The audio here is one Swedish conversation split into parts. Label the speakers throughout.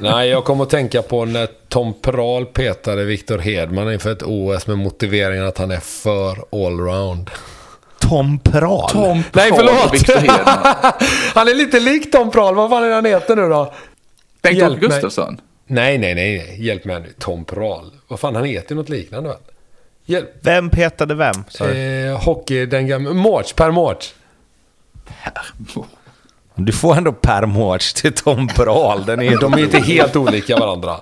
Speaker 1: Nej, jag kommer att tänka på när Tom Prahl petade Viktor Hedman inför ett OS med motiveringen att han är för allround.
Speaker 2: Tom Prahl?
Speaker 3: Tom
Speaker 1: Nej, förlåt. han är lite lik Tom Prahl. Vad fan är han heter nu då?
Speaker 3: Bengt-Åke. Gustafsson.
Speaker 1: Nej, nej, nej, nej. Hjälp mig nu. Tom Prahl. Vad fan, han heter ju något liknande väl? Hjälp.
Speaker 2: Vem petade vem?
Speaker 1: Eh, hockey, den gamla... Mårts, Per Mårts.
Speaker 2: Du får ändå Per Mårts till Tom Prahl. Den är
Speaker 1: De är inte helt olika varandra.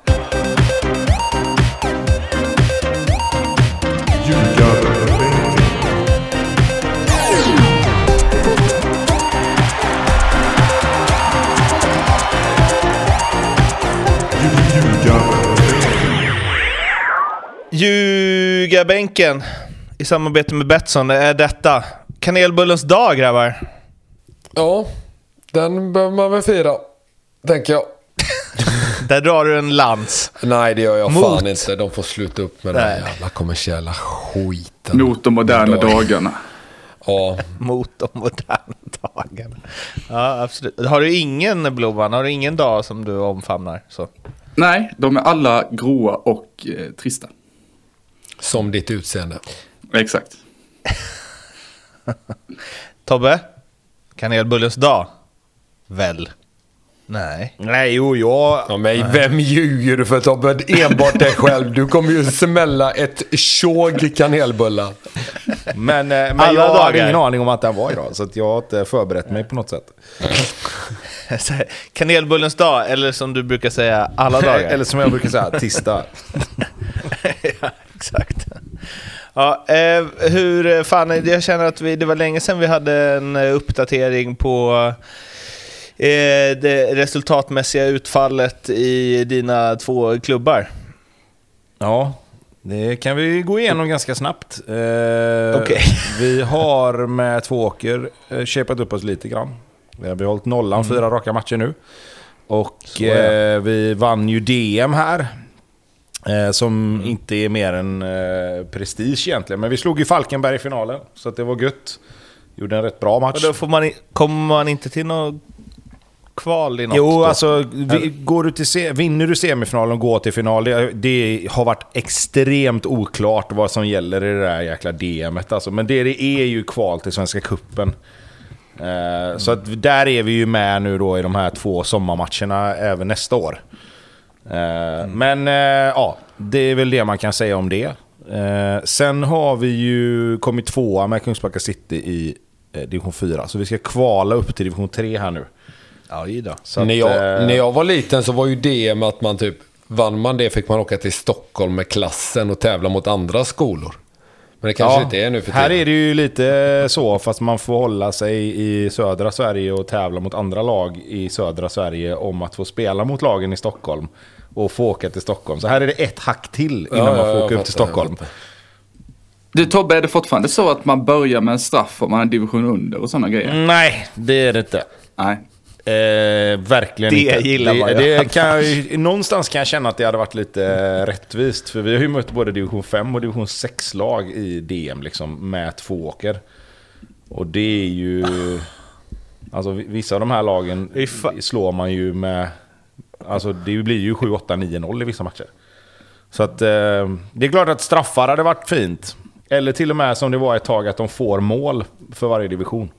Speaker 2: Ljugarbänken i samarbete med Betsson är detta. Kanelbullens dag grabbar.
Speaker 1: Ja, den behöver man väl fira. Tänker jag.
Speaker 2: Där drar du en lans.
Speaker 1: Nej, det gör jag
Speaker 2: Mot.
Speaker 1: fan inte. De får sluta upp med den
Speaker 2: Nej.
Speaker 1: här jävla kommersiella skiten.
Speaker 3: Mot de moderna dagarna.
Speaker 1: Ja,
Speaker 2: Mot de moderna dagarna. Ja, absolut. Har du ingen, Blomman, har du ingen dag som du omfamnar? Så.
Speaker 3: Nej, de är alla gråa och eh, trista.
Speaker 1: som ditt utseende.
Speaker 3: Exakt.
Speaker 2: Tobbe? Kanelbullens dag? Väl? Nej. Nej, jo, jag...
Speaker 1: Ja, men vem ljuger du för Tobbe? Enbart dig själv. Du kommer ju smälla ett tjog kanelbullar.
Speaker 4: Men, eh, men
Speaker 2: Alla
Speaker 4: jag hade
Speaker 2: dagar.
Speaker 4: ingen aning om att den var idag, så att jag har inte förberett mig på något sätt.
Speaker 2: Kanelbullens dag, eller som du brukar säga, alla dagar.
Speaker 4: Eller som jag brukar säga, tisdag.
Speaker 2: ja, exakt. Ja, eh, hur fan, jag känner att vi, det var länge sedan vi hade en uppdatering på eh, det resultatmässiga utfallet i dina två klubbar.
Speaker 4: Ja, det kan vi gå igenom ganska snabbt. Eh,
Speaker 2: Okej.
Speaker 4: Vi har med två åker eh, shapat upp oss lite grann. Vi har behållit nollan fyra raka matcher nu. Och eh, vi vann ju DM här. Eh, som inte är mer än eh, prestige egentligen. Men vi slog ju Falkenberg i finalen, så det var gött. Gjorde en rätt bra match.
Speaker 2: Och då får man, i- kommer man inte till något kval i något?
Speaker 4: Jo,
Speaker 2: då?
Speaker 4: alltså vi, går du till se, vinner du semifinalen och går till final, det, det har varit extremt oklart vad som gäller i det där jäkla DMet. Alltså. Men det, det är ju kval till Svenska Cupen. Eh, Så att där är vi ju med nu då i de här två sommarmatcherna även nästa år. Eh, Men eh, ja, det är väl det man kan säga om det. Sen har vi ju kommit tvåa med Kungsbacka City i division 4, så vi ska kvala upp till division 3 här nu.
Speaker 2: Ja, då.
Speaker 4: Så att,
Speaker 1: när, jag,
Speaker 4: eh,
Speaker 1: när jag var liten så var ju det med att man typ... Vann man det fick man åka till Stockholm med klassen och tävla mot andra skolor. Men det kanske inte är nu för
Speaker 4: Här
Speaker 1: tiden.
Speaker 4: är det ju lite så, fast man får hålla sig i södra Sverige och tävla mot andra lag i södra Sverige om att få spela mot lagen i Stockholm och få åka till Stockholm. Så här är det ett hack till innan
Speaker 1: Ja,
Speaker 4: man
Speaker 1: ja,
Speaker 4: får
Speaker 1: jag
Speaker 4: åka upp till Stockholm.
Speaker 3: Du Tobbe, är det fortfarande så att man börjar med en straff om man är division under och sådana grejer?
Speaker 4: Nej, det är det inte.
Speaker 3: Nej.
Speaker 4: Eh, verkligen
Speaker 2: Det
Speaker 4: inte.
Speaker 2: gillar
Speaker 4: det,
Speaker 2: man
Speaker 4: det kan jag, ju- Någonstans kan jag känna att det hade varit lite eh, rättvist. För vi har ju mött både division 5 och division 6-lag i DM liksom, med två åker. Och det är ju... Alltså vi- vissa av de här lagen slår man ju med... Alltså det blir ju 7, 8, 9, 0 i vissa matcher. Så att eh, det är klart att straffar hade varit fint. Eller till och med som det var ett tag att de får mål för varje division.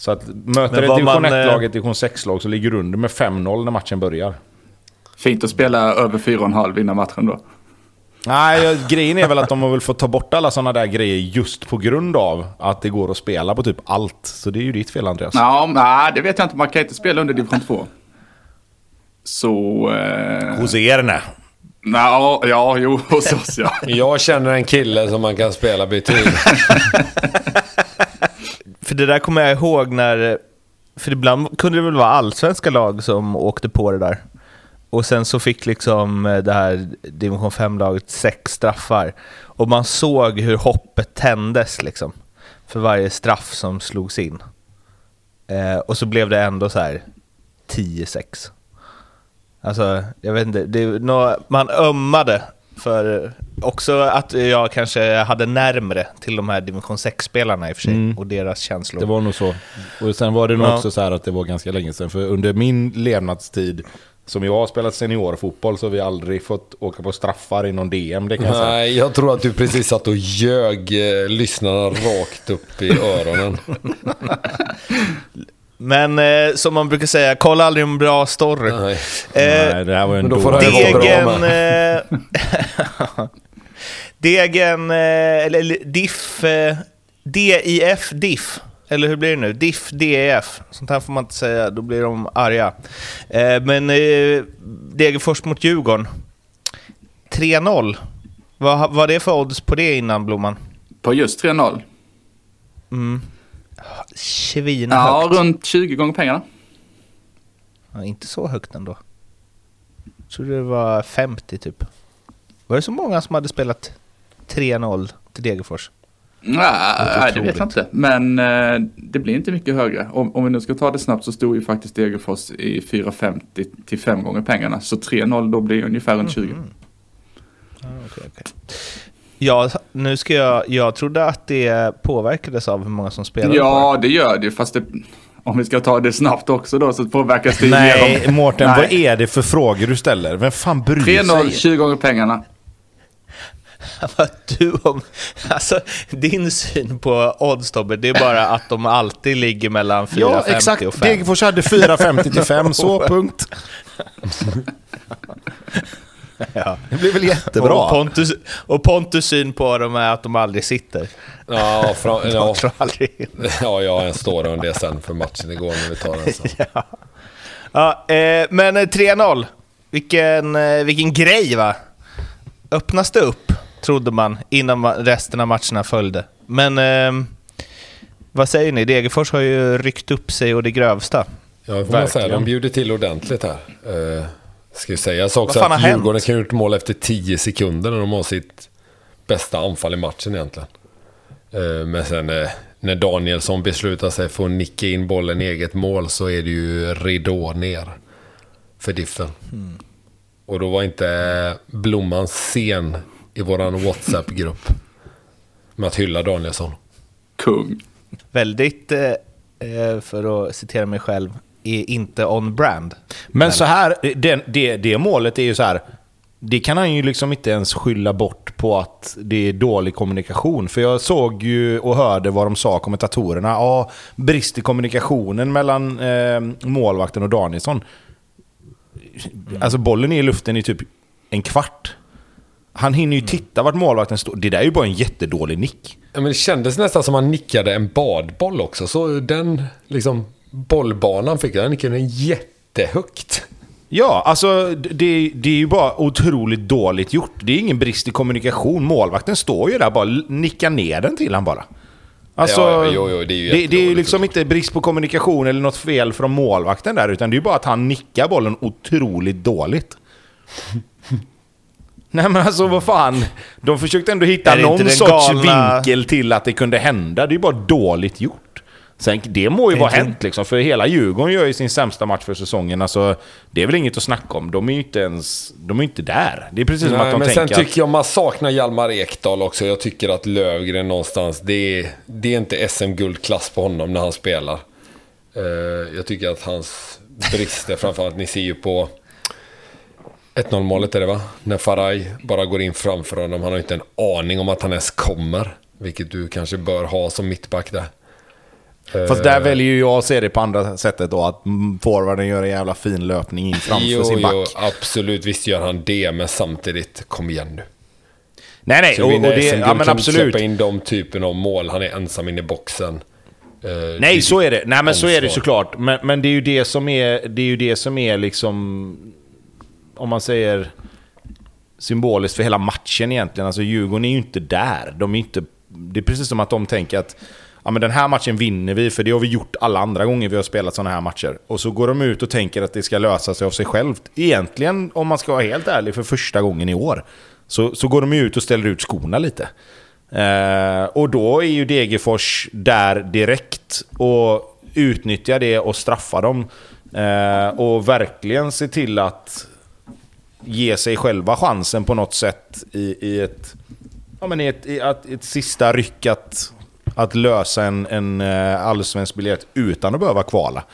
Speaker 4: Så att möter
Speaker 2: Men
Speaker 4: ett division
Speaker 2: man,
Speaker 4: 1-lag
Speaker 2: eh,
Speaker 4: ett division 6-lag så ligger du under med 5-0 när matchen börjar.
Speaker 3: Fint att spela över 4,5 innan matchen då.
Speaker 4: Nej, grejen är väl att de har väl fått ta bort alla sådana där grejer just på grund av att det går att spela på typ allt. Så det är ju ditt fel Andreas.
Speaker 3: Ja, nej, det vet jag inte. Man kan inte spela under division 2. Så... Eh,
Speaker 4: Hos er nej.
Speaker 3: ja, ja, jo, hos oss ja.
Speaker 1: Jag känner en kille som man kan spela betyg.
Speaker 2: För det där kommer jag ihåg när... För ibland kunde det väl vara allsvenska lag som åkte på det där. Och sen så fick liksom eh, det här division 5-laget sex straffar. Och man såg hur hoppet tändes liksom. För varje straff som slogs in. Eh, och så blev det ändå så här 10-6. Alltså, jag vet inte. Det, no, man ömmade för också att jag kanske hade närmre till de här division 6-spelarna i och för sig.
Speaker 4: Mm.
Speaker 2: Och deras känslor.
Speaker 4: Det var nog så. Och sen var det nog
Speaker 2: Ja.
Speaker 4: också så här att det var ganska länge sedan. För under min levnadstid som jag har spelat seniorfotboll så har vi aldrig fått åka på straffar i någon DM. Det kan jag säga.
Speaker 1: Nej, jag tror att du precis satt och ljög eh, lyssnarna rakt upp i öronen.
Speaker 2: Men eh, som man brukar säga, kolla aldrig en bra story.
Speaker 1: Nej.
Speaker 2: Eh,
Speaker 4: Nej, det här var en
Speaker 1: då får
Speaker 4: dålig-
Speaker 2: Degen... Eh, degen... Eh, eller, diff... Eh, DIF, diff. Eller hur blir det nu? Diff, DEF. Sånt här får man inte säga, då blir de arga. Eh, men eh, Degerfors mot Djurgården. 3-0. Vad var det för odds på det innan, Blomman?
Speaker 3: På just 3-0?
Speaker 2: Mm. Svina
Speaker 3: Ja,
Speaker 2: högt.
Speaker 3: runt 20 gånger pengarna.
Speaker 2: Ja, inte så högt ändå. Jag trodde det var 50 typ. Var det så många som hade spelat 3-0 till Degerfors?
Speaker 3: Nej, det vet jag inte. Men eh, det blir inte mycket högre. Om, om vi nu ska ta det snabbt så stod ju faktiskt Degerfors i 4,50 till 5 gånger pengarna. Så 3-0 då blir ungefär runt 20.
Speaker 2: Ja, okej, okej. Ja, nu ska jag... Jag trodde att det påverkades av hur många som spelade
Speaker 3: Ja, det gör det. Fast det, om vi ska ta det snabbt också då så påverkas det
Speaker 4: Nej,
Speaker 3: mer om-
Speaker 4: Mårten,
Speaker 3: Nej.
Speaker 4: vad är det för frågor du ställer? Vem fan bryr
Speaker 3: 3-0,
Speaker 4: sig?
Speaker 3: 20 gånger pengarna.
Speaker 2: Vad du om... Alltså, din syn på odds, Tobbe, det är bara att de alltid ligger mellan 4,50
Speaker 4: Ja, exakt.
Speaker 2: och 5.
Speaker 4: Degerfors hade 4,50 till 5, så punkt.
Speaker 2: Ja.
Speaker 4: Det blir väl
Speaker 2: Och,
Speaker 4: jättebra.
Speaker 2: Pontus, och Pontus syn på dem är att de aldrig sitter.
Speaker 1: Ja, fra,
Speaker 2: De
Speaker 1: ja,
Speaker 2: tror aldrig...
Speaker 1: ja, jag står om det sen för matchen igår när vi tar den sen.
Speaker 2: Ja, eh, men eh, 3-0. Vilken, eh, vilken grej va? Öppnas det upp, trodde man, innan resten av matcherna följde. Men eh, vad säger ni? Degerfors har ju ryckt upp sig och det grövsta.
Speaker 1: Ja, får man säga. De bjuder till ordentligt här. Uh, ska ju sägas också att Djurgården
Speaker 2: hänt?
Speaker 1: kan gjort mål efter 10 sekunder när de har sitt bästa anfall i matchen egentligen. Eh, men sen eh, när Danielsson beslutar sig för att nicka in bollen i eget mål så är det ju ridå ner för Diffen.
Speaker 2: Hmm.
Speaker 1: Och då var inte Blomman sen i våran WhatsApp-grupp med att hylla Danielsson.
Speaker 3: Kung.
Speaker 2: Väldigt, eh, eh, för att citera mig själv, är inte on brand.
Speaker 4: Men så här, det, det, det målet är ju så här. Det kan han ju liksom inte ens skylla bort på att det är dålig kommunikation. För jag såg ju och hörde vad de sa, kommentatorerna. Ja, brist i kommunikationen mellan eh, målvakten och Danielsson. Alltså bollen är i luften i typ en kvart. Han hinner ju titta vart målvakten står. Det där är ju bara en jättedålig nick.
Speaker 1: Ja, men det kändes nästan som han nickade en badboll också. Så den liksom bollbanan fick jag, han nickade den jättehögt.
Speaker 4: Ja, alltså det, det är ju bara otroligt dåligt gjort. Det är ingen brist i kommunikation. Målvakten står ju där bara nickar ner den till han bara. Alltså,
Speaker 1: Ja, jo, jo, det är ju
Speaker 4: det, det är ju liksom inte brist på kommunikation eller något fel från målvakten där, utan det är ju bara att han nickar bollen otroligt dåligt. Nej men alltså vad fan. De försökte ändå hitta någon
Speaker 2: den
Speaker 4: sorts
Speaker 2: galna-
Speaker 4: vinkel till att det kunde hända. Det är ju bara dåligt gjort. Sen, det må ju vara hänt liksom, för hela Djurgården gör ju sin sämsta match för säsongen. Alltså, det är väl inget att snacka om. De är ju inte ens... De är inte där. Det är precis som att
Speaker 1: Nej,
Speaker 4: de
Speaker 1: men sen
Speaker 4: tänker
Speaker 1: tycker jag man saknar Hjalmar Ekdal också. Jag tycker att Lövgren någonstans, det är, det är inte SM-guldklass på honom när han spelar. Eh, jag tycker att hans brister, framförallt, ni ser ju på 1-0 målet är det va? När Faraj bara går in framför honom. Han har ju inte en aning om att han ens kommer. Vilket du kanske bör ha som mittback där.
Speaker 4: Fast där väljer ju jag att se det på andra sättet då. Att forwarden gör en jävla fin löpning in framför
Speaker 1: jo,
Speaker 4: sin back.
Speaker 1: jo, absolut. Visst gör han det, men samtidigt, kom igen nu.
Speaker 4: Nej, nej.
Speaker 1: Så
Speaker 4: Och, och det,
Speaker 1: SM-guld
Speaker 4: ja,
Speaker 1: kan
Speaker 4: men
Speaker 1: du inte
Speaker 4: absolut.
Speaker 1: släppa in de typen av mål. Han är ensam inne i boxen. Eh,
Speaker 4: Nej, så är det. Nej, men så är det
Speaker 1: ansvar.
Speaker 4: såklart. Men, men det är ju det som är, det är ju det som är liksom, om man säger symboliskt för hela matchen egentligen. Alltså Djurgården är ju inte där. De är inte, det är precis som att de tänker att ja, men den här matchen vinner vi, för det har vi gjort alla andra gånger vi har spelat sådana här matcher. Och så går de ut och tänker att det ska lösa sig av sig självt. Egentligen, om man ska vara helt ärlig, för första gången i år. Så, så går de ut och ställer ut skorna lite. Eh, och då är ju Degerfors där direkt och utnyttjar det och straffar dem. Eh, och verkligen se till att ge sig själva chansen på något sätt i, i ett, ja, men i ett, i ett, ett sista ryck att, att lösa en, en eh, allsvensk biljett utan att behöva kvala.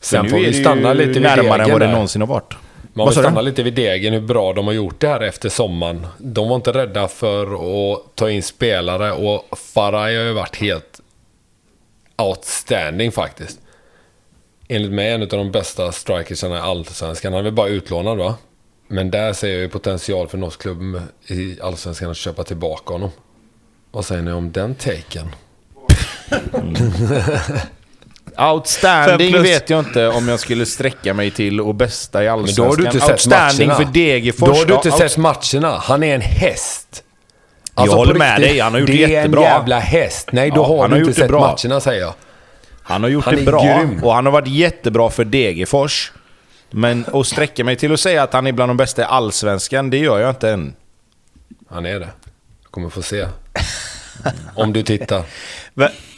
Speaker 1: Sen får vi stanna lite vid
Speaker 4: närmare än vad det
Speaker 1: där.
Speaker 4: någonsin har varit.
Speaker 1: Man vill stanna lite vid degen hur bra de har gjort det här efter sommaren. De var inte rädda för att ta in spelare och Faraj har ju varit helt outstanding faktiskt. Enligt mig en av de bästa strikersarna i Allsvenskan. Han är väl bara utlånad va? Men där ser jag ju potential för norsk klubb i Allsvenskan att köpa tillbaka honom. Vad säger ni om den taken?
Speaker 4: Outstanding
Speaker 2: Fem plus.
Speaker 4: vet jag inte om jag skulle sträcka mig till och bästa i
Speaker 1: Men
Speaker 4: Allsvenskan.
Speaker 1: då har du inte sett
Speaker 4: Outstanding
Speaker 1: matcherna.
Speaker 4: för Degerfors.
Speaker 1: Då har du inte sett matcherna. Han är en häst. Alltså,
Speaker 4: Jag håller med
Speaker 1: riktigt,
Speaker 4: dig, han har gjort
Speaker 1: det
Speaker 4: det
Speaker 1: är
Speaker 4: jättebra.
Speaker 1: en jävla häst. Nej, då
Speaker 4: Ja,
Speaker 1: har
Speaker 4: han
Speaker 1: du
Speaker 4: har
Speaker 1: inte sett
Speaker 4: bra.
Speaker 1: matcherna säger jag.
Speaker 4: Han har gjort
Speaker 1: Han
Speaker 4: det
Speaker 1: är
Speaker 4: bra
Speaker 1: grym.
Speaker 4: och han har varit jättebra för Degerfors. Men att sträcka mig till att säga att han är bland de bästa i Allsvenskan, det gör jag inte än.
Speaker 1: Han är det. Du kommer få se. Om du tittar.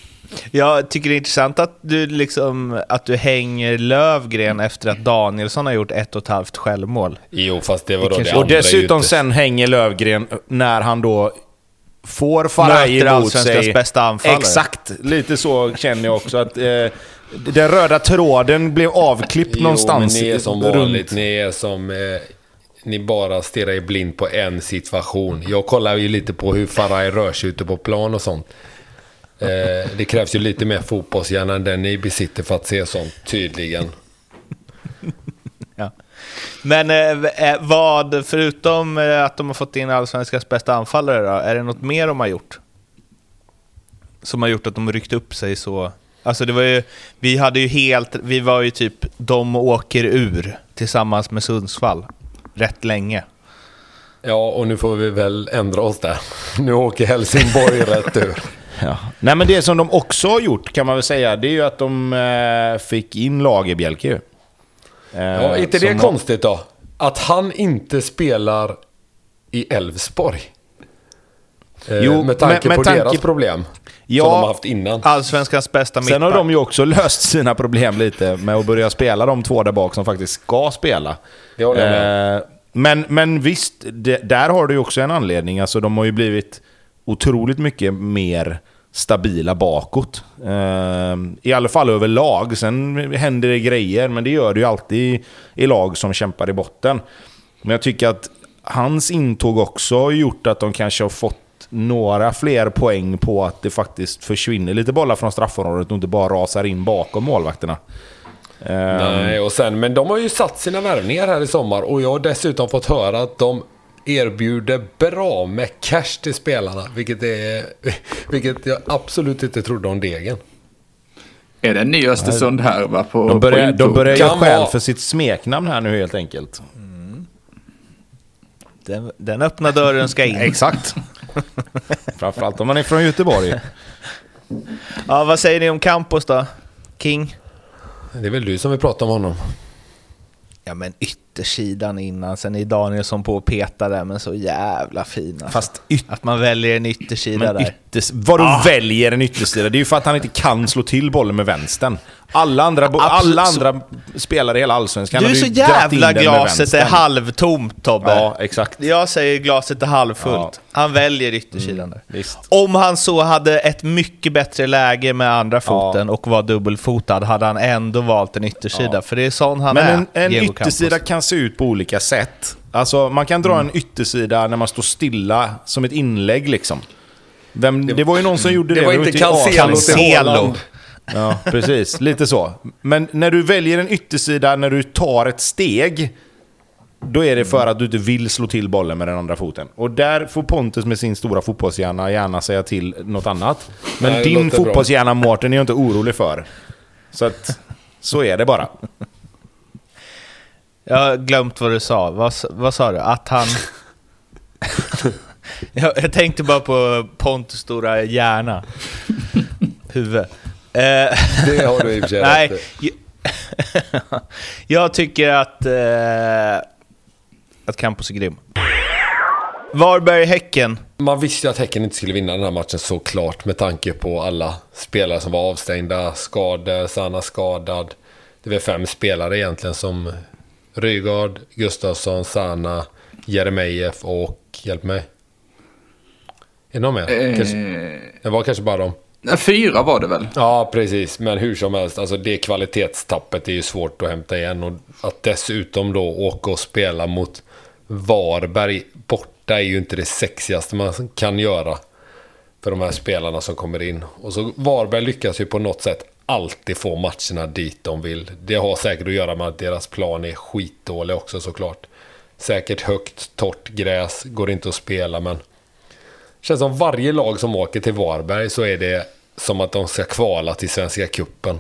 Speaker 2: Jag tycker det är intressant att du, liksom, att du hänger Lövgren efter att Danielsson har gjort ett och ett halvt självmål.
Speaker 1: Jo, fast det var då
Speaker 2: Det
Speaker 1: det
Speaker 4: Och dessutom
Speaker 1: ute.
Speaker 4: sen hänger Lövgren när han då får Faraj emot sig.
Speaker 2: bästa anfallare.
Speaker 4: Exakt, lite så känner jag också att eh, den röda tråden blev avklippt
Speaker 1: Jo,
Speaker 4: någonstans.
Speaker 1: men ni är som
Speaker 4: runt-
Speaker 1: vanligt. Ni är som... Eh, ni bara stirrar er blind på en situation. Jag kollar ju lite på hur Faraj rör sig ute på plan och sånt. Eh, det krävs ju lite mer fotbollshjärna än den ni besitter för att se sånt tydligen.
Speaker 2: Ja. Men eh, eh, vad, förutom eh, att de har fått in Allsvenskans bästa anfallare då, är det något mer de har gjort? Som har gjort att de ryckt upp sig så... Alltså det var ju, vi hade ju helt, vi var ju typ, de åker ur tillsammans med Sundsvall rätt länge.
Speaker 1: Ja, och nu får vi väl ändra oss där. Nu åker Helsingborg rätt ur.
Speaker 4: Ja. Nej men det som de också har gjort kan man väl säga, det är ju att de eh, fick in Lagerbjälke ju. Eh,
Speaker 1: Ja, är inte det
Speaker 4: som-
Speaker 1: konstigt då? Att han inte spelar i Elfsborg. Eh,
Speaker 4: Jo,
Speaker 1: med tanke
Speaker 4: med- med
Speaker 1: på
Speaker 4: tanke-
Speaker 1: deras problem.
Speaker 4: Ja.
Speaker 1: Som de har haft innan.
Speaker 2: Allsvenskans bästa
Speaker 4: Sen har
Speaker 2: mittback.
Speaker 4: de ju också löst sina problem lite med att börja spela de två där bak som faktiskt ska spela.
Speaker 1: Det håller jag med.
Speaker 4: Eh, men, men visst, det, där har du ju också en anledning. Alltså de har ju blivit otroligt mycket mer stabila bakåt. Ehm, I alla fall överlag. Sen händer det grejer, men det gör det ju alltid i, lag som kämpar i botten. Men jag tycker att hans intåg också har gjort att de kanske har fått några fler poäng på att det faktiskt försvinner lite bollar från straffområdet och inte bara rasar in bakom målvakterna. Ehm.
Speaker 1: Nej, och sen, men de har ju satt sina värvningar här i sommar och jag har dessutom fått höra att de erbjuder bra med cash till spelarna. Vilket, är, vilket jag absolut inte trodde om Degen.
Speaker 3: Är det en ny Östersund här va? På,
Speaker 4: De börjar,
Speaker 3: på
Speaker 4: de börjar göra skäl för sitt smeknamn här nu helt enkelt.
Speaker 2: Den, den öppna dörren ska in.
Speaker 4: Exakt. Framförallt om man är från Göteborg.
Speaker 2: Ja, vad säger ni om Campos då? King?
Speaker 1: Det är väl du som vill prata om honom.
Speaker 2: Ja men yttersidan innan, sen är Danielsson på och petar där, men så jävla fin alltså.
Speaker 4: Fast
Speaker 2: Att man väljer en yttersida
Speaker 4: Men
Speaker 2: där.
Speaker 4: ytters, vad du väljer en yttersida, det är ju för att han inte kan slå till bollen med vänstern. Alla andra, alla andra spelare i hela Allsvenskan
Speaker 2: Du är så jävla glaset är halvtomt Tobbe.
Speaker 4: Ja, exakt.
Speaker 2: Jag säger glaset är halvfullt.
Speaker 4: Ja.
Speaker 2: Han väljer yttersidan där.
Speaker 4: visst.
Speaker 2: Om han så hade ett mycket bättre läge med andra foten och var dubbelfotad hade han ändå valt en yttersida. För det är sån han
Speaker 4: Men
Speaker 2: är,
Speaker 4: en, en
Speaker 2: Diego
Speaker 4: yttersida
Speaker 2: Campos.
Speaker 4: Kan se ut på olika sätt. Alltså, man kan dra en yttersida när man står stilla, som ett inlägg liksom. Vem, det var ju någon som gjorde det.
Speaker 1: Det var inte Cancelo.
Speaker 4: Ja, precis. Lite så. Men när du väljer en yttersida när du tar ett steg, då är det för att du inte vill slå till bollen med den andra foten. Och där får Pontus med sin stora fotbollshjärna gärna säga till något annat. Men
Speaker 1: Nej, det
Speaker 4: din fotbollshjärna Mårten är jag inte orolig för. Så att, så är det bara.
Speaker 2: Jag har glömt vad du sa. Vad, vad sa du? Att han... jag, jag tänkte bara på Pontus stora hjärna. Huvud. Eh,
Speaker 1: Det har du i och för sig
Speaker 2: Nej, jag, jag tycker att, eh, att Campos är grym. Varberg-Häcken.
Speaker 1: Man visste ju att Häcken inte skulle vinna den här matchen såklart med tanke på alla spelare som var avstängda, skador, Sanna skadad. Det var fem spelare egentligen som Rygaard, Gustafsson, Sana, Jeremejeff och, hjälp mig. Är det någon mer?
Speaker 3: Eh,
Speaker 1: Kanske, det var kanske bara dem.
Speaker 3: Fyra var det väl?
Speaker 1: Ja, precis. Men hur som helst, alltså det kvalitetstappet är ju svårt att hämta igen. Och att dessutom då åka och spela mot Varberg borta är ju inte det sexigaste man kan göra. För de här spelarna som kommer in. Och så Varberg lyckas ju på något sätt alltid få matcherna dit de vill. Det har säkert att göra med att deras plan är skitdålig också såklart. Säkert högt, torrt gräs, går inte att spela men... Känns som varje lag som åker till Varberg så är det som att de ska kvala till Svenska Kuppen.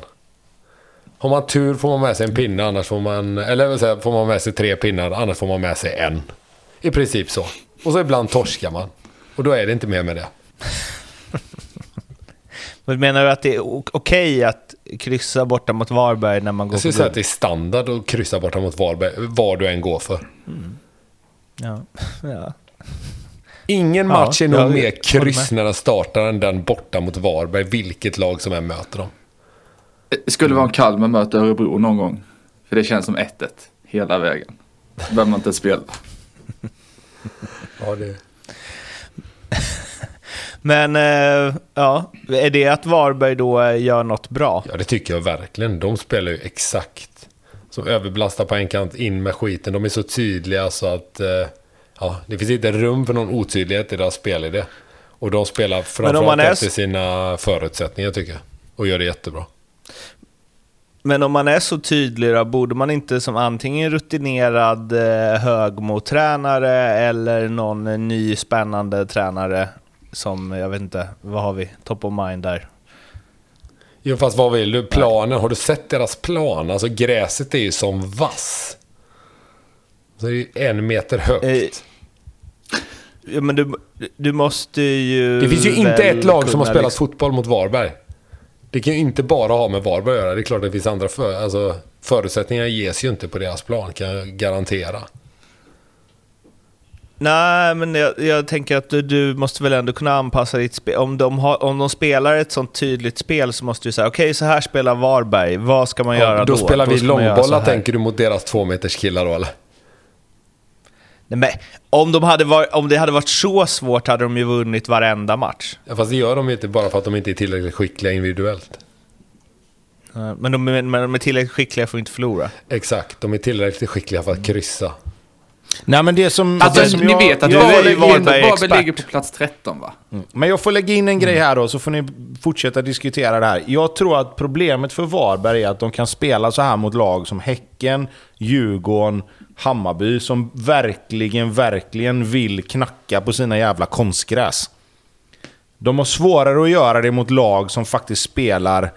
Speaker 1: Har man tur får man med sig en pinne, annars får man... Eller säga, får man med sig tre pinnar, annars får man med sig en. I princip så. Och så ibland torskar man. Och då är det inte mer med det.
Speaker 2: Men menar du att det är okej att kryssa borta mot Varberg när man går
Speaker 1: Jag skulle säga att det är standard att kryssa borta mot Varberg, vad du än går för.
Speaker 2: Ja. Ja.
Speaker 1: Ingen
Speaker 2: Ja,
Speaker 1: match är nog
Speaker 2: jag
Speaker 1: mer kryss när den startar än den borta mot Varberg, vilket lag som än möter dem.
Speaker 3: Det skulle vara om Kalmar möter Örebro någon gång. För det känns som 1-1 hela vägen. Behöver man inte spela.
Speaker 1: Ja, det...
Speaker 2: Men eh, ja, är det att Varberg då eh, gör något bra?
Speaker 1: ja, det tycker jag verkligen. De spelar ju exakt som överbelastar på en kant, in med skiten. De är så tydliga så att eh, ja, det finns inte rum för någon otydlighet i deras spelidé. Och de spelar framförallt
Speaker 2: är
Speaker 1: efter sina förutsättningar tycker jag. Och gör det jättebra.
Speaker 2: Men om man är så tydlig då, borde man inte som antingen rutinerad eh, högmotränare eller någon ny spännande tränare som, jag vet inte, vad har vi, top of mind där?
Speaker 1: Jo, fast vad vill du? Planen, har du sett deras plan? Alltså gräset är ju som vass. Så det är ju en meter högt.
Speaker 2: Eh, Ja, men du, du måste ju...
Speaker 1: Det finns ju inte ett lag som har spelat
Speaker 2: liksom-
Speaker 1: fotboll mot Varberg. Det kan ju inte bara ha med Varberg att göra. Det är klart det finns andra för, alltså, förutsättningar ges ju inte på deras plan, kan jag garantera.
Speaker 2: Nej, men jag, jag tänker att du, du måste väl ändå kunna anpassa ditt spel. Om de, har, om de spelar ett sånt tydligt spel så måste du säga okej, så här spelar Varberg. Vad ska man göra
Speaker 1: Ja,
Speaker 2: då?
Speaker 1: då spelar vi
Speaker 2: göra så
Speaker 1: långbollar tänker du mot deras två meters killar då eller?
Speaker 2: Nej, men om, de hade varit, om det hade varit så svårt hade de ju vunnit varenda match.
Speaker 1: Ja, fast det gör de ju inte bara för att de inte är tillräckligt skickliga individuellt.
Speaker 2: Men de, men de är tillräckligt skickliga för att inte förlora.
Speaker 1: Exakt, de är tillräckligt skickliga för att kryssa.
Speaker 4: Nej men det som...
Speaker 3: Alltså,
Speaker 4: det som
Speaker 3: ni
Speaker 4: jag,
Speaker 3: vet att
Speaker 2: jag
Speaker 3: Varberg,
Speaker 2: Varberg
Speaker 3: Varberg ligger på plats 13 va?
Speaker 4: Men jag får lägga in en grej här då, så får ni fortsätta diskutera det här. Jag tror att problemet för Varberg är att de kan spela så här mot lag som Häcken, Djurgården, Hammarby, som verkligen, verkligen vill knacka på sina jävla konstgräs. De har svårare att göra det mot lag som faktiskt spelar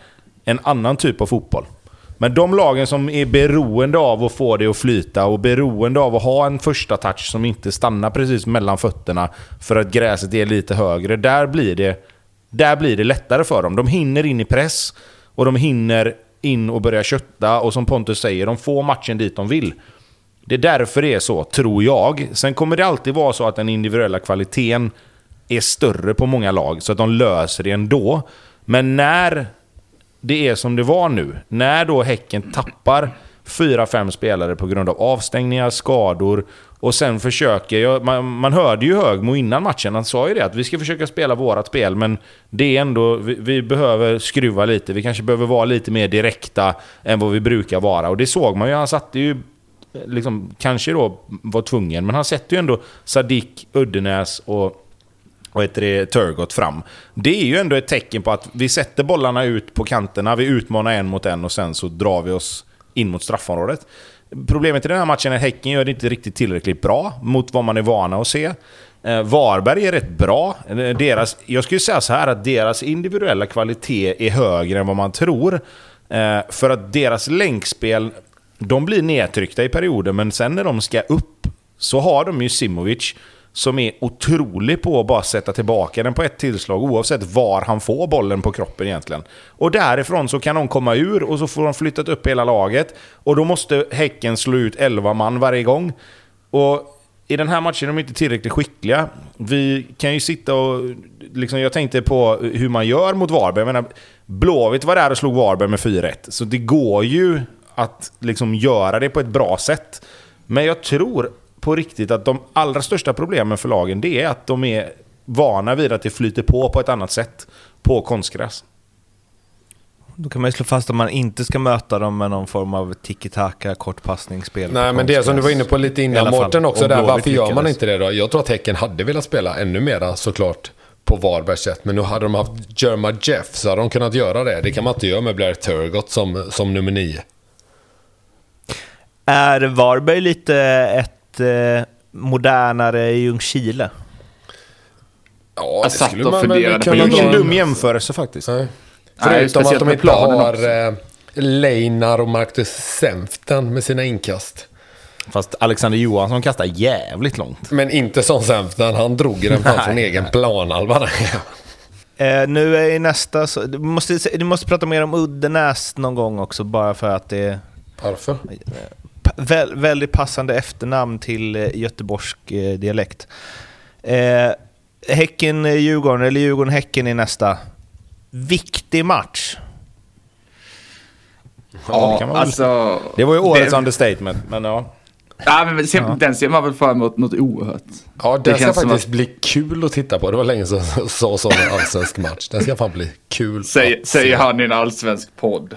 Speaker 4: en annan typ av fotboll. Men de lagen som är beroende av att få det att flyta och beroende av att ha en första touch som inte stannar precis mellan fötterna för att gräset är lite högre, där blir det, där blir det lättare för dem. De hinner in i press och de hinner in och börja kötta och som Pontus säger, de får matchen dit de vill. Det är därför det är så, tror jag. Sen kommer det alltid vara så att den individuella kvaliteten är större på många lag, så att de löser det ändå. Men när det är som det var nu, när då Häcken tappar fyra, fem spelare på grund av avstängningar, skador och sen försöker... Jag, man, man hörde ju Högmo innan matchen, han sa ju det att vi ska försöka spela vårat spel men det är ändå... Vi, vi behöver skruva lite, vi kanske behöver vara lite mer direkta än vad vi brukar vara. Och det såg man ju, han satte ju liksom, kanske då var tvungen, men han sätter ju ändå Sadik, Uddenäs och och heter det, Turgot fram. Det är ju ändå ett tecken på att vi sätter bollarna ut på kanterna, vi utmanar en mot en och sen så drar vi oss in mot straffområdet. Problemet i den här matchen är att Häcken gör det inte riktigt tillräckligt bra mot vad man är vana att se. Eh, Varberg är rätt bra. Eh, deras, jag skulle säga så här att deras individuella kvalitet är högre än vad man tror. Eh, för att deras länkspel, de blir nedtryckta i perioder, men sen när de ska upp så har de ju Simovic som är otrolig på att bara sätta tillbaka den på ett tillslag oavsett var han får bollen på kroppen egentligen. Och därifrån så kan de komma ur och så får de flyttat upp hela laget. Och då måste Häcken slå ut 11 man varje gång. Och i den här matchen är de inte tillräckligt skickliga. Vi kan ju sitta och... Liksom, jag tänkte på hur man gör mot Varberg. Jag menar, Blåvitt var där och slog Varberg med 4-1. Så det går ju att liksom göra det på ett bra sätt. Men jag tror på riktigt att de allra största problemen för lagen det är att de är vana vid att det flyter på på ett annat sätt på konstgräs.
Speaker 2: Då kan man ju slå fast att man inte ska möta dem med någon form av tiki-taka, kortpassningsspel.
Speaker 1: Nej, men det som du var inne på lite innan. Mårten också där. Varför gör man inte det då? Jag tror att Häcken hade velat spela ännu mera såklart på Varbergs sätt. Men nu hade de haft Jerma Jeff så hade de kunnat göra det. Det kan man inte göra med Blair Turgott som, som nummer nio.
Speaker 2: Är Varberg lite ett eh, modernare Ljungskile?
Speaker 1: Ja, väl
Speaker 3: funderade på
Speaker 1: kunna
Speaker 4: Det är ingen dum jämförelse faktiskt.
Speaker 1: Nej.
Speaker 3: Nej,
Speaker 1: Förutom att
Speaker 3: speciellt
Speaker 1: de inte har eh, Leinar och Marcus Senften med sina inkast.
Speaker 4: Fast Alexander Johansson kastar jävligt långt.
Speaker 1: Men inte som Senften, han drog den fan från
Speaker 4: Nej,
Speaker 1: egen planhalva.
Speaker 2: Eh, nu är i nästa... Så, du, måste, du måste prata mer om Uddenäs någon gång också, bara för att det
Speaker 1: Varför?
Speaker 2: Vä, väldigt passande efternamn till eh, göteborgsk eh, dialekt. Eh, Häcken-Djurgården, eller Djurgården-Häcken i nästa. Viktig match.
Speaker 4: Ja, det
Speaker 3: alltså...
Speaker 4: Det var ju årets
Speaker 3: det-
Speaker 4: understatement, men ja.
Speaker 3: Ja, men sen, den ser man väl fram emot något oerhört.
Speaker 1: Ja,
Speaker 3: det
Speaker 1: ska faktiskt bli kul att titta på. Det var länge sedan jag såg sån allsvensk match. Den ska fan bli kul.
Speaker 3: Säger,
Speaker 1: att
Speaker 3: säger
Speaker 1: se.
Speaker 3: han i en allsvensk podd.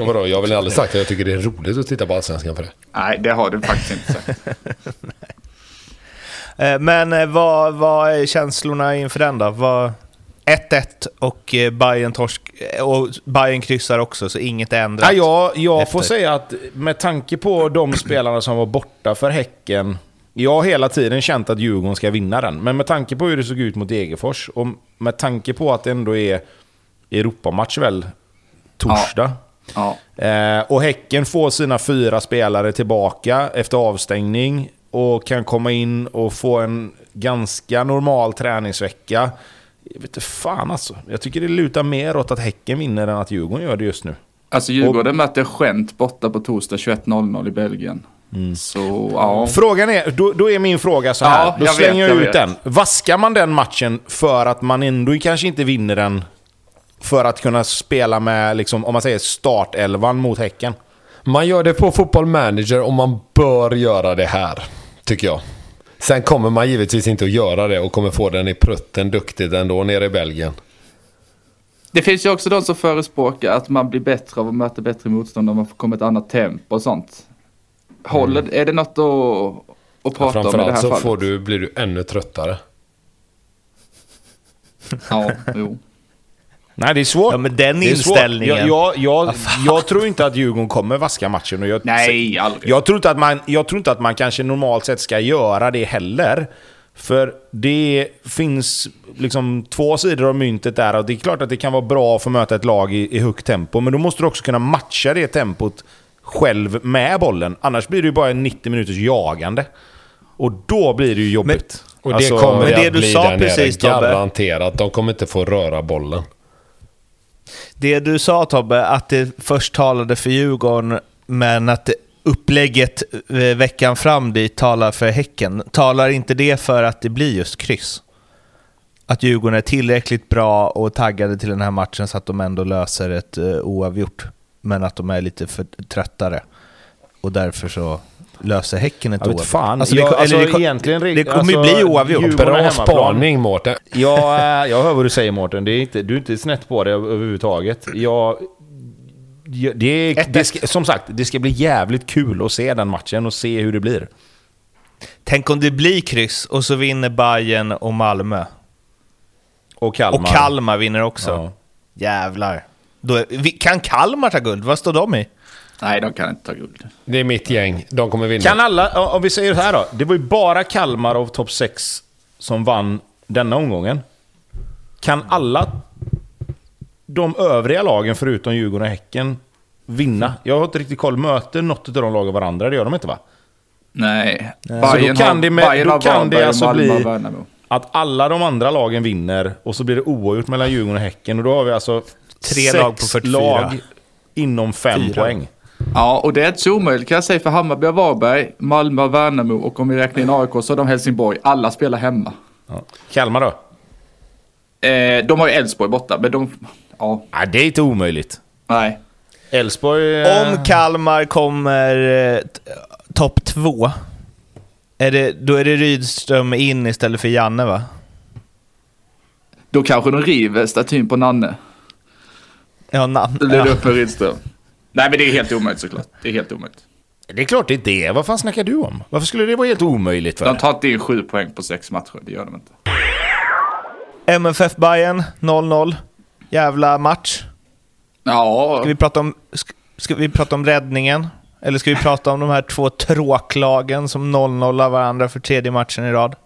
Speaker 1: Och vadå, jag har väl aldrig sagt att jag tycker det är roligt att titta på allsvenskan för det.
Speaker 3: Nej, det har du faktiskt inte sagt.
Speaker 2: Eh, men eh, vad, vad är känslorna inför den då? Vad- 1-1 och eh, Bayern torsk och Bayern kryssar också, så inget är ändrat.
Speaker 4: Ja, jag, jag får säga att med tanke på de spelarna som var borta för Häcken. Jag har hela tiden känt att Djurgården ska vinna den. Men med tanke på hur det såg ut mot Degerfors och med tanke på att det ändå är Europamatch väl torsdag.
Speaker 3: Ja.
Speaker 4: Eh, och Häcken får sina fyra spelare tillbaka efter avstängning och kan komma in och få en ganska normal träningsvecka. Jag vet inte fan alltså. Jag tycker det lutar mer åt att Häcken vinner än att Djurgården gör det just nu.
Speaker 3: Alltså Djurgården möter Gent borta på torsdag 21.00 i Belgien. Så ja.
Speaker 4: Frågan är, då, då är min fråga så här.
Speaker 3: Ja,
Speaker 4: då
Speaker 3: jag
Speaker 4: slänger
Speaker 3: vet,
Speaker 4: jag
Speaker 3: jag
Speaker 4: ut
Speaker 3: vet.
Speaker 4: den. Vaskar man den matchen för att man ändå kanske inte vinner den för att kunna spela med, liksom, om man säger startelvan mot Häcken?
Speaker 1: Man gör det på Football Manager och man bör göra det här, tycker jag. Sen kommer man givetvis inte att göra det och kommer få den i prutten duktigt ändå nere i Belgien.
Speaker 3: Det finns ju också de som förespråkar att man blir bättre av att möta bättre motstånd om man får komma ett annat tempo och sånt. Håller, Är det något att, att prata om i det
Speaker 1: Framförallt
Speaker 3: här
Speaker 1: så
Speaker 3: fallet?
Speaker 1: får du, blir du ännu tröttare.
Speaker 3: Ja, jo.
Speaker 4: Nej, det är svårt.
Speaker 2: Ja, men den
Speaker 4: Det är svårt.
Speaker 2: inställningen.
Speaker 4: Jag, jag, jag, jag tror inte att Djurgården kommer vaska matchen. Och jag,
Speaker 3: Nej, aldrig.
Speaker 4: Jag tror, inte att man, jag tror inte att man kanske normalt sett ska göra det heller. För det finns liksom två sidor av myntet där. Och det är klart att det kan vara bra att få möta ett lag i, i högt tempo. Men då måste du också kunna matcha det tempot själv med bollen. Annars blir det ju bara en 90 minuters jagande. Och då blir det ju jobbigt.
Speaker 1: Och det
Speaker 4: Alltså-
Speaker 1: kommer
Speaker 2: men
Speaker 1: det,
Speaker 2: det
Speaker 1: att
Speaker 2: du
Speaker 1: bli
Speaker 2: sa precis, Tobbe.
Speaker 1: garanterat. De kommer inte få röra bollen.
Speaker 2: Det du sa Tobbe, att det först talade för Djurgården, men att upplägget eh, veckan fram dit talar för Häcken. Talar inte det för att det blir just kryss? Att Djurgården är tillräckligt bra och taggade till den här matchen så att de ändå löser ett eh, oavgjort, men att de är lite för tröttare. Och därför så löser Häcken ett
Speaker 4: Jag vet fan.
Speaker 2: Alltså,
Speaker 4: Jag-
Speaker 2: det,
Speaker 4: alltså,
Speaker 2: eller det,
Speaker 4: egentligen-
Speaker 2: det kommer ju
Speaker 4: alltså,
Speaker 2: bli oavgjort.
Speaker 1: Bra spaning Mårten.
Speaker 4: Ja, eh, jag hör vad du säger Mårten. Det är inte, du är inte snett på det överhuvudtaget. Jag, jag- det, är- det ska, som sagt, det ska bli jävligt kul att se den matchen och se hur det blir.
Speaker 2: Tänk om det blir kryss och så vinner Bayern och Malmö.
Speaker 4: Och Kalmar.
Speaker 2: Och Kalmar vinner också.
Speaker 4: Ja.
Speaker 2: Jävlar. Är, kan Kalmar ta guld? Vad står de i?
Speaker 3: Nej, de kan inte ta guld.
Speaker 1: Det är mitt gäng. De kommer vinna.
Speaker 4: Kan alla, om vi säger så här då. Det var ju bara Kalmar av topp 6 som vann denna omgången. Kan alla de övriga lagen förutom Djurgården och Häcken vinna? Jag har inte riktigt koll. Möter något av de lagen varandra? Det gör de inte va?
Speaker 3: Nej.
Speaker 4: Så då kan det, med, då kan det alltså bli att alla de andra lagen vinner och så blir det oavgjort mellan Djurgården och Häcken. Och då har vi alltså
Speaker 2: Tre
Speaker 4: sex
Speaker 2: lag på 44.
Speaker 4: lag inom fem
Speaker 2: Fyra.
Speaker 4: poäng.
Speaker 3: Ja, och det är inte så omöjligt kan jag säga för Hammarby och Varberg, Malmö och Värnamo och om vi räknar in AIK så har de Helsingborg. Alla spelar hemma.
Speaker 4: Ja. Kalmar då?
Speaker 3: Eh, de har ju Elfsborg borta, men de... Ja,
Speaker 4: Nej, det är inte omöjligt.
Speaker 3: nej.
Speaker 4: Elfsborg... eh,
Speaker 2: Om Kalmar kommer eh, topp två Är det, då är det Rydström in istället för Janne va?
Speaker 3: Då kanske de river statyn på Nanne.
Speaker 2: Ja,
Speaker 3: blir det
Speaker 2: Ja.
Speaker 3: upp med Rydström. Nej men det är helt omöjligt såklart. Det är helt omöjligt.
Speaker 4: Det är klart det är det. Vad fan snackar du om? Varför skulle det vara helt omöjligt för?
Speaker 3: De tar inte in sju poäng på sex matcher. Det gör de inte.
Speaker 2: MFF Bayern 0-0. Jävla match.
Speaker 3: Ja,
Speaker 2: Ska vi prata om, ska, ska vi prata om räddningen? Eller ska vi prata om de här två tråklagen som 0-0 varandra för tredje matchen i rad?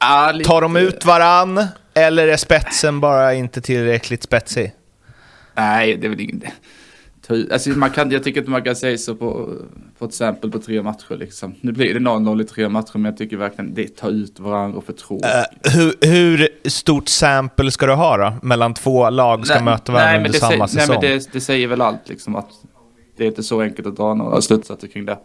Speaker 3: ja, lite-
Speaker 2: Tar de ut varann? Eller är spetsen bara inte tillräckligt spetsig?
Speaker 3: Nej, det är väl ingen... Alltså, man kan, jag tycker inte man kan säga så på, på ett exempel på tre matcher. Liksom. Nu blir det 0-0 i tre matcher, men jag tycker verkligen det tar ut varandra och för tråkigt.
Speaker 2: Eh, hur, hur stort sample ska du ha då? Mellan två lag ska möta varandra
Speaker 3: nej,
Speaker 2: under samma säsong?
Speaker 3: Nej, men det, det säger väl allt liksom att det är inte så enkelt att dra några slutsatser kring det.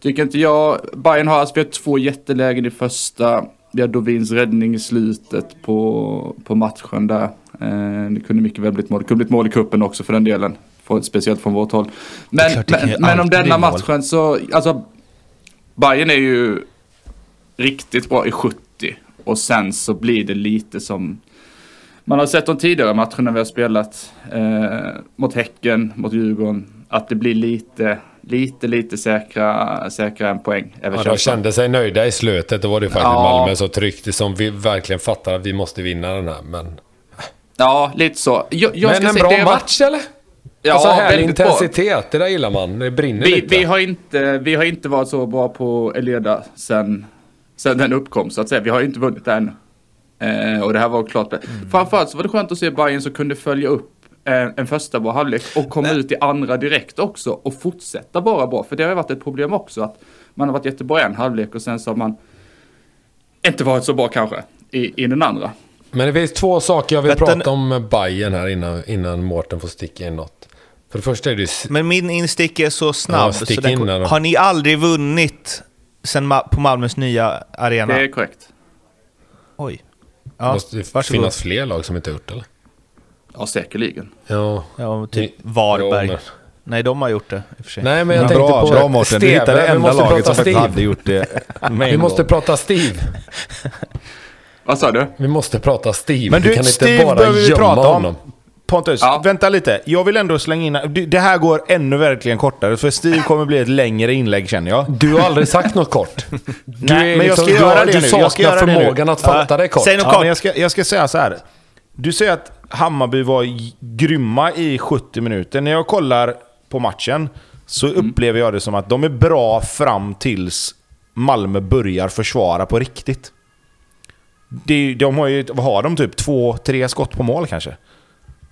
Speaker 3: Tycker inte jag. Bayern har alltså, två jättelägen i första. Har Dovins räddning i slutet på, på matchen där. Eh, det kunde mycket väl blivit mål. Det kunde blivit mål i kuppen också för den delen. För, speciellt från vårt håll. Men,
Speaker 2: klart
Speaker 3: men, men om denna
Speaker 2: mål.
Speaker 3: matchen så, alltså Bayern är ju riktigt bra i 70 och sen så blir det lite som man har sett de tidigare matcherna vi har spelat eh, mot Häcken, mot Djurgården, att det blir lite, lite, lite säkra, säkra en poäng.
Speaker 1: Ja, de kände sig nöjda i slutet. Då var det faktiskt
Speaker 3: Ja.
Speaker 1: Malmö som tryckte som vi verkligen fattar att vi måste vinna den här. Men,
Speaker 3: Ja, lite så. Jag, jag
Speaker 1: men en bra
Speaker 3: varit-
Speaker 1: match eller?
Speaker 3: Ja,
Speaker 1: alltså härlig intensitet. Det där gillar man. Det brinner
Speaker 3: Vi,
Speaker 1: lite.
Speaker 3: vi, har inte, vi har inte varit så bra på Eleda sen, sen den uppkom så att säga. Vi har inte vunnit än. Eh, och det här var klart. Mm. Framförallt så var det skönt att se Bayern som kunde följa upp eh, en första bra halvlek och komma ut i andra direkt också och fortsätta vara bra. För det har ju varit ett problem också att man har varit jättebra i en halvlek och sen så har man inte varit så bra kanske i, i den andra.
Speaker 1: Men det finns två saker jag vill
Speaker 2: Vänta,
Speaker 1: prata om Bayern här innan, innan Mårten får sticka in något. För det första är det
Speaker 2: Men min instick är så
Speaker 1: Ja,
Speaker 2: snabb.
Speaker 1: stick
Speaker 2: så den, har ni aldrig vunnit sen Ma- på Malmös nya arena?
Speaker 3: Det är korrekt.
Speaker 2: Oj.
Speaker 1: Det
Speaker 2: Ja,
Speaker 1: måste
Speaker 2: varsågod.
Speaker 1: finnas fler lag som inte har gjort det eller?
Speaker 3: Ja, säkerligen.
Speaker 1: Ja.
Speaker 2: Ja, typ Varberg.
Speaker 1: men-
Speaker 2: Nej, de har gjort det i och för sig.
Speaker 1: Nej, men jag tänkte
Speaker 4: bra,
Speaker 1: på...
Speaker 4: bra Mårten. Du
Speaker 1: Steve,
Speaker 4: hittade det
Speaker 1: vi
Speaker 4: enda laget som faktiskt
Speaker 1: Steve.
Speaker 4: hade gjort det
Speaker 1: Vi måste prata Steve.
Speaker 3: Vad sa du?
Speaker 1: Vi måste prata Steve.
Speaker 4: Men
Speaker 1: vi
Speaker 4: du,
Speaker 1: kan inte
Speaker 4: Steve
Speaker 1: bara
Speaker 4: behöver vi prata om.
Speaker 1: honom.
Speaker 4: Pontus,
Speaker 3: Ja.
Speaker 4: vänta lite. Jag vill ändå slänga in... det- här går ännu verkligen kortare, för Steve kommer bli ett längre inlägg känner jag.
Speaker 1: Du har aldrig sagt något kort. Du,
Speaker 4: Nej, men jag ska
Speaker 1: du,
Speaker 4: göra det
Speaker 1: du
Speaker 4: nu.
Speaker 1: saknar
Speaker 4: Jag ska göra det nu.
Speaker 1: förmågan att fatta
Speaker 2: Ja,
Speaker 1: det kort.
Speaker 2: säg något
Speaker 4: Ja,
Speaker 2: kort.
Speaker 4: men jag, ska, jag ska säga så här. Du säger att Hammarby var grymma i 70 minuter. När jag kollar på matchen så upplever jag det som att de är bra fram tills Malmö börjar försvara på riktigt. Det, de har ju, vad har de? Typ två, tre skott på mål kanske?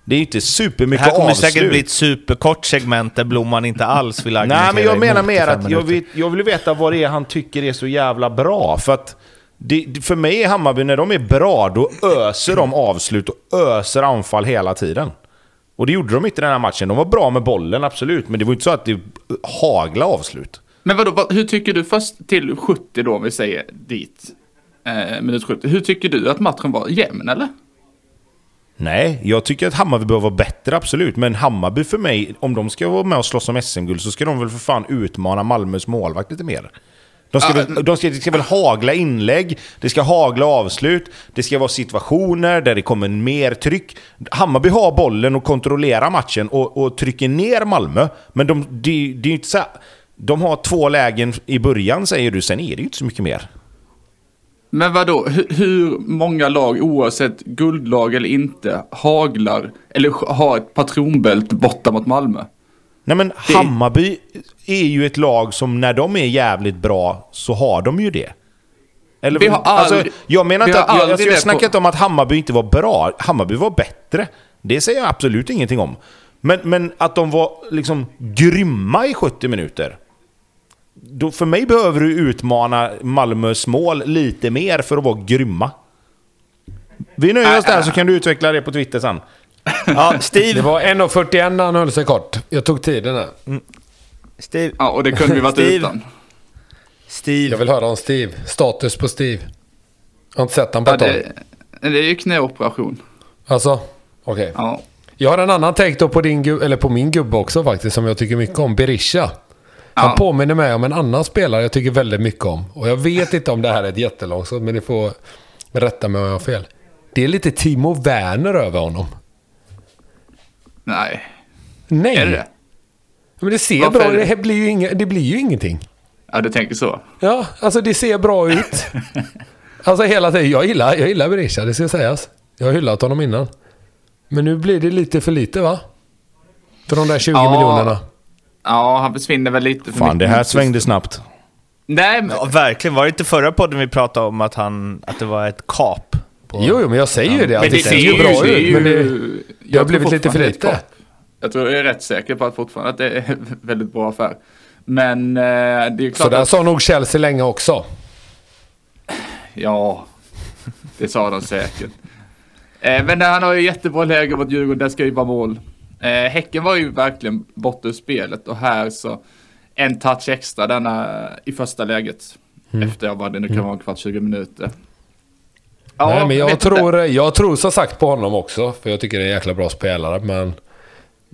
Speaker 4: Det är ju inte
Speaker 2: Det
Speaker 4: supermycket
Speaker 2: här kommer
Speaker 4: avslut.
Speaker 2: säkert bli ett superkort segment där Blomman inte alls vill argumentera
Speaker 4: Nej, men jag menar mer att jag vill, jag vill veta vad det är han tycker är så jävla bra. För att det, för mig är Hammarby, när de är bra, då öser de avslut och öser anfall hela tiden. Och det gjorde de inte i den här matchen. De var bra med bollen, absolut. Men det var inte så att det hagla avslut.
Speaker 3: Men vadå, vad, hur tycker du först till 70 då, om vi säger dit, eh, minut 70. Hur tycker du att matchen var? Jämn eller?
Speaker 4: Nej, jag tycker att Hammarby behöver vara bättre, absolut. Men Hammarby för mig, om de ska vara med och slåss om SM-guld så ska de väl för fan utmana Malmös målvakt lite mer. De ska,
Speaker 3: Ja,
Speaker 4: väl, de ska, det ska väl hagla inlägg, det ska hagla avslut, det ska vara situationer där det kommer mer tryck. Hammarby har bollen och kontrollerar matchen och, och trycker ner Malmö. Men de, är ju inte så De har två lägen i början säger du, sen är det ju inte så mycket mer.
Speaker 3: Men vadå, hur, hur många lag, oavsett guldlag eller inte, haglar eller har ett patronbälte borta mot Malmö?
Speaker 4: Nej men Hammarby är ju ett lag som när de är jävligt bra så har de ju det. Eller,
Speaker 3: Vi har
Speaker 4: alltså,
Speaker 3: aldrig-
Speaker 4: jag menar inte att, jag, alltså, jag
Speaker 3: det
Speaker 4: snackar
Speaker 3: på-
Speaker 4: inte om att Hammarby inte var bra. Hammarby var bättre. Det säger jag absolut ingenting om. Men, men att de var liksom grymma i 70 minuter. Då, för mig behöver du utmana Malmös mål lite mer för att vara grymma. Vi nöjer oss där så kan du utveckla det på Twitter sen.
Speaker 2: Ja,
Speaker 1: Det
Speaker 2: Steve,
Speaker 1: var 1.41 när han höll sig kort. Jag tog tiden här.
Speaker 2: Steve,
Speaker 3: Ja, och det kunde vi varit
Speaker 2: Steve.
Speaker 3: utan.
Speaker 2: Steve.
Speaker 1: Jag vill höra om Steve. Status på Steve. Jag har inte sett han på
Speaker 3: Ja,
Speaker 1: ett tag.
Speaker 3: det, det är ju knäoperation.
Speaker 1: Alltså, okej.
Speaker 3: Ja.
Speaker 1: Jag har en annan take då på, din, gu- eller på min gubbe också faktiskt, som jag tycker mycket om. Berisha. Han
Speaker 3: Ja.
Speaker 1: påminner mig om en annan spelare jag tycker väldigt mycket om. Och jag vet inte om det här är ett jättelångsamt, men ni får rätta mig om jag har fel. Det är lite Timo Werner över honom.
Speaker 3: Nej,
Speaker 1: Nej!
Speaker 3: är det det?
Speaker 1: Men det ser
Speaker 3: Varför
Speaker 1: bra
Speaker 3: är det?
Speaker 1: det? blir ju inga, det blir ju ingenting.
Speaker 3: Ja, du tänker så.
Speaker 1: Ja, alltså det ser bra ut. Alltså hela tiden. Jag gillar, jag gillar Berisha, det ska sägas. Jag har hyllat honom innan. Men nu blir det lite för lite va? För de där 20
Speaker 3: Ja.
Speaker 1: miljonerna.
Speaker 3: Ja, han försvinner väl lite för
Speaker 4: Fan,
Speaker 3: mycket
Speaker 4: det här svängde snabbt.
Speaker 3: Nej, men...
Speaker 2: Ja, verkligen. Var det inte förra podden vi pratade om att, han, att det var ett kap? På...
Speaker 1: Jo, jo, men jag säger ju det.
Speaker 3: Men
Speaker 1: det, ser ju bra ut.
Speaker 3: ju-
Speaker 1: Men det,
Speaker 3: jag
Speaker 1: har blivit lite för lite.
Speaker 3: Jag tror jag är rätt säker på att fortfarande att det är väldigt bra affär. Men eh, det är ju
Speaker 1: Så
Speaker 3: klart
Speaker 1: där
Speaker 3: att...
Speaker 1: sa nog Chelsea länge också.
Speaker 3: Ja, det sa de säkert. Eh, men han har ju jättebra läge mot Djurgården, där ska ju vara mål. Eh, häcken var ju verkligen borta ur spelet och här så en touch extra denna i första läget.
Speaker 1: Mm.
Speaker 3: Efter vad det nu kan vara en kvart, 20 minuter. Ja,
Speaker 1: Nej, men jag
Speaker 3: inte.
Speaker 1: tror, jag tror som sagt på honom också. För jag tycker det är en jäkla bra spelare. Men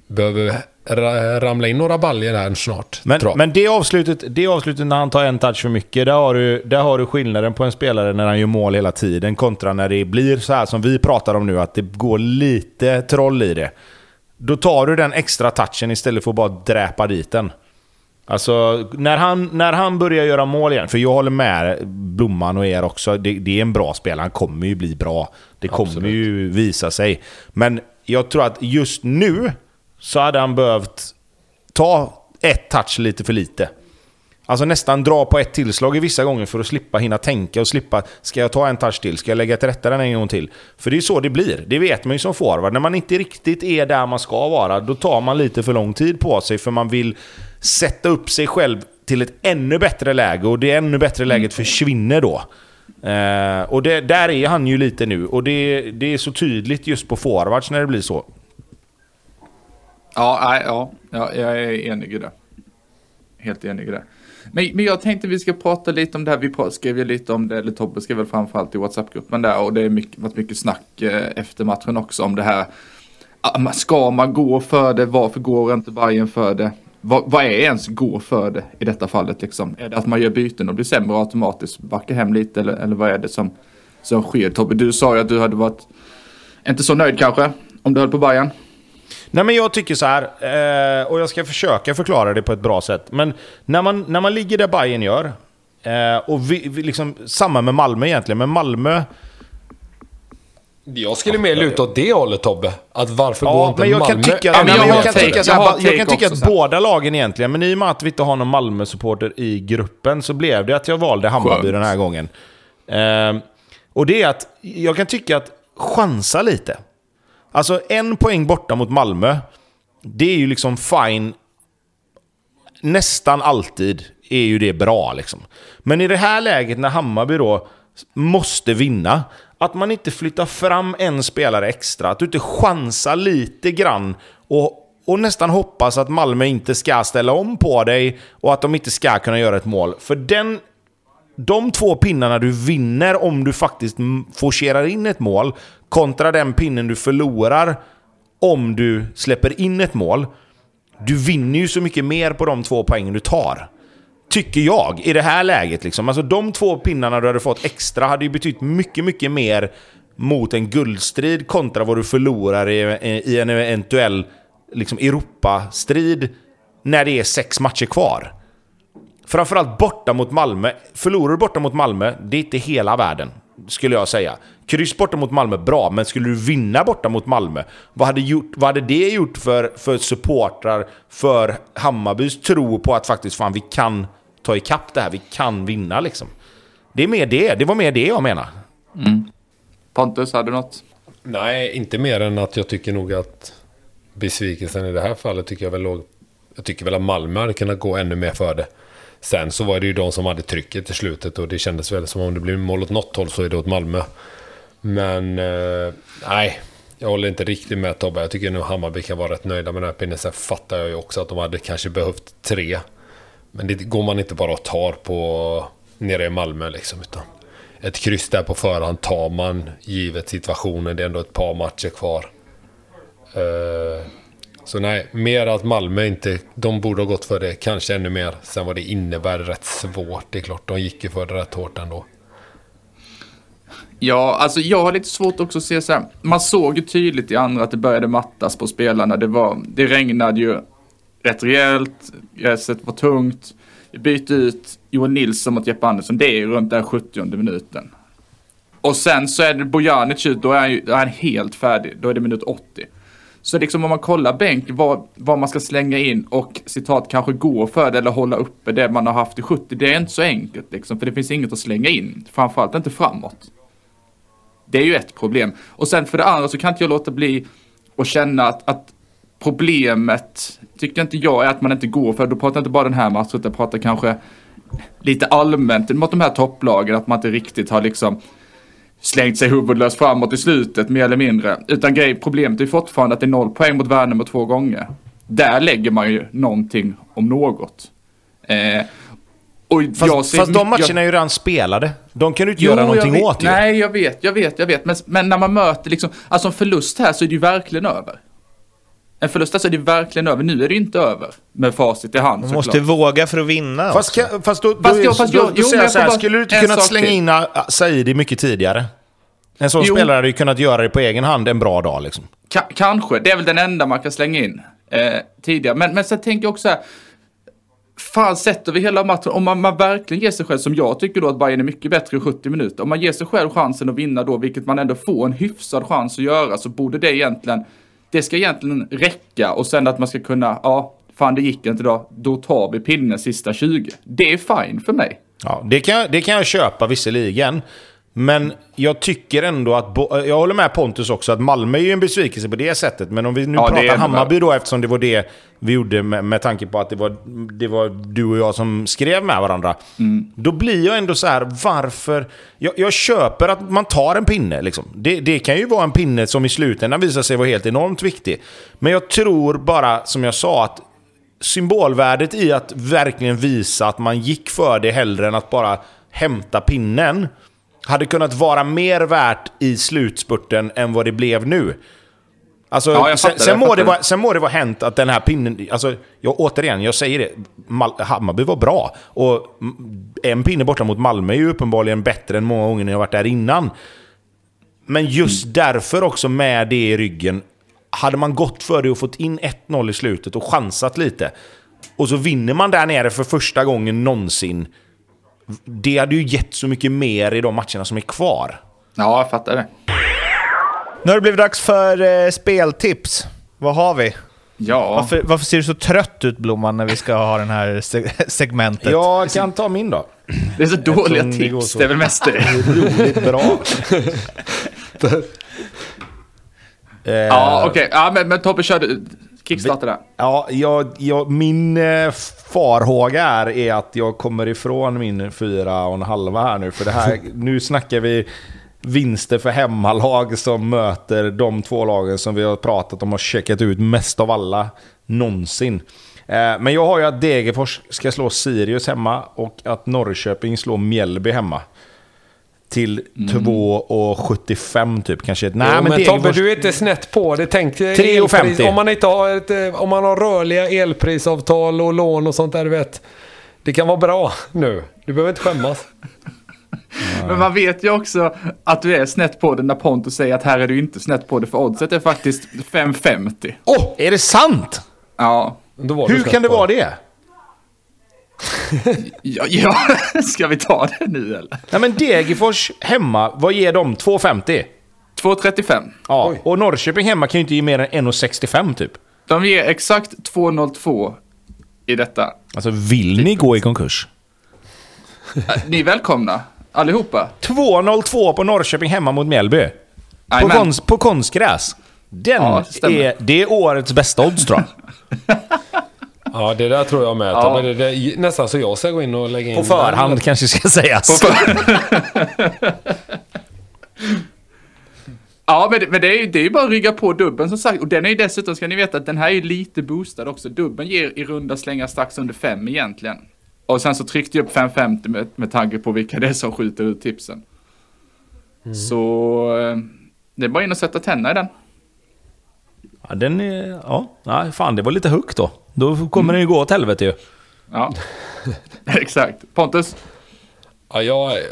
Speaker 1: behöver ra- ramla in några baljor här snart.
Speaker 4: Men, men det, avslutet, det avslutet när han tar en touch för mycket, där har, du, där har du skillnaden på en spelare när han gör mål hela tiden kontra när det blir så här som vi pratar om nu, att det går lite troll i det. Då tar du den extra touchen istället för att bara dräpa dit den. Alltså, när han, när han börjar göra mål igen, för jag håller med Blomman och er också, det, det är en bra spelare, han kommer ju bli bra. Det kommer
Speaker 1: Absolut.
Speaker 4: ju visa sig. Men jag tror att just nu så hade han behövt ta ett touch lite för lite. Alltså nästan dra på ett tillslag i vissa gånger för att slippa hinna tänka och slippa... Ska jag ta en touch till? Ska jag lägga till rätta den en gång till? För det är så det blir. Det vet man ju som forward. När man inte riktigt är där man ska vara, då tar man lite för lång tid på sig för man vill sätta upp sig själv till ett ännu bättre läge och det ännu bättre läget försvinner då. Eh, och det, där är han ju lite nu och det, det är så tydligt just på forwards när det blir så.
Speaker 3: Ja, ja, ja, jag är enig i det. Helt enig i det. Men, men jag tänkte vi ska prata lite om det här. Vi skrev ju lite om det, eller Tobbe skrev väl framförallt i WhatsApp-gruppen där. Och det har mycket, varit mycket snack eh, efter matchen också om det här. Ah, Ska man gå för det? Varför går inte Bayern för det? Vad, vad är ens gå för det i detta fallet liksom? Är det att man gör byten och blir sämre automatiskt, backar hem lite eller, eller vad är det som, som sker? Tobbe, du sa ju att du hade varit inte så nöjd kanske om du höll på Bayern.
Speaker 4: Nej men jag tycker så här, eh, och jag ska försöka förklara det på ett bra sätt. Men när man, när man ligger där Bayern gör, eh, och vi, vi liksom, samma med Malmö egentligen, men Malmö...
Speaker 1: Jag skulle mer luta åt det hållet Tobbe. Att varför går
Speaker 4: Ja,
Speaker 1: inte
Speaker 4: men jag
Speaker 1: Malmö
Speaker 4: kan tycka,
Speaker 3: Ja, men jag
Speaker 4: jag kan tycka, så
Speaker 3: Jag
Speaker 4: ba- jag kan tycka att båda lagen egentligen, men i och med att vi inte har någon Malmö-supporter i gruppen så blev det att jag valde Hammarby
Speaker 3: Skönt.
Speaker 4: den här gången. Eh, och det är att jag kan tycka att chansa lite. Alltså en poäng borta mot Malmö, det är ju liksom fine nästan alltid är ju det bra. Liksom. Men i det här läget när Hammarby då måste vinna, att man inte flyttar fram en spelare extra, att du inte chansar lite grann och, och nästan hoppas att Malmö inte ska ställa om på dig och att de inte ska kunna göra ett mål. För den, de två pinnarna du vinner om du faktiskt forcerar in ett mål kontra den pinnen du förlorar om du släpper in ett mål. Du vinner ju så mycket mer på de två poängen du tar. Tycker jag, i det här läget. Liksom. Alltså de två pinnarna du hade fått extra hade ju betytt mycket, mycket mer mot en guldstrid kontra vad du förlorar i, i en eventuell liksom, Europastrid när det är sex matcher kvar. Framförallt borta mot Malmö. Förlorar du borta mot Malmö, det är inte hela världen. Skulle jag säga. Kryss borta mot Malmö, bra. Men skulle du vinna borta mot Malmö, vad hade, gjort, vad hade det gjort för, för supportrar, för Hammarbys tro på att faktiskt fan vi kan ta ikapp det här, vi kan vinna liksom. Det är mer det, det var mer det jag menar.
Speaker 3: Pontus, hade du något?
Speaker 1: Nej, inte mer än att jag tycker nog att besvikelsen i det här fallet tycker jag väl låg... Jag tycker väl att Malmö hade kunnat gå ännu mer för det. Sen så var det ju de som hade trycket i slutet och det kändes väl som om det blir mål åt något håll så är det åt Malmö. Men eh, nej, jag håller inte riktigt med Tobbe. Jag tycker nog Hammarby kan vara rätt nöjda med den här pinnen. Sen fattar jag ju också att de hade kanske behövt tre. Men det går man inte bara och tar på nere i Malmö liksom. Utan ett kryss där på förhand tar man givet situationen. Det är ändå ett par matcher kvar. Eh, så nej, mer att Malmö inte, de borde ha gått för det kanske ännu mer. Sen vad det innebär rätt svårt, det är klart, de gick ju för det rätt hårt ändå.
Speaker 3: Ja, alltså jag har lite svårt också att se så här. Man såg ju tydligt i andra att det började mattas på spelarna. Det, var, det regnade ju rätt rejält, gräset var tungt. Vi bytte ut Johan Nilsson mot Jeppe Andersson, det är ju runt den 70 minuten. Och sen så är det Bojanic ut, då är han, ju, då är han helt färdig. Då är det minut 80. Så liksom om man kollar bänk, vad, vad man ska slänga in och citat kanske gå för det eller hålla uppe det man har haft i 70. Det är inte så enkelt liksom, för det finns inget att slänga in. Framförallt inte framåt. Det är ju ett problem. Och sen för det andra så kan inte jag låta bli att känna att, att problemet, tycker inte jag, är att man inte går för, då pratar jag inte bara den här matchen, utan jag pratar kanske lite allmänt mot de här topplagen, att man inte riktigt har liksom slängt sig huvudlöst framåt i slutet mer eller mindre. Utan grej, problemet är fortfarande att det är noll poäng mot Värnamo två gånger. Där lägger man ju någonting om något. Eh, och
Speaker 4: Fast,
Speaker 3: jag ser
Speaker 4: fast de matcherna är ju redan spelade. De kan du inte
Speaker 3: Jo,
Speaker 4: göra
Speaker 3: jag
Speaker 4: någonting
Speaker 3: vet.
Speaker 4: åt ju.
Speaker 3: Nej, jag vet, jag vet, jag vet. Men, men när man möter liksom, alltså en förlust här så är det ju verkligen över. En förlust här så är det verkligen över. Nu är det ju inte över med facit i hand
Speaker 2: Man
Speaker 3: såklart.
Speaker 2: måste våga för att vinna
Speaker 4: Fast,
Speaker 2: också.
Speaker 4: kan, fast då, då,
Speaker 3: Fast jag- fast
Speaker 4: då,
Speaker 3: jag-
Speaker 4: då
Speaker 3: jo,
Speaker 4: jag så här, skulle du inte kunnat slänga in ah, Saidi mycket tidigare? En sån
Speaker 3: Jo.
Speaker 4: spelare hade ju kunnat göra det på egen hand en bra dag liksom.
Speaker 3: Ka- kanske, det är väl den enda man kan slänga in eh, tidigare. Men, men sen tänker jag också här, fan sätter vi hela matchen, om man, man verkligen ger sig själv, som jag tycker då att Bayern är mycket bättre i 70 minuter, om man ger sig själv chansen att vinna då, vilket man ändå får en hyfsad chans att göra, så borde det egentligen, det ska egentligen räcka och sen att man ska kunna, ja, fan det gick inte då, då tar vi pinnen sista 20. Det är fine för mig.
Speaker 4: Ja, det kan, det kan jag köpa visserligen. Men jag tycker ändå att... Bo- Jag håller med Pontus också att Malmö är ju en besvikelse på det sättet. Men om vi nu
Speaker 3: Ja,
Speaker 4: pratar Hammarby då, eftersom det var det vi gjorde med, med tanke på att det var, det var du och jag som skrev med varandra. Då blir jag ändå så här, varför... Jag, jag köper att man tar en pinne. Liksom. Det, det kan ju vara en pinne som i slutändan visar sig vara helt enormt viktig. Men jag tror bara, som jag sa, att symbolvärdet i att verkligen visa att man gick för det hellre än att bara hämta pinnen hade kunnat vara mer värt i slutspurten än vad det blev nu. Alltså,
Speaker 3: Ja,
Speaker 4: sen,
Speaker 3: fattar,
Speaker 4: sen, må det vara, sen må det vara hänt att den här pinnen... Alltså, jag, återigen, jag säger det. Mal, Hammarby var bra. Och en pinne borta mot Malmö är ju uppenbarligen bättre än många gånger när jag varit där innan. Men just
Speaker 3: Mm.
Speaker 4: därför också med det i ryggen. Hade man gått för det och fått in 1-0 i slutet och chansat lite. Och så vinner man där nere för första gången någonsin. Det hade ju gett så mycket mer i de matcherna som är kvar.
Speaker 3: Ja, jag fattar det.
Speaker 2: Nu har det blivit dags för eh, speltips. Vad har vi?
Speaker 3: Ja,
Speaker 2: Varför, varför ser du så trött ut Blomman när vi ska ha den här se- segmentet?
Speaker 4: Jag kan ta min då.
Speaker 3: det är så dåliga
Speaker 4: det
Speaker 3: tips.
Speaker 4: så.
Speaker 3: Det är väl mest det.
Speaker 4: Roligt bra. Eh,
Speaker 3: Ja, okej. Ja, men, men Tobbe, kör du. Kickstarta där.
Speaker 4: Ja, jag, jag, min eh, farhåga är, är att jag kommer ifrån min fyra och en halva här nu. För det här, nu snackar vi vinster för hemmalag som möter de två lagen som vi har pratat om och checkat ut mest av alla någonsin. Eh, Men jag har ju att Degerfors ska slå Sirius hemma och att Norrköping slår Mjällby hemma. Till 2,75 typ kanske. Nej,
Speaker 1: jo,
Speaker 4: men,
Speaker 1: men Tobbe, du är inte snett på det. Tänk dig
Speaker 4: 3,50.
Speaker 1: elpris. Om man inte har ett, eh, om man har rörliga elprisavtal och lån och sånt där, du vet. Det kan vara bra nu. Du behöver inte skämmas.
Speaker 3: Men man vet ju också att du är snett på det när Pontus säger att här är du inte snett på det för oddset är faktiskt 5,50.
Speaker 4: Åh, är det sant?
Speaker 3: Ja.
Speaker 1: Då var du
Speaker 4: Hur kan det vara det?
Speaker 3: Ja. Ja, ska vi ta det nu eller?
Speaker 4: Nej men Degerfors hemma, vad ger de? 2,50?
Speaker 3: 2,35.
Speaker 4: Ja,
Speaker 1: Oj.
Speaker 4: och Norrköping hemma kan ju inte ge mer än 1,65 typ.
Speaker 3: De ger exakt 2,02 i detta.
Speaker 4: Alltså vill ni gå i konkurs?
Speaker 3: Äh, Ni är välkomna, allihopa.
Speaker 4: 2,02 på Norrköping hemma mot Mjällby. På, konst, på konstgräs. Den
Speaker 3: Ja,
Speaker 4: är, det är årets bästa odds tror jag.
Speaker 1: Ja, det där tror jag med.
Speaker 3: Ja.
Speaker 1: Det, det, nästan så jag ska gå in och lägga in...
Speaker 4: På förhand kanske ska sägas.
Speaker 3: Ja, men, det, men det, är det är ju bara att rygga på dubben som sagt. Och den är ju dessutom, ska ni veta, att den här är ju lite boostad också. Dubben ger i runda slängar strax under 5 egentligen. Och sen så tryckte jag upp 5,50 med, med tanke på vilka det är som skjuter ut tipsen. Så eh, det är bara in och sätta tänderna i den.
Speaker 4: Ja, den är... Ja, nej, fan det var lite högt då. Då kommer den ju gå åt helvete ju.
Speaker 3: Ja, exakt. Pontus?
Speaker 1: Ja, jag eh,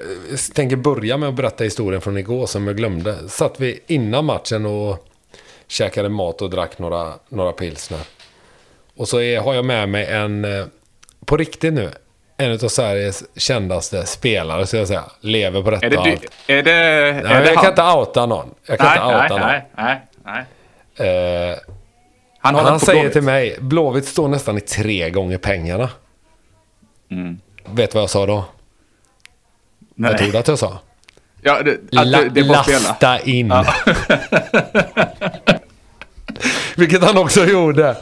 Speaker 1: tänker börja med att berätta historien från igår som jag glömde. Satt vi innan matchen och käkade mat och drack några, några pilsner. Och så är, har jag med mig en, eh, på riktigt nu, en av Sveriges kändaste spelare, så jag säga. Lever på detta
Speaker 3: Är det,
Speaker 1: och
Speaker 3: du,
Speaker 1: allt.
Speaker 3: är det, är
Speaker 1: Nej,
Speaker 3: det
Speaker 1: jag kan inte outa någon. Jag kan
Speaker 3: nej,
Speaker 1: inte outa
Speaker 3: nej,
Speaker 1: någon.
Speaker 3: nej, nej, nej.
Speaker 1: Eh,
Speaker 3: Han,
Speaker 1: han säger
Speaker 3: Blåvitt.
Speaker 1: till mig, Blåvitt står nästan i tre gånger pengarna.
Speaker 3: Mm.
Speaker 1: Vet du vad jag sa då?
Speaker 3: Nej.
Speaker 1: Vad tror du att jag sa?
Speaker 3: Ja, det, att
Speaker 1: La,
Speaker 3: det, det
Speaker 1: lasta in. Vilket han också gjorde.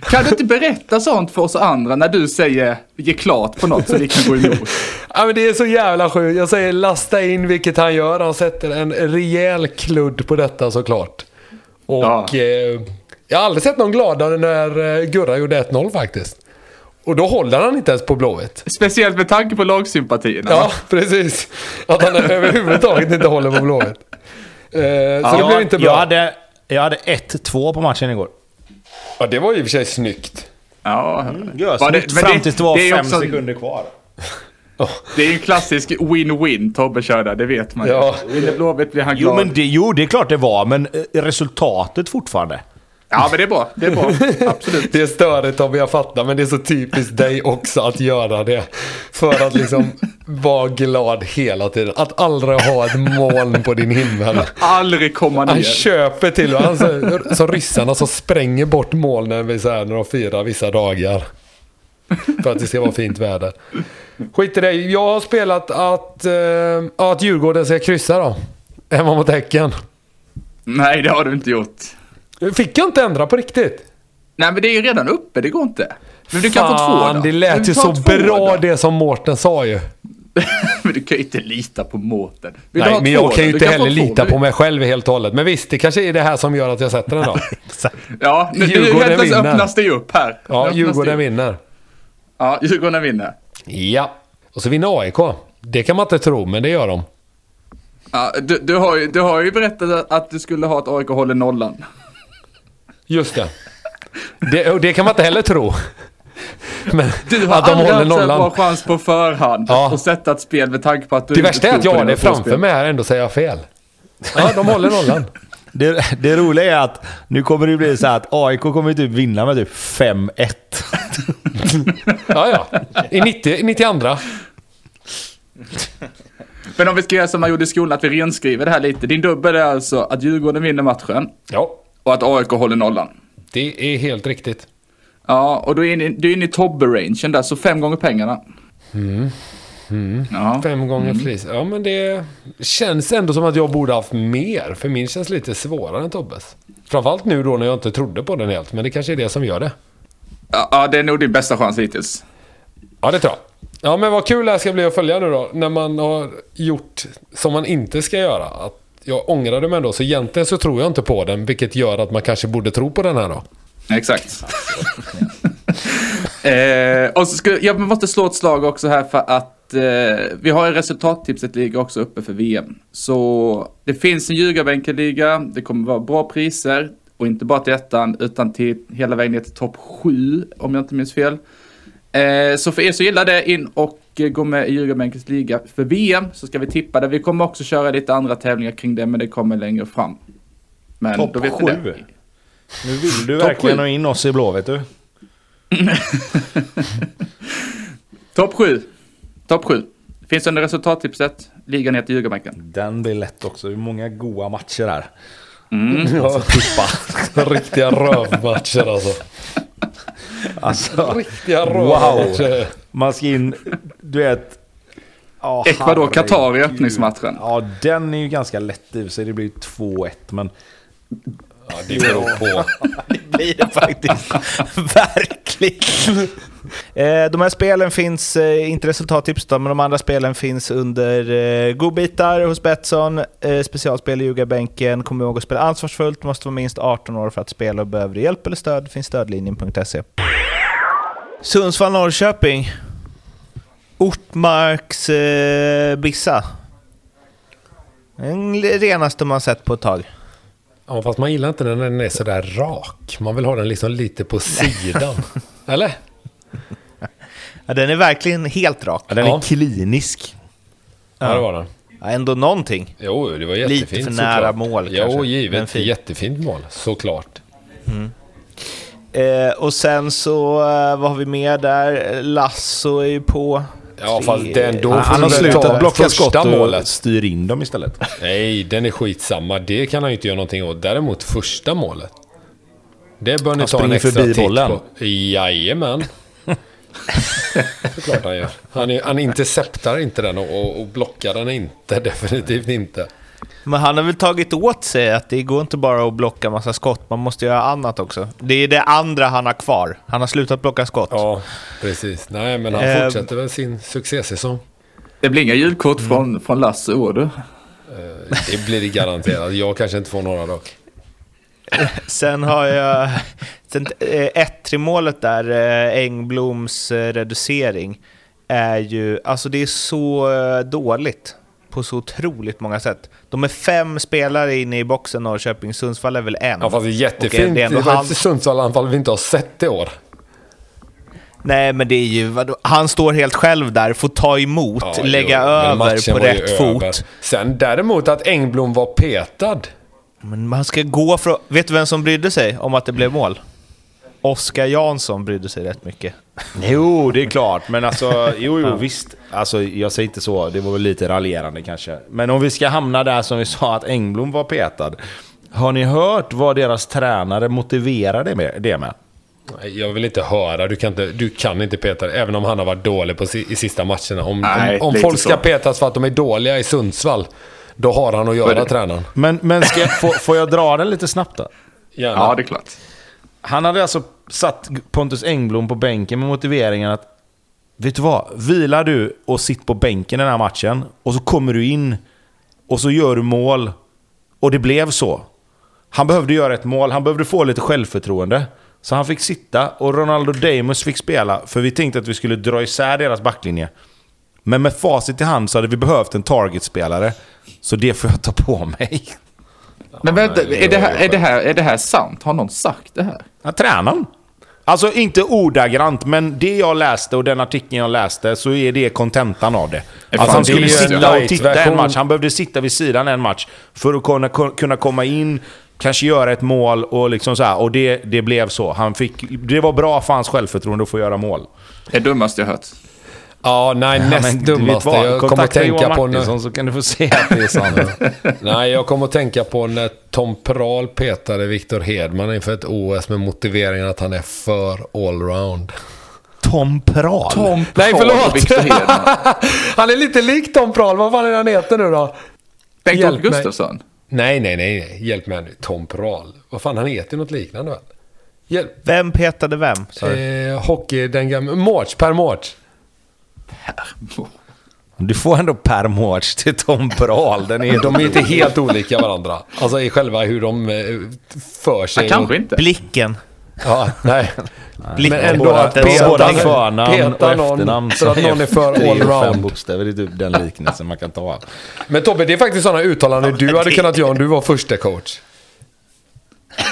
Speaker 3: Kan du inte berätta sånt för oss andra när du säger ge klart på något så vi kan gå emot?
Speaker 1: Ja, men det är så jävla sjukt. Jag säger lasta in, vilket han gör. Han sätter en rejäl kludd på detta såklart. Och
Speaker 3: Ja.
Speaker 1: eh, jag har aldrig sett någon gladare när eh, Gurra gjorde 1-0 faktiskt. Och då håller han inte ens på Blåvitt.
Speaker 3: Speciellt med tanke på lagsympatierna.
Speaker 1: Ja, precis. Att han överhuvudtaget inte håller på Blåvitt. Eh, så det
Speaker 4: jag,
Speaker 1: blev inte bra.
Speaker 4: Jag hade, jag hade 1-2 på matchen igår.
Speaker 1: Ja, det var i och för sig snyggt.
Speaker 3: Ja,
Speaker 4: Ja,
Speaker 3: Var
Speaker 4: snyggt
Speaker 3: men
Speaker 4: fram tills det var
Speaker 3: är ju
Speaker 4: fem
Speaker 3: också-
Speaker 4: sekunder kvar.
Speaker 3: Det är ju en klassisk win-win Tobbe kör där, det vet man ju.
Speaker 1: Ja.
Speaker 3: Vinner Blåvitt blir han
Speaker 4: Jo,
Speaker 3: glad.
Speaker 4: men det, jo, det är klart det var, men eh, resultatet fortfarande.
Speaker 3: Ja, men det är bra. Det är bra. Absolut.
Speaker 1: Det är störigt om jag fattar, men det är så typiskt dig också att göra det. För att liksom vara glad hela tiden. Att aldrig ha ett moln på din himmel.
Speaker 3: Aldrig komma
Speaker 1: Han
Speaker 3: ner.
Speaker 1: köper till och han så, som ryssarna som spränger bort molnen vid så här när de firar vissa dagar. För att det ska vara fint väder. Skit i det. Jag har spelat att, ja, att Djurgården ska kryssa då. Hemma mot Häcken.
Speaker 3: Nej, det har du inte gjort.
Speaker 1: Fick jag inte ändra på riktigt?
Speaker 3: Nej, men det är ju redan uppe, det går inte. Men du kan få två då.
Speaker 1: det lät ju så bra
Speaker 3: då.
Speaker 1: det som Mårten sa ju.
Speaker 3: men du kan ju inte lita på Mårten.
Speaker 1: Nej, men jag kan ju inte
Speaker 3: få
Speaker 1: heller lita på mig själv helt och hållet. Men visst, det kanske är det här som gör att jag sätter den då.
Speaker 3: Ja, nu, nu
Speaker 1: Djurgården vinner.
Speaker 3: öppnas det ju upp här. Nu
Speaker 1: Ja, Djurgården vinner.
Speaker 3: Ja, Djurgården vinner.
Speaker 1: Ja. Och så vinner AIK. Det kan man inte tro, men det gör de.
Speaker 3: Ja, du, du, har ju, du har ju berättat att du skulle ha att AIK håller nollan.
Speaker 1: Just det. Det, det kan man inte heller tro. Men
Speaker 3: Du har
Speaker 1: att de håller
Speaker 3: haft så här bra
Speaker 1: nollan.
Speaker 3: chans på förhand
Speaker 1: Ja.
Speaker 3: och sätta ett spel med tanke på att du
Speaker 1: Det värsta är att jag har det framför mig här ändå säger jag fel. Ja, de håller nollan.
Speaker 4: Det, det roliga är att nu kommer det bli så här att AIK kommer typ vinna med typ 5-1.
Speaker 1: Ja, ja. I 90, 92.
Speaker 3: Men om vi ska göra som man gjorde i skolan, att vi renskriver det här lite. Din dubbel är alltså att Djurgården vinner matchen
Speaker 1: Ja,
Speaker 3: och att AIK håller nollan.
Speaker 1: det är helt riktigt.
Speaker 3: Ja, och då är ni, du är inne i Tobbe-rangen där, så fem gånger pengarna. Ja.
Speaker 1: Fem gånger flis. Ja, men det känns ändå som att jag borde haft mer. För min känns lite svårare än Tobbes. Framförallt nu då när jag inte trodde på den helt. Men det kanske är det som gör det.
Speaker 3: Ja, det är nog din bästa chans hittills.
Speaker 1: Ja, det tror jag. Ja, men vad kul det här ska bli att följa nu då. När man har gjort som man inte ska göra. Att jag ångrade mig då. Så egentligen så tror jag inte på den. Vilket gör att man kanske borde tro på den här då.
Speaker 3: Exakt. eh, och så ska, jag måste slå ett slag också här för att eh, vi har resultattipset-liga också uppe för VM. Så det finns en ljugarbänken-liga, det kommer vara bra priser och inte bara till ettan utan till hela vägen ner till topp sju om jag inte minns fel. Eh, så för er som gillar det, in och eh, gå med i Ljugarbänkens liga för VM så ska vi tippa det. Vi kommer också köra lite andra tävlingar kring det men det kommer längre fram. Men
Speaker 4: Topp
Speaker 3: då vet ni det.
Speaker 4: sju. Nu vill du verkligen ha in oss i Blåvitt du.
Speaker 3: Topp sju. Topp sju. Finns under resultattipset. Ligan heter Ljugarbänken.
Speaker 4: Den blir lätt också. Det är många goa matcher här.
Speaker 1: Ja, Riktiga rövmatcher alltså.
Speaker 4: Alltså,
Speaker 1: Riktiga
Speaker 4: Wow.
Speaker 1: rövmatcher.
Speaker 4: man ska in, du vet... Ja,
Speaker 3: Ecuador. Qatar i öppningsmatchen.
Speaker 4: Ja, den är ju ganska lätt i sig. Det blir 2-1, men...
Speaker 1: Ja, det beror på.
Speaker 2: Det blir det faktiskt. Verkligen. Eh, de här spelen finns, eh, inte resultattips men de andra spelen finns under eh, godbitar hos Betsson, specialspel i ljugarbänken. Kom ihåg att spela ansvarsfullt, måste vara minst 18 år för att spela och behöver hjälp eller stöd finns stödlinjen.se. Sundsvall-Norrköping. Ortmarks eh, Bissa. Den renaste man sett på ett tag.
Speaker 1: Ja, fast man gillar inte när den är sådär rak. Man vill ha den liksom lite på sidan. Eller?
Speaker 2: Ja, den är verkligen helt rak.
Speaker 4: Ja, den
Speaker 1: Ja.
Speaker 4: är klinisk.
Speaker 1: Ja, det var den.
Speaker 2: Ja, ändå någonting.
Speaker 1: Jo, det var jättefint
Speaker 2: Lite för nära
Speaker 1: såklart.
Speaker 2: mål,
Speaker 1: Jo,
Speaker 2: kanske. Men
Speaker 1: givet.
Speaker 2: fint.
Speaker 1: Jättefint mål, såklart.
Speaker 2: Eh, och sen så, eh, vad har vi mer där? Lasso är ju på.
Speaker 1: Ja,
Speaker 2: Tre-
Speaker 1: fast den då
Speaker 4: Han,
Speaker 1: får
Speaker 4: han har
Speaker 1: väl ta
Speaker 4: slutat blocka
Speaker 1: första
Speaker 4: skott och
Speaker 1: målet.
Speaker 4: styr in dem istället.
Speaker 1: Nej, den är skitsamma. Det kan han ju inte göra någonting åt. Däremot första målet. Det bör ni
Speaker 4: Han
Speaker 1: ta en
Speaker 4: springer
Speaker 1: extra
Speaker 4: förbi
Speaker 1: titt
Speaker 4: bollen.
Speaker 1: på. Jajamän. Såklart han gör. Han, är, han interceptar inte den och, och, blockar den inte. Definitivt inte.
Speaker 2: Men han har väl tagit åt sig att det går inte bara att blocka massa skott, man måste göra annat också. Det är det andra han har kvar. Han har slutat blocka skott.
Speaker 1: Ja, precis. Nej, men han
Speaker 2: Ehm.
Speaker 1: fortsätter väl sin succésäsong.
Speaker 3: Det blir inga julkort från, från Lasse i år du.
Speaker 1: Det blir det garanterat. Jag kanske inte får några dock.
Speaker 2: Sen har jag sen, eh, 1-3 målet där, eh, Engbloms eh, reducering, är ju, alltså det är så eh, dåligt på så otroligt många sätt. De är fem spelare inne i boxen Norrköping, Sundsvall är väl en.
Speaker 1: Ja, fast det är
Speaker 2: Och
Speaker 1: jättefint.
Speaker 2: det är
Speaker 1: Det var
Speaker 2: han-
Speaker 1: ett Sundsvall-anfall vi inte har sett i år.
Speaker 2: Nej, men det är ju, vadå? han står helt själv där, får ta emot,
Speaker 1: Ja,
Speaker 2: lägga
Speaker 1: jo,
Speaker 2: över på rätt
Speaker 1: över.
Speaker 2: fot.
Speaker 1: Sen däremot att Engblom var petad.
Speaker 2: Men man ska gå från... Vet du vem som brydde sig om att det blev mål? Oskar Jansson brydde sig rätt mycket.
Speaker 4: Jo, det är klart. Men alltså, jo, jo, visst. Alltså, jag säger inte så. Det var väl lite raljerande kanske. Men om vi ska hamna där som vi sa att Engblom var petad. Har ni hört vad deras tränare motiverade med det med?
Speaker 1: Jag vill inte höra. Du kan inte, du kan inte peta det, även om han har varit dålig på, i sista matcherna. Om,
Speaker 3: Nej,
Speaker 1: om, om folk ska
Speaker 3: så.
Speaker 1: petas för att de är dåliga i Sundsvall, då har han att göra, tränaren.
Speaker 4: Men, men ska, jag- får, får jag dra den lite snabbt då?
Speaker 1: Gärna.
Speaker 3: Ja, det är klart.
Speaker 4: Han hade alltså satt Pontus Engblom på bänken med motiveringen att Vet du vad? Vilar du och sitt på bänken i den här matchen och så kommer du in och så gör du mål. Och det blev så. Han behövde göra ett mål, han behövde få lite självförtroende. Så han fick sitta och Ronaldo Damus fick spela för vi tänkte att vi skulle dra isär deras backlinje. Men med facit i hand så hade vi behövt en targetspelare. Så det får jag ta på mig.
Speaker 3: Men vänta, är det, här, är, det här, är det här sant? Har någon sagt det här?
Speaker 4: Ja, tränaren. Alltså inte ordagrant, men det jag läste och den artikeln jag läste så är det kontentan av det.
Speaker 3: Fan,
Speaker 4: han skulle sitta och titta en match. Han behövde sitta vid sidan en match för att kunna, kunna komma in, kanske göra ett mål och liksom så här. Och det, det blev så. Han fick, det var bra för hans självförtroende att få göra mål.
Speaker 3: Det är det dummaste jag hört.
Speaker 1: Ja, nej, näst
Speaker 4: men du vet
Speaker 1: dummaste. Jag kommer att tänka
Speaker 4: Johan
Speaker 1: på
Speaker 4: Martinsson
Speaker 1: när,
Speaker 4: så kan du få se att det är sant.
Speaker 1: Nej, jag kommer att tänka på när Tom Prahl petade Viktor Hedman inför ett OS med motiveringen att han är för allround.
Speaker 4: Tom Prahl.
Speaker 3: Tom
Speaker 1: Nej,
Speaker 3: Prahl
Speaker 1: förlåt. Han är lite lik Tom Prahl. Vad fan är han heter nu då?
Speaker 3: Bengt-Åke. Gustafsson.
Speaker 1: Nej, nej, nej, nej. Hjälp mig nu. Tom Prahl. Vad fan, han heter ju något liknande väl? Hjälp.
Speaker 2: Vem petade vem?
Speaker 1: Eh, hockey, den gamla... Mårts, Per Mårts.
Speaker 4: Du får ändå Per Mårts till Tom Prahl. Den är,
Speaker 1: De är inte helt olika varandra. Alltså i själva hur de eh, för sig.
Speaker 3: Ja, kanske inte.
Speaker 2: Blicken.
Speaker 1: Ja, nej.
Speaker 2: Blicken.
Speaker 1: Men ändå att peta-
Speaker 4: förnamn och
Speaker 1: peta någon
Speaker 4: efternamn
Speaker 1: för att någon är för
Speaker 4: tre, fem
Speaker 1: allround.
Speaker 4: bokstäver. Det är typ den liknelsen man kan ta.
Speaker 1: Men Tobbe, det är faktiskt sådana uttalanden du hade kunnat göra om du var första coach.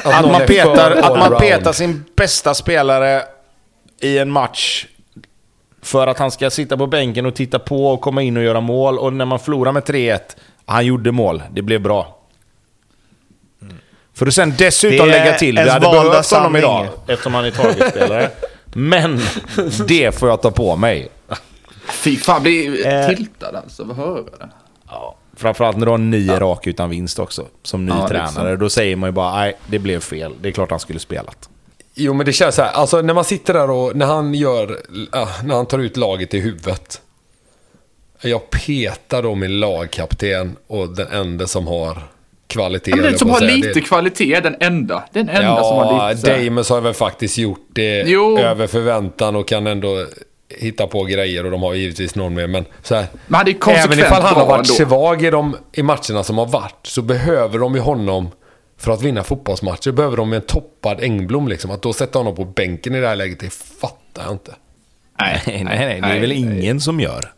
Speaker 4: Att
Speaker 1: någon
Speaker 4: man, petar, att man petar sin bästa spelare i en match för att han ska sitta på bänken och titta på och komma in och göra mål. Och när man förlorar med 3-1, han gjorde mål. Det blev bra. För att sen dessutom
Speaker 2: Det
Speaker 4: lägga till, vi hade behövt honom idag eftersom han är targetspelare. Men det får jag ta på mig.
Speaker 3: Fy fan, blir
Speaker 2: Eh.
Speaker 3: tiltad alltså. Vad hör jag?
Speaker 4: Framförallt när du har nio rak utan vinst också. Som ny
Speaker 3: Ja, det är
Speaker 4: tränare. Då säger man ju bara, nej, det blev fel. Det är klart han skulle spelat.
Speaker 1: Jo, men det känns så här. Alltså när man sitter där och när han gör... ja, när han tar ut laget i huvudet. Jag petar då min lagkapten och den enda som har kvalitet.
Speaker 3: Men den som har lite
Speaker 1: Det-
Speaker 3: kvalitet den enda. Den enda
Speaker 1: Ja,
Speaker 3: som har lite... här-
Speaker 1: Damus har väl faktiskt gjort det
Speaker 3: Jo.
Speaker 1: över förväntan och kan ändå hitta på grejer och de har givetvis någon mer. Men så här,
Speaker 3: Men han är
Speaker 1: även ifall han har varit svag i, de, i matcherna som har varit så behöver de ju honom för att vinna fotbollsmatcher. Behöver de en toppad Engblom liksom. Att då sätta honom på bänken i det här läget, det fattar jag inte.
Speaker 3: Nej,
Speaker 4: Nej, nej, nej. Det är väl ingen som gör.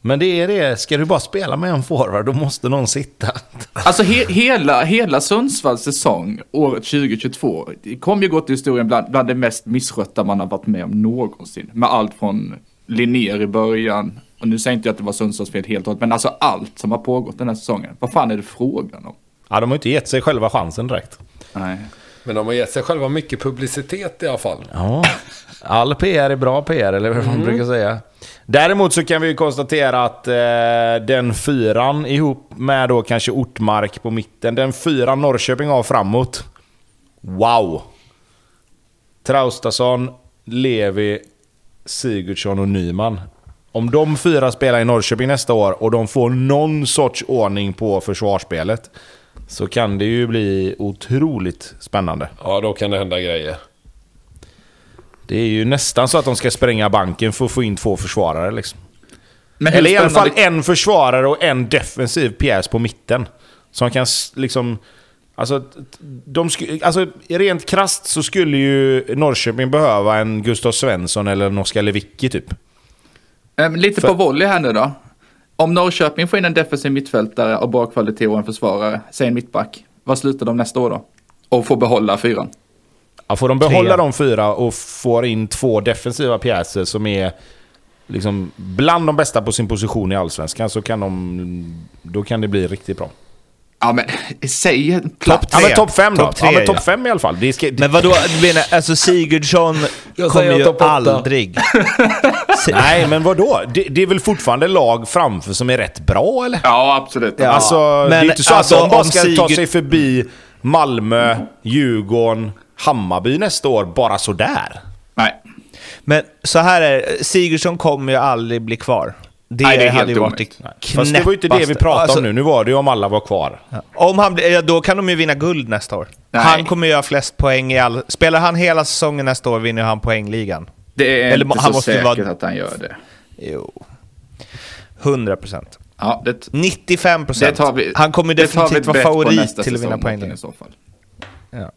Speaker 4: Men det är det, ska du bara spela med en forward, då måste någon sitta.
Speaker 3: Alltså he hela, hela Sundsvalls säsong, året 2022, det kommer ju gå till historien bland, bland det mest misskötta man har varit med om någonsin. Med allt från Linnér i början, och nu säger inte jag att det var Sundsvalls fel helt och hållet, men alltså allt som har pågått den här säsongen. Vad fan är det frågan om?
Speaker 4: Ja, de har inte gett sig själva chansen direkt.
Speaker 3: Nej.
Speaker 1: Men de har gett sig själva mycket publicitet i alla fall.
Speaker 4: Ja, all PR är bra PR, eller vad man brukar säga. Däremot så kan vi ju konstatera att eh, den fyran ihop med då kanske Ortmark på mitten, den fyran Norrköping har framåt. Wow! Traustason, Levi, Sigurdsson och Nyman. Om de fyra spelar i Norrköping nästa år och de får någon sorts ordning på försvarsspelet så kan det ju bli otroligt spännande.
Speaker 1: Ja, då kan det hända grejer.
Speaker 4: Det är ju nästan så att de ska spränga banken för att få in två försvarare. Liksom. Eller i alla fall en försvarare och en defensiv pjäs på mitten. Som kan liksom... Alltså, de alltså, rent krasst så skulle ju Norrköping behöva en Gustav Svensson eller en Oskar Lewicki typ.
Speaker 3: Ehm, lite
Speaker 4: För-
Speaker 3: på volley här nu då. Om Norrköping får in en defensiv mittfältare av bra kvalitet och en försvarare, säg en mittback, vad slutar de nästa år då? Och får behålla fyran.
Speaker 4: Ja, får de behålla
Speaker 2: Tre.
Speaker 4: de fyra och får in två defensiva pjäser som är liksom bland de bästa på sin position i Allsvenskan så kan de... Då kan det bli riktigt bra.
Speaker 3: Ja men, säg en plats.
Speaker 4: Ja men topp fem då.
Speaker 2: Topp tre,
Speaker 4: ja men topp
Speaker 2: ja.
Speaker 4: fem i alla fall. Det ska,
Speaker 2: Men vadå, du menar, alltså Sigurdsson kommer ju
Speaker 1: topp
Speaker 2: aldrig...
Speaker 4: Nej, men vadå? Det, det är väl fortfarande lag framför som är rätt bra, eller?
Speaker 3: Ja, absolut.
Speaker 2: Ja.
Speaker 4: Alltså, det
Speaker 2: men
Speaker 4: är inte så
Speaker 2: alltså,
Speaker 4: att de bara ska ta
Speaker 2: Sigurd-
Speaker 4: sig förbi Malmö, Djurgården, Hammarby nästa år bara sådär.
Speaker 3: Nej.
Speaker 2: Men så här är det, Sigurdsson kommer ju aldrig bli kvar. Det,
Speaker 3: Nej, det är
Speaker 2: hade
Speaker 3: helt
Speaker 2: ju varit det
Speaker 3: omöjligt.
Speaker 4: Fast det var ju inte det vi pratade
Speaker 2: Alltså,
Speaker 4: om nu. Nu var det ju om alla var kvar.
Speaker 2: Om han ja, då kan de ju vinna guld nästa år.
Speaker 3: Nej.
Speaker 2: Han kommer ju göra flest poäng i all... Spelar han hela säsongen nästa år vinner han poängligan.
Speaker 3: Det är
Speaker 2: Eller
Speaker 3: inte
Speaker 2: han
Speaker 3: så
Speaker 2: måste
Speaker 3: säkert
Speaker 2: vara-
Speaker 3: att han gör det.
Speaker 2: Jo. 100 procent.
Speaker 3: Ja, det,
Speaker 2: 95
Speaker 3: det
Speaker 2: procent.
Speaker 3: tar vi.
Speaker 2: Han kommer
Speaker 3: det
Speaker 2: definitivt vara favorit till att vinna poängligan.
Speaker 3: i så fall.
Speaker 2: Ja.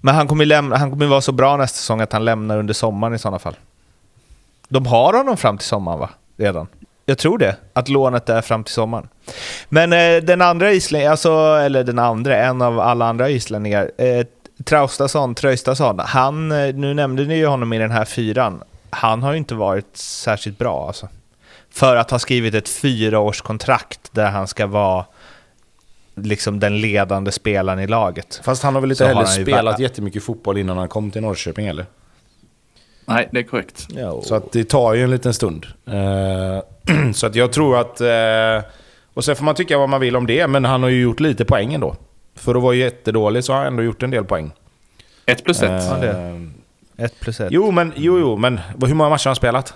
Speaker 2: Men han kommer, lämna, han kommer vara så bra nästa säsong att han lämnar under sommaren i sådana fall. De har honom fram till sommaren va? Redan. Jag tror det, att lånet är fram till sommaren. Men eh, den andra islänningen, alltså, eller den andra, en av alla andra islänningar, eh, Traustason, Traustason, han, eh, nu nämnde ni ju honom i den här fyran, han har ju inte varit särskilt bra alltså. För att ha skrivit ett fyraårskontrakt där han ska vara liksom den ledande spelaren i laget.
Speaker 4: Fast han har väl inte heller spelat
Speaker 2: bara-
Speaker 4: jättemycket fotboll innan han kom till Norrköping eller?
Speaker 3: Nej, det är korrekt.
Speaker 4: Så att det tar ju en liten stund. Eh, så att jag tror att... eh, och sen får man tycka vad man vill om det, men han har ju gjort lite poäng ändå. För att vara jättedålig så har han ändå gjort en del poäng.
Speaker 3: Ett plus ett.
Speaker 4: Eh,
Speaker 2: Ja, det. Ett plus ett.
Speaker 4: Jo, men, jo, jo, men hur många matcher har han spelat?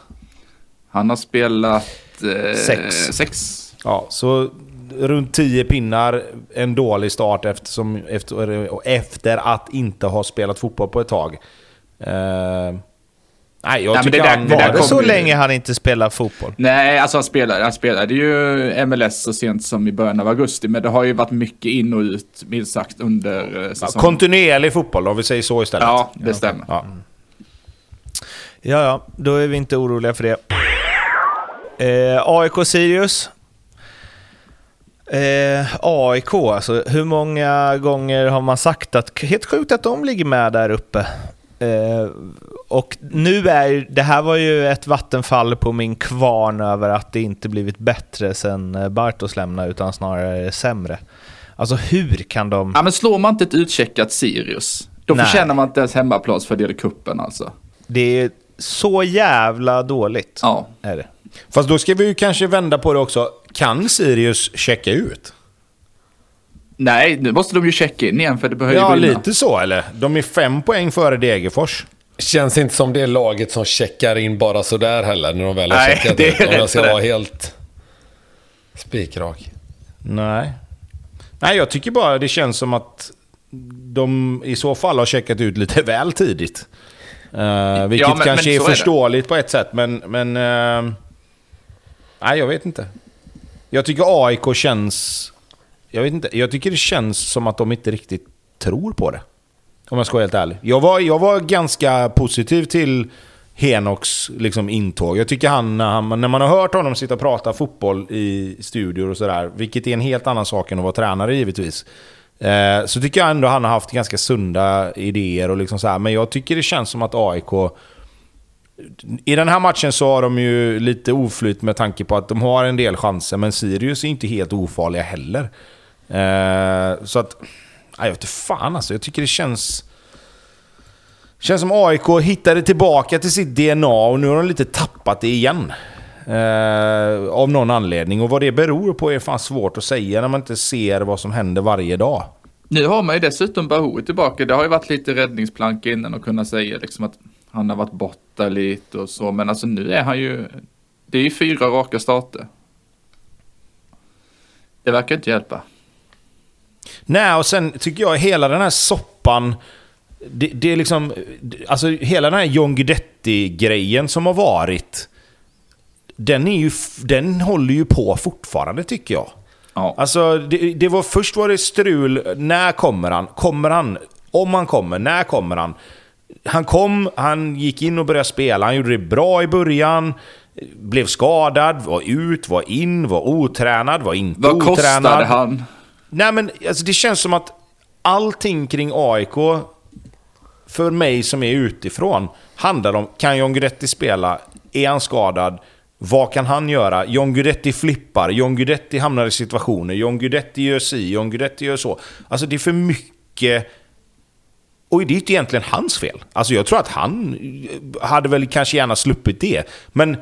Speaker 3: Han har spelat eh,
Speaker 2: Sex.
Speaker 3: sex.
Speaker 4: Ja, så runt 10 pinnar, en dålig start eftersom, efter, och efter att inte ha spelat fotboll på ett tag. Eh, nej, jag
Speaker 3: men
Speaker 4: tycker
Speaker 3: det där-
Speaker 4: han
Speaker 3: det där
Speaker 2: Var det så länge han inte spelar fotboll?
Speaker 3: Nej, alltså han spelade, han spelade ju MLS så sent som i början av augusti, men det har ju varit mycket in och ut, minst sagt, under eh,
Speaker 4: Ja,
Speaker 3: säsongen.
Speaker 4: kontinuerlig fotboll om vi säger så istället.
Speaker 3: Ja, det stämmer.
Speaker 4: Ja.
Speaker 2: Ja, ja, då är vi inte oroliga för det. Eh, AIK Sirius. Eh, AIK, alltså hur många gånger har man sagt att helt sjukt att de ligger med där uppe? Eh, och nu är det här var ju ett vattenfall på min kvarn över att det inte blivit bättre sen eh, Bartos lämnade utan snarare sämre. Alltså hur kan de...
Speaker 3: Ja, men slår man inte ett utcheckat Sirius, då
Speaker 2: Nej.
Speaker 3: förtjänar man inte ens hemmaplats för det är kuppen alltså.
Speaker 2: Det är så jävla dåligt.
Speaker 3: Ja.
Speaker 2: Är det.
Speaker 4: Fast då ska vi ju kanske vända på det också. Kan Sirius checka ut?
Speaker 3: Nej, nu måste de ju checka in igen för det behöver
Speaker 4: Ja,
Speaker 3: ju vinna.
Speaker 4: lite så eller? De är fem poäng före Degerfors.
Speaker 1: Känns inte som det laget som checkar in bara sådär heller när de väl har
Speaker 3: Nej,
Speaker 1: checkat
Speaker 3: det är
Speaker 1: in. Om jag ska vara helt spikrak.
Speaker 4: Nej. Nej, jag tycker bara det känns som att de i så fall har checkat ut lite väl tidigt. Uh, vilket
Speaker 3: Ja, men-
Speaker 4: kanske
Speaker 3: men
Speaker 4: är
Speaker 3: är
Speaker 4: förståeligt på ett sätt, men... men eh, nej, jag vet inte. Jag tycker AIK känns... Jag vet inte. Jag tycker det känns som att de inte riktigt tror på det. Om jag ska vara helt ärlig. Jag var, jag var ganska positiv till Henoks liksom intåg. Jag tycker han, när, han, när man har hört honom sitta och prata fotboll i studior och sådär, vilket är en helt annan sak än att vara tränare givetvis. Eh, så tycker jag ändå han har haft ganska sunda idéer och liksom så här. Men jag tycker det känns som att AIK... I den här matchen så har de ju lite oflyt med tanke på att de har en del chanser, men Sirius är inte helt ofarliga heller. Eh, så att... Jag vet inte fan alltså, jag tycker det känns... Känns som AIK hittade tillbaka till sitt DNA och nu har de lite tappat det igen. Eh, av någon anledning. Och vad det beror på är fan svårt att säga när man inte ser vad som händer varje dag.
Speaker 3: Nu har man ju dessutom Bahoui tillbaka. Det har ju varit lite räddningsplanka innan att kunna säga liksom att han har varit borta lite och så. Men alltså nu är han ju... Det är ju fyra raka starter. Det verkar inte hjälpa.
Speaker 4: Nej, och sen tycker jag hela den här soppan... Det, det är liksom... Alltså hela den här John Guidetti-grejen som har varit... Den, är ju, den håller ju på fortfarande tycker jag.
Speaker 3: Ja.
Speaker 4: Alltså, det, det var, först var det strul. När kommer han? Kommer han? Om han kommer, när kommer han? Han kom, han gick in och började spela. Han gjorde det bra i början. Blev skadad, var ut, var in, var otränad, var inte
Speaker 3: Vad
Speaker 4: otränad.
Speaker 3: kostade han?
Speaker 4: Nej men alltså, det känns som att allting kring AIK, för mig som är utifrån, handlar om kan John Guidetti spela? Är han skadad? Vad kan han göra? John Guidetti flippar, John Guidetti hamnar i situationer, John Guidetti gör si, John Guidetti gör så. Alltså det är för mycket... Och det är inte egentligen hans fel. Alltså jag tror att han hade väl kanske gärna sluppit det. Men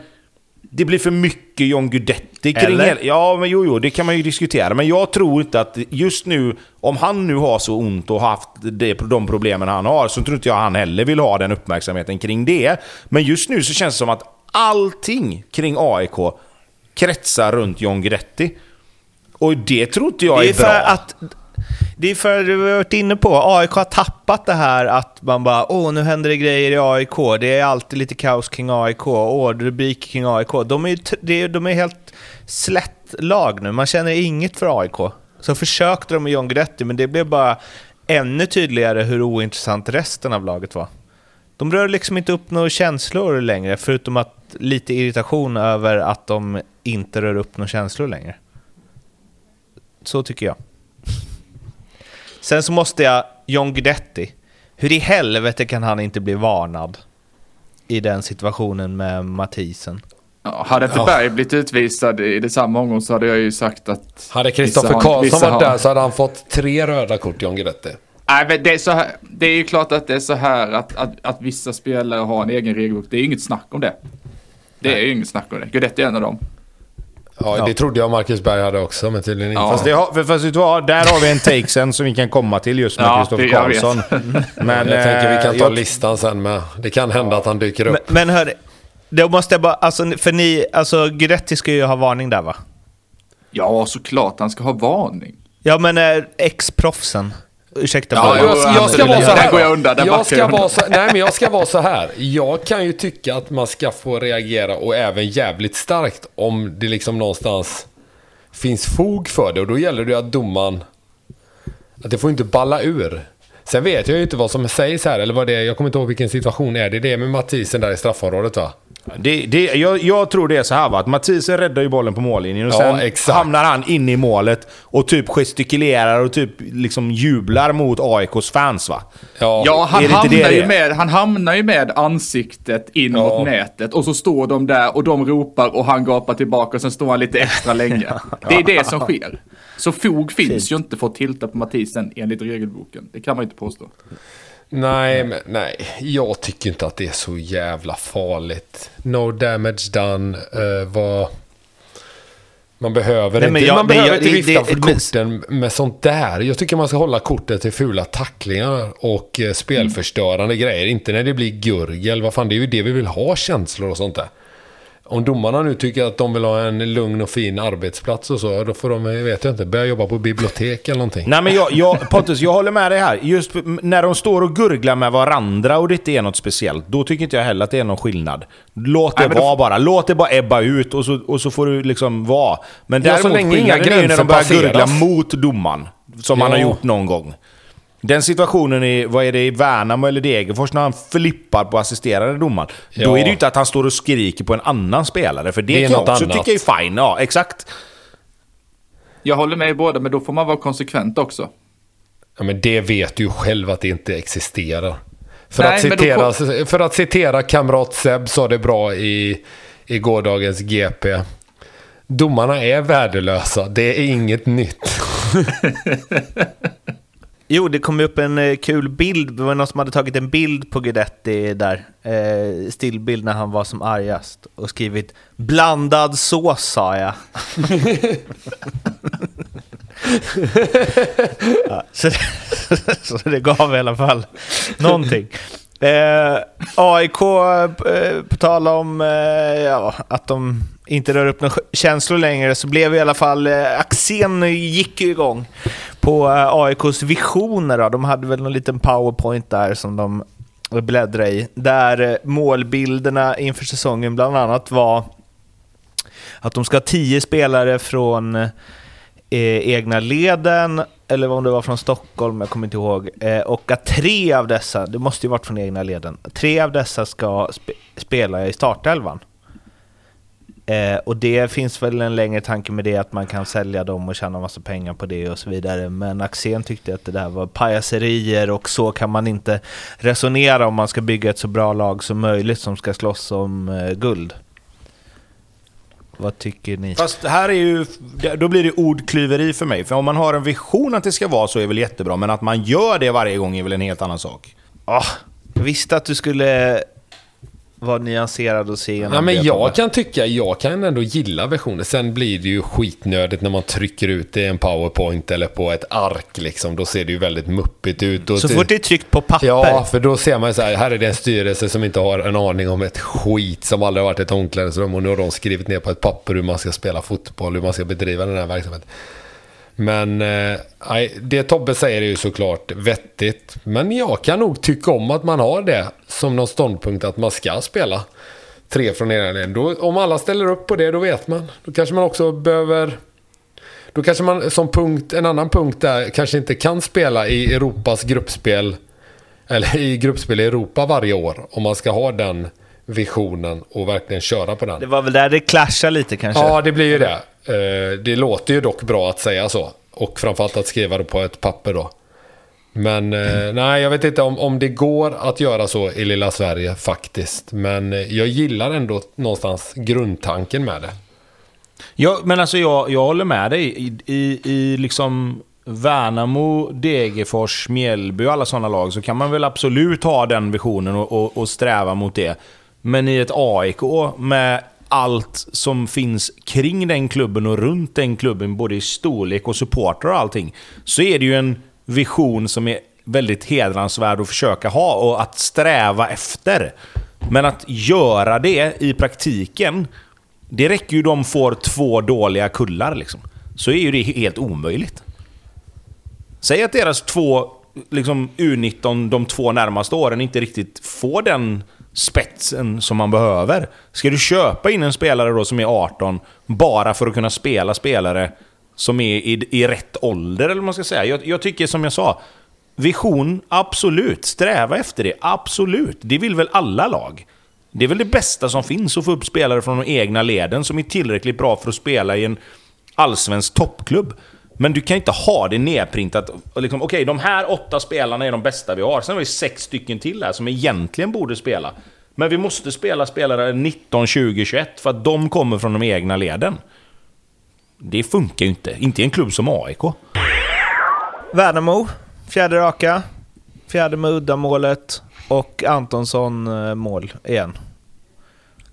Speaker 4: det blir för mycket John Guidetti kring
Speaker 2: Eller?
Speaker 4: hela- Ja, men jo, jo, det kan man ju diskutera. Men jag tror inte att just nu, om han nu har så ont och haft det, de problemen han har, så tror inte jag han heller vill ha den uppmärksamheten kring det. Men just nu så känns det som att allting kring AIK kretsar runt John Guidetti. Och det tror inte jag
Speaker 2: Det
Speaker 4: är,
Speaker 2: är för
Speaker 4: bra.
Speaker 2: att... Det är för, du har varit inne på, AIK har tappat det här att man bara åh, nu händer det grejer i AIK, det är alltid lite kaos kring AIK, åh, rubriker kring AIK. De är, ju de är helt slätt lag nu, man känner inget för AIK. Så försökte de med John Guidetti, men det blev bara ännu tydligare hur ointressant resten av laget var. De rör liksom inte upp några känslor längre, förutom att lite irritation över att de inte rör upp några känslor längre. Så tycker jag. Sen så måste jag, John Guidetti, hur i helvete kan han inte bli varnad i den situationen med Mathisen?
Speaker 3: Ja, hade inte
Speaker 1: Ja.
Speaker 3: Berg blivit utvisad i det samma omgång så hade jag ju sagt att...
Speaker 1: Hade Kristoffer Karlsson varit
Speaker 3: har-
Speaker 1: där så hade han fått tre röda kort, John Guidetti.
Speaker 3: Nej, men det är, så här, det är ju klart att det är så här att, att, att vissa spelare har en egen regelbok. Det är inget snack om det. Det är ju inget snack om det. Guidetti är en av dem.
Speaker 1: Ja,
Speaker 2: Ja.
Speaker 1: det trodde jag Marcus Berg hade också, men tydligen inte.
Speaker 3: Ja.
Speaker 4: Fast, det har, fast vet du vad? Där har vi en take sen som vi kan komma till just med
Speaker 3: Ja,
Speaker 4: Kristoffer
Speaker 3: det- jag vet.
Speaker 4: Karlsson. Men,
Speaker 1: jag tänker vi kan
Speaker 4: eh,
Speaker 1: ta
Speaker 4: jag-
Speaker 1: listan sen med. Det kan hända att han dyker upp.
Speaker 2: Men, men hörni, då måste jag bara, alltså för ni, alltså Guidetti ska ju ha varning där va?
Speaker 3: Ja, såklart han ska ha varning.
Speaker 2: Ja men eh, ex-proffsen, ursäkta
Speaker 1: Ja, jag, jag ska vara så
Speaker 3: Där
Speaker 1: här.
Speaker 3: går jag undan,
Speaker 1: jag ska
Speaker 3: jag
Speaker 1: vara så, nej, men jag ska vara så här. Jag kan ju tycka att man ska få reagera och även jävligt starkt om det liksom någonstans finns fog för det. Och då gäller det ju att domaren... Att det får inte balla ur. Sen vet jag ju inte vad som sägs här, eller vad det är. Jag kommer inte ihåg vilken situation är. Det är det med Mathisen där i straffområdet va?
Speaker 4: Det, det, jag, jag tror det är så här va, att Mathisen räddar ju bollen på mållinjen och
Speaker 1: Ja,
Speaker 4: sen
Speaker 1: exakt.
Speaker 4: hamnar han in i målet och typ gestikulerar och typ liksom jublar mot AIKs fans va.
Speaker 1: Ja,
Speaker 3: Ja, han hamnar,
Speaker 4: det
Speaker 3: ju med, han hamnar ju med ansiktet in
Speaker 1: Ja.
Speaker 3: mot nätet och så står de där och de ropar och han gapar tillbaka och sen står han lite extra länge. Det är det som sker. Så fog finns ju inte för att tilta på Mathisen enligt regelboken. Det kan man ju inte påstå.
Speaker 1: Nej, men nej. Jag tycker inte att det är så jävla farligt. No damage done. Uh, vad... Man behöver
Speaker 2: Nej,
Speaker 1: inte,
Speaker 2: jag-
Speaker 1: man behöver
Speaker 2: jag-
Speaker 1: inte
Speaker 2: det-
Speaker 1: vifta
Speaker 2: det-
Speaker 1: för
Speaker 2: men-
Speaker 1: korten med sånt där. Jag tycker man ska hålla kortet till fula tacklingar och eh, spelförstörande grejer. Inte när det blir gurgel. Vad fan, det är ju det vi vill ha, känslor och sånt där. Om domarna nu tycker att de vill ha en lugn och fin arbetsplats och så, då får de, jag vet jag inte, börja jobba på bibliotek eller någonting.
Speaker 4: Nej men jag, jag, Pontus, jag håller med dig här. Just när de står och gurglar med varandra och det inte är något speciellt, då tycker inte jag heller att det är någon skillnad. Låt det
Speaker 3: Nej, men då-
Speaker 4: vara bara. Låt det bara ebba ut och så, och så får du liksom vara. Men
Speaker 1: Ja, så
Speaker 4: däremot
Speaker 1: länge inga
Speaker 4: ju när de börjar gurgla mot domaren. Som han har
Speaker 1: Ja.
Speaker 4: gjort någon gång. Den situationen i, vad är det, i Värnamo eller Degerfors när han flippar på assisterande domaren. Då
Speaker 1: Ja.
Speaker 4: är det ju inte att han står och skriker på en annan spelare, för det,
Speaker 1: Det är
Speaker 4: kan jag också
Speaker 1: annat.
Speaker 4: tycka är fine. Ja, exakt.
Speaker 3: Jag håller med i båda, men då får man vara konsekvent också.
Speaker 1: Ja, men det vet du ju själv att det inte existerar. För,
Speaker 3: Nej,
Speaker 1: att,
Speaker 3: men då
Speaker 1: citera, för att citera kamrat Seb sa det bra i, i gårdagens GP. Domarna är värdelösa, det är inget nytt.
Speaker 2: Jo, det kom ju upp en eh, kul bild. Det var någon som hade tagit en bild på Guidetti där. Eh, stillbild när han var som argast. Och skrivit “Blandad sås” sa jag. ja, så, det, så det gav i alla fall någonting. Eh, AIK, eh, på tal om eh, ja, att de inte rör upp några känslor längre, så blev i alla fall eh, Axén gick ju igång på eh, AIKs visioner. Då. De hade väl någon liten powerpoint där som de bläddrade i, där eh, målbilderna inför säsongen bland annat var att de ska ha tio spelare från eh, egna leden, eller om det var från Stockholm, jag kommer inte ihåg. Eh, och att tre av dessa, det måste ju varit från egna leden, tre av dessa ska spe, spela i startelvan. Eh, och det finns väl en längre tanke med det, att man kan sälja dem och tjäna massa pengar på det och så vidare. Men Axén tyckte att det där var pajaserier och så kan man inte resonera om man ska bygga ett så bra lag som möjligt som ska slåss om eh, guld. Vad tycker ni?
Speaker 4: Fast här är ju, då blir det ordklyveri för mig. För om man har en vision att det ska vara så är väl jättebra, men att man gör det varje gång är väl en helt annan sak.
Speaker 2: Ah, jag visste att du skulle vara nyanserad och se igenom
Speaker 1: Ja, men jag kan tycka, jag kan ändå gilla versionen. Sen blir det ju skitnödigt när man trycker ut det i en powerpoint eller på ett ark liksom. Då ser det ju väldigt muppigt ut. Och
Speaker 2: Så fort det är tryckt på papper.
Speaker 1: Ja, för då ser man ju så här, här är det en styrelse som inte har en aning om ett skit som aldrig har varit ett omklädningsrum och nu har de skrivit ner på ett papper hur man ska spela fotboll, hur man ska bedriva den här verksamheten. Men eh, det Tobbe säger är ju såklart vettigt. Men jag kan nog tycka om att man har det som någon ståndpunkt att man ska spela tre från ena. Då, om alla ställer upp på det, då vet man. Då kanske man också behöver... Då kanske man som punkt, en annan punkt där kanske inte kan spela i Europas gruppspel eller i gruppspel i Europa varje år om man ska ha den visionen och verkligen köra på den.
Speaker 2: Det var väl där det clashade lite kanske?
Speaker 1: Ja, det blir ju det. Eh, Det låter ju dock bra att säga så. Och framförallt att skriva det på ett papper då. Men eh, nej, jag vet inte om, om det går att göra så i lilla Sverige faktiskt. Men eh, jag gillar ändå någonstans grundtanken med det.
Speaker 4: Ja, men alltså jag, jag håller med dig. I, i, i liksom Värnamo, Degerfors, Mjällby och alla sådana lag så kan man väl absolut ha den visionen och, och, och sträva mot det. Men i ett AIK med allt som finns kring den klubben och runt den klubben, både i storlek och supportrar och allting, så är det ju en vision som är väldigt hedransvärd att försöka ha och att sträva efter. Men att göra det i praktiken, det räcker ju de får två dåliga kullar liksom. Så är ju det helt omöjligt. Säg att deras två liksom, U19 de två närmaste åren inte riktigt får den spetsen som man behöver. Ska du köpa in en spelare då som är 18 bara för att kunna spela spelare som är i, i rätt ålder, eller vad man ska säga? Jag, jag tycker som jag sa, vision, absolut. Sträva efter det, absolut. Det vill väl alla lag? Det är väl det bästa som finns att få upp spelare från de egna leden som är tillräckligt bra för att spela i en allsvensk toppklubb. Men du kan inte ha det nedprintat. och Liksom, Okej, de här åtta spelarna är de bästa vi har. Sen har vi sex stycken till här som egentligen borde spela. Men vi måste spela spelare 19, 20, 21 för att de kommer från de egna leden. Det funkar ju inte. Inte i en klubb som AIK.
Speaker 2: Värnamo, fjärde raka. Fjärde med uddamålet. Och Antonsson eh, mål igen.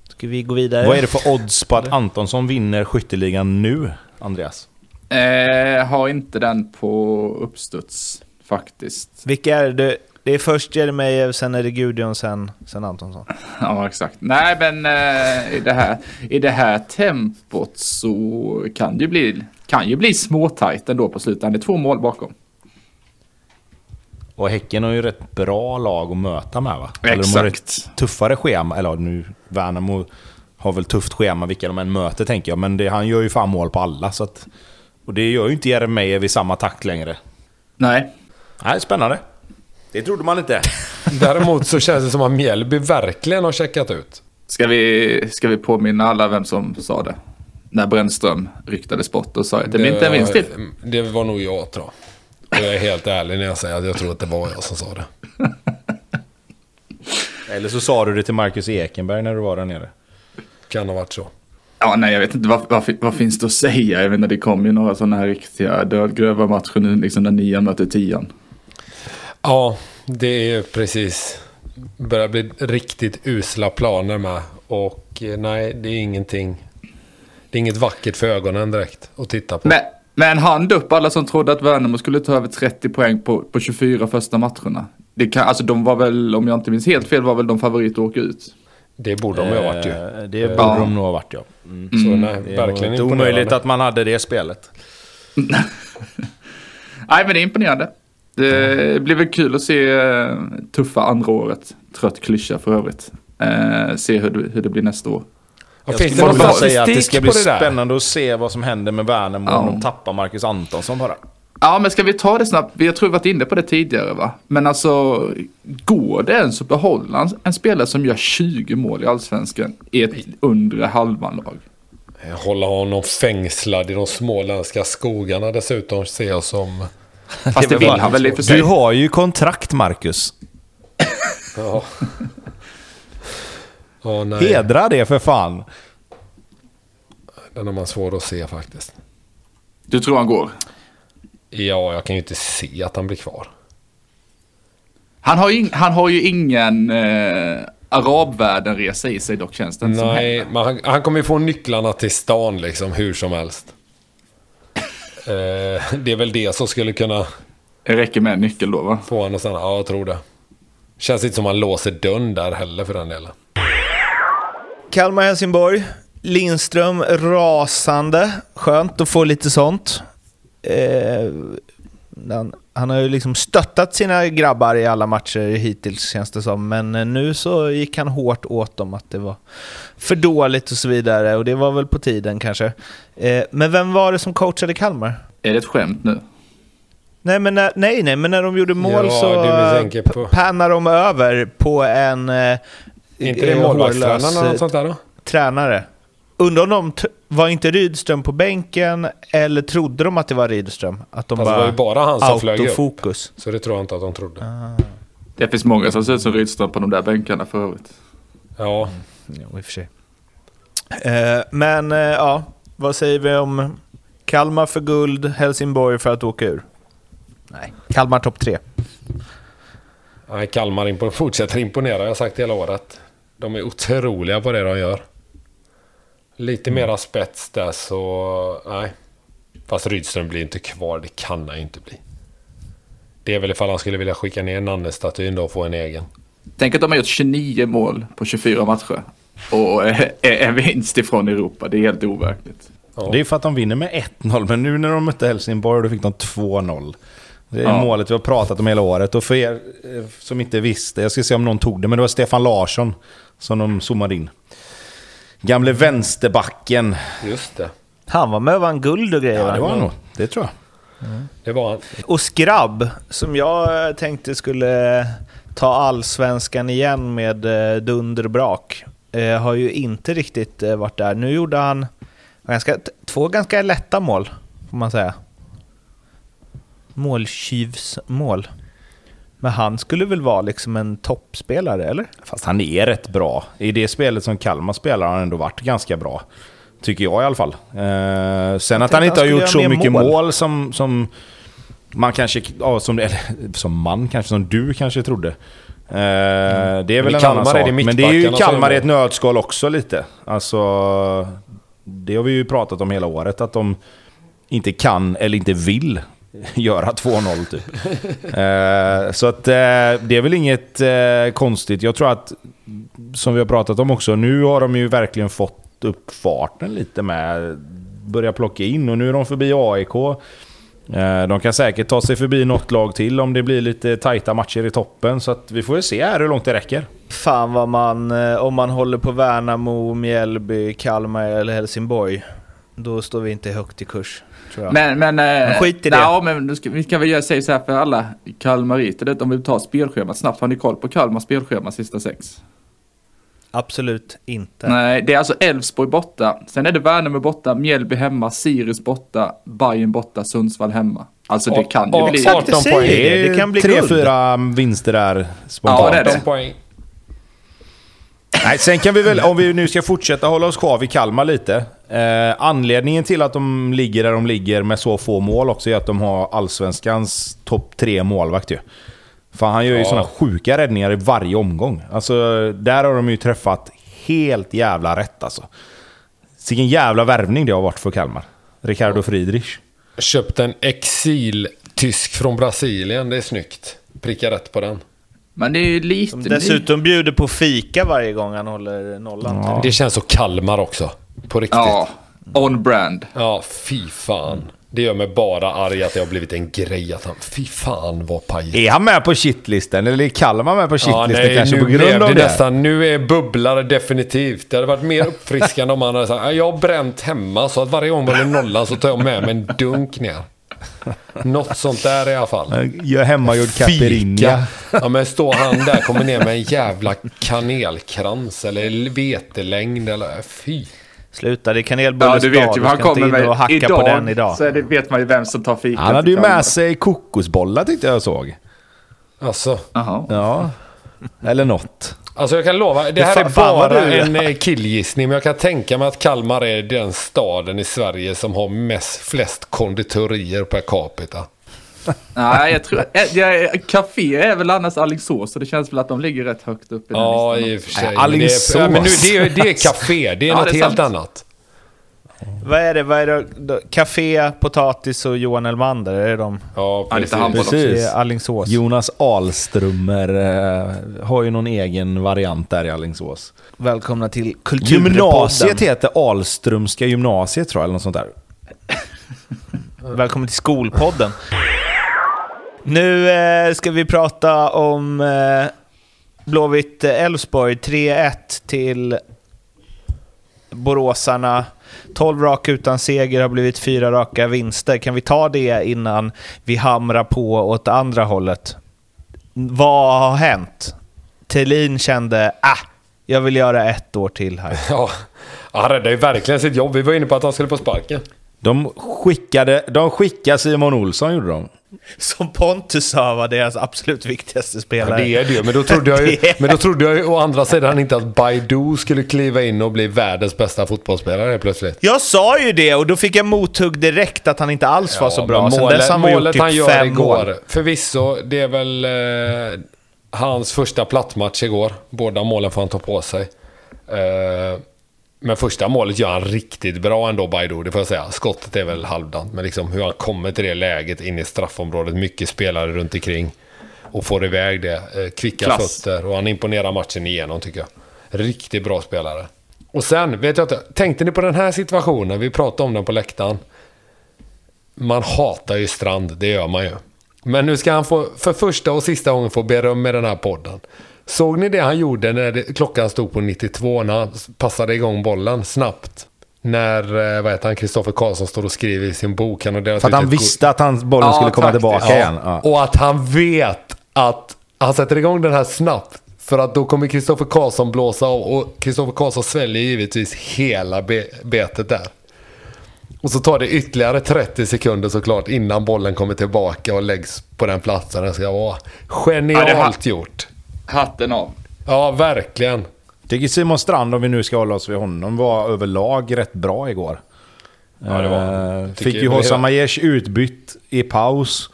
Speaker 2: Ska vi gå vidare?
Speaker 4: Vad är det för odds på att Antonsson vinner skytteligan nu, Andreas?
Speaker 3: Eh, har inte den på uppstuds faktiskt.
Speaker 2: Vilka är det? Det är först Jeremejeff, sen är det Gudjon, sen, sen Antonsson.
Speaker 3: Ja, exakt. Nej, men eh, i, det här, i det här tempot så kan det ju bli, kan ju bli småtajt ändå på slutet. Det är två mål bakom.
Speaker 4: Och Häcken har ju rätt bra lag att möta med va? Eller de har
Speaker 3: Exakt.
Speaker 4: ett tuffare schema. Eller nu, Värnamo har väl tufft schema vilka de än möter tänker jag. Men det, han gör ju fan mål på alla. Så att, och det gör ju inte Jeremejeff i samma takt längre.
Speaker 3: Nej.
Speaker 4: Nej, spännande. Det trodde man inte.
Speaker 1: Däremot så känns det som att Mjällby verkligen har checkat ut.
Speaker 3: Ska vi, ska vi påminna alla vem som sa det? När Brännström ryktades bort och sa att det blir inte en vinst till.
Speaker 1: Det var nog jag tror jag. Jag är helt ärlig när jag säger att jag tror att det var jag som sa det.
Speaker 4: Eller så sa du det till Marcus Ekenberg när du var där nere.
Speaker 1: Kan ha varit så.
Speaker 3: Ja, nej, jag vet inte vad, vad, vad finns det att säga. Jag inte, det kom ju några sådana här riktiga dödgröva matcher nu, liksom när nian möter tian.
Speaker 1: Ja, det är precis. Börjar bli riktigt usla planer med. Och eh, nej, det är ingenting. Det är inget vackert för ögonen direkt att titta på.
Speaker 3: Men, men hand upp alla som trodde att Värnamo skulle ta över 30 poäng på, på 24 första matcherna. Det kan, alltså de var väl, om jag inte minns helt fel, var väl de favoriter att åka ut.
Speaker 1: Det borde de ju ha varit ju.
Speaker 4: Eh, Det borde
Speaker 3: Ja.
Speaker 4: de nog ha varit ja. Mm.
Speaker 1: Så nej,
Speaker 4: Det
Speaker 1: verkligen
Speaker 4: inte omöjligt att man hade det spelet.
Speaker 3: Nej, men det är imponerande. Det blir väl kul att se eh, tuffa andra året. Trött klyscha för övrigt. Eh, se hur det, hur det blir nästa år.
Speaker 1: Ja,
Speaker 4: Jag
Speaker 1: finns det
Speaker 4: skulle
Speaker 1: någon
Speaker 4: bara säga att det ska bli
Speaker 1: det
Speaker 4: spännande att se vad som händer med Värnamo om
Speaker 3: Ja.
Speaker 4: de tappar Marcus Antonsson bara.
Speaker 3: Ja, men ska vi ta det snabbt? Jag tror vi varit inne på det tidigare, va? Men alltså, går det ens att behålla en, en spelare som gör 20 mål i allsvenskan i ett undre halvan-lag?
Speaker 1: Hålla honom fängslad i de småländska skogarna dessutom ser jag som...
Speaker 3: Fast det vill han väl i för sig.
Speaker 4: Du har ju kontrakt Marcus.
Speaker 1: Ja. Nej.
Speaker 4: Hedra det för fan.
Speaker 1: Den har man svår att se faktiskt.
Speaker 3: Du tror han går?
Speaker 1: Ja, jag kan ju inte se att han blir kvar.
Speaker 3: Han har ju, ing- han har ju ingen eh, arabvärlden-resa i sig dock känns det inte som
Speaker 1: Nej, men han, han kommer ju få nycklarna till stan liksom hur som helst. Eh, det är väl det som skulle kunna
Speaker 3: Det räcker med en nyckel då va?
Speaker 1: få honom att stanna. Ja, jag tror det. Känns inte som han låser dörren där heller för den delen.
Speaker 2: Kalmar-Helsingborg. Lindström rasande. Skönt att få lite sånt. Eh, han, han har ju liksom stöttat sina grabbar i alla matcher hittills känns det som. Men eh, nu så gick han hårt åt dem att det var för dåligt och så vidare. Och det var väl på tiden kanske. Eh, men vem var det som coachade Kalmar?
Speaker 3: Är det ett skämt nu?
Speaker 2: Nej, men när, nej, nej, men när de gjorde mål
Speaker 1: Ja,
Speaker 2: så eh,
Speaker 1: på.
Speaker 2: pannade de över på en... Eh,
Speaker 1: inte det
Speaker 2: eh,
Speaker 1: målvaktstränaren eller något sånt där då?
Speaker 2: tränare. Undrar om de var inte Rydström på bänken eller trodde de att det var Rydström? Att de
Speaker 1: det
Speaker 2: bara...
Speaker 1: var ju bara han som flög upp. Så det tror jag inte att de trodde.
Speaker 3: Det finns många som ser ut som Rydström på de där bänkarna för övrigt.
Speaker 1: Ja,
Speaker 2: Jo, i och för sig. Eh, men eh, ja, vad säger vi om Kalmar för guld, Helsingborg för att åka ur? Nej, Kalmar topp tre.
Speaker 1: nej, Kalmar impo- fortsätter imponera. Jag har sagt hela året. De är otroliga på det de gör. Lite mera spets där så... Nej. Fast Rydström blir inte kvar. Det kan han ju inte bli. Det är väl ifall han skulle vilja skicka ner Nanne-statyn då och få en egen.
Speaker 3: Tänk att de har gjort 29 mål på 24 matcher. Och en vinst ifrån Europa. Det är helt overkligt.
Speaker 1: Ja.
Speaker 4: Det är för att de vinner med 1-0, men nu när de mötte Helsingborg då fick de 2-0. Det är
Speaker 3: Ja.
Speaker 4: målet vi har pratat om hela året. Och för er eh, som inte visste, jag ska se om någon tog det, men det var Stefan Larsson som de zoomade in. Gamle vänsterbacken.
Speaker 1: Just det.
Speaker 2: Han var med och vann guld och grejer
Speaker 4: Ja, det var han nog. Det tror jag.
Speaker 1: Det var han.
Speaker 2: Och Skrabb, som jag eh, tänkte skulle ta allsvenskan igen med eh, dunder och brak, eh, har ju inte riktigt eh, varit där. Nu gjorde han ganska, två ganska lätta mål, får man säga. Måltjuvsmål. Men han skulle väl vara liksom en toppspelare, eller?
Speaker 4: Fast han är rätt bra. I det spelet som Kalmar spelar har han ändå varit ganska bra. Tycker jag i alla fall. Eh, sen att han inte
Speaker 2: han
Speaker 4: har gjort så mycket
Speaker 2: mål.
Speaker 4: mål, som, som man kanske... Ja, som, eller, som man kanske, som du kanske trodde. Eh, Det är väl en
Speaker 1: Kalmar
Speaker 4: annan
Speaker 1: är
Speaker 4: sak.
Speaker 1: det
Speaker 4: Men det är ju Kalmar i ett nötskal också lite. Alltså... Det har vi ju pratat om hela året, att de inte kan eller inte vill göra 2-0 typ. Eh, så att eh, det är väl inget eh, konstigt. Jag tror att, som vi har pratat om också, nu har de ju verkligen fått upp farten lite med börja plocka in och nu är de förbi AIK. Eh, de kan säkert ta sig förbi något lag till om det blir lite tajta matcher i toppen. Så att vi får väl se här hur långt det räcker.
Speaker 2: Fan vad man, eh, om man håller på Värnamo, Mjällby, Kalmar eller Helsingborg. då står vi inte högt i kurs. Tror jag.
Speaker 3: Men, men,
Speaker 2: Men
Speaker 3: eh,
Speaker 2: skit i det.
Speaker 3: Ja, men nu ska, vi kan väl göra säga så här för alla kalmariter. det- Om vi tar spelschemat snabbt. Har ni koll på Kalmars spelschema sista sex?
Speaker 2: Absolut inte.
Speaker 3: Nej, det är alltså Elfsborg borta. Sen är det Värnamo borta, Mjällby hemma, Sirius borta, Bayern borta, Sundsvall hemma. Alltså det kan ju bli...
Speaker 1: exakt. 18
Speaker 2: säger
Speaker 1: poäng.
Speaker 2: det. Det kan bli
Speaker 4: tre,
Speaker 2: guld.
Speaker 4: fyra vinster där spontant.
Speaker 3: Ja, det är det.
Speaker 1: 18 poäng.
Speaker 4: Nej, sen kan vi väl, om vi nu ska fortsätta hålla oss kvar vid Kalmar lite. Eh, anledningen till att de ligger där de ligger med så få mål också är att de har allsvenskans topp tre målvakt ju. För han gör ju
Speaker 1: Ja.
Speaker 4: sådana sjuka räddningar i varje omgång. Alltså, där har de ju träffat helt jävla rätt alltså. Vilken jävla värvning det har varit för Kalmar. Ricardo Friedrich.
Speaker 1: Köpt en exil-tysk från Brasilien. Det är snyggt. Pricka rätt på den.
Speaker 3: Men det är ju lite...
Speaker 2: Som dessutom bjuder på fika varje gång han håller nollan.
Speaker 4: Ja.
Speaker 1: Det känns så Kalmar också. På riktigt.
Speaker 3: Ja, on brand.
Speaker 1: Ja, fy fan. Det gör mig bara arg att det har blivit en grej att han... Fy fan vad pajigt.
Speaker 4: Är han med på shitlisten? Eller är Kalmar med på
Speaker 1: Ja,
Speaker 4: shitlisten
Speaker 1: nej,
Speaker 4: kanske
Speaker 1: nu
Speaker 4: på
Speaker 1: blev
Speaker 4: grund av
Speaker 1: det
Speaker 4: det?
Speaker 1: nästan... Nu är bubblare definitivt. Det hade varit mer uppfriskande om han hade sagt jag har bränt hemma så att varje gång man är nollan så tar jag med mig en dunk ner. Något sånt där i alla fall.
Speaker 4: Gör hemmagjord caipirinha.
Speaker 1: Ja men står han där kommer ner med en jävla kanelkrans eller vetelängd eller fy.
Speaker 2: Sluta, det är kanelbullens
Speaker 3: Ja, du vet ju vad han kommer
Speaker 2: och
Speaker 3: med
Speaker 2: hacka
Speaker 3: idag.
Speaker 2: på den idag.
Speaker 3: Så det vet man ju vem som tar fika.
Speaker 4: Han hade ju med sig kokosbollar tyckte jag såg.
Speaker 1: Alltså,
Speaker 3: Jaha.
Speaker 4: Ja. Eller något.
Speaker 1: alltså jag kan lova, det här
Speaker 2: fan-
Speaker 1: är bara
Speaker 2: du-
Speaker 1: en eh, killgissning men jag kan tänka mig att Kalmar är den staden i Sverige som har mest, flest konditorier per capita.
Speaker 3: Nej, jag tror... Äh, jag, café är väl annars Alingsås, så det känns väl att de ligger rätt högt upp i den
Speaker 1: Ja,
Speaker 3: listan.
Speaker 1: i och för sig.
Speaker 4: Nej,
Speaker 1: Men det, är,
Speaker 4: Alingsås.
Speaker 1: ja, men nu, det, är, det är café, det är
Speaker 3: Ja,
Speaker 1: något
Speaker 3: det är
Speaker 1: helt
Speaker 3: sant.
Speaker 1: annat.
Speaker 2: Vad är det? Vad är det? då? Café, potatis och Johan Elmander, är det de?
Speaker 1: Ja,
Speaker 3: Ja,
Speaker 1: precis.
Speaker 3: också.
Speaker 4: Precis.
Speaker 2: Det är Alingsås.
Speaker 4: Jonas Ahlströmer eh, har ju någon egen variant där i Alingsås.
Speaker 2: Välkomna till Kulturpodden.
Speaker 4: Gymnasiet heter Ahlströmska gymnasiet tror jag, eller något sånt där.
Speaker 2: Välkommen till Skolpodden. Nu eh, ska vi prata om eh, Blåvitt eh, Elfsborg. 3-1 till Boråsarna. 12 raka utan seger har blivit fyra raka vinster. Kan vi ta det innan vi hamrar på åt andra hållet? Vad har hänt? Thelin kände ah, jag vill göra ett år till här.
Speaker 1: Ja, han räddade ju verkligen sitt jobb. Vi var inne på att han skulle få sparken.
Speaker 4: De skickade, de skickade Simon Olsson gjorde de.
Speaker 2: Som Pontus sa var deras absolut viktigaste
Speaker 1: Ja,
Speaker 2: spelare.
Speaker 1: det är det. Men då trodde jag ju, men då trodde jag ju å andra sidan inte att Baidu skulle kliva in och bli världens bästa fotbollsspelare plötsligt.
Speaker 2: Jag sa ju det och då fick jag mothugg direkt att han inte alls var så bra.
Speaker 1: men
Speaker 2: Sen
Speaker 1: målet,
Speaker 2: dess har han gjort
Speaker 1: målet
Speaker 2: typ
Speaker 1: han gör
Speaker 2: fem
Speaker 1: igår,
Speaker 2: mål.
Speaker 1: förvisso, det är väl eh, hans första plattmatch igår. Båda målen får han ta på sig. Eh, men första målet gör han riktigt bra ändå, Baidu, det får jag säga. Skottet är väl halvdant, men liksom hur han kommer till det läget in i straffområdet, mycket spelare runt omkring och får iväg det. Eh, kvicka
Speaker 3: Klass.
Speaker 1: fötter och han imponerar matchen igenom tycker jag. Riktigt bra spelare. Och sen, vet jag inte, tänkte ni på den här situationen? Vi pratade om den på läktaren. Man hatar ju Strand, det gör man ju. Men nu ska han få, för första och sista gången få beröm med den här podden. Såg ni det han gjorde när det, klockan stod på 92 när han passade igång bollen snabbt? När, eh, vad heter han, Kristoffer Karlsson står och skriver i sin bok. Han
Speaker 4: För att han visste att hans bollen
Speaker 3: Ja,
Speaker 4: skulle komma
Speaker 3: faktiskt.
Speaker 4: tillbaka igen. Ja.
Speaker 1: och att han vet att han sätter igång den här snabbt. För att då kommer Kristoffer Karlsson blåsa av och Kristoffer Karlsson sväljer givetvis hela be betet där. Och så tar det ytterligare 30 sekunder såklart innan bollen kommer tillbaka och läggs på den platsen den ska vara. Genialt
Speaker 3: Ja,
Speaker 1: gjort.
Speaker 3: Hatten av.
Speaker 1: Ja, verkligen.
Speaker 4: Tycker Simon Strand, om vi nu ska hålla oss vid honom, var överlag rätt bra igår.
Speaker 1: Ja, det var.
Speaker 4: Eh, Fick ju
Speaker 1: hela-
Speaker 4: Aiesh utbytt i paus.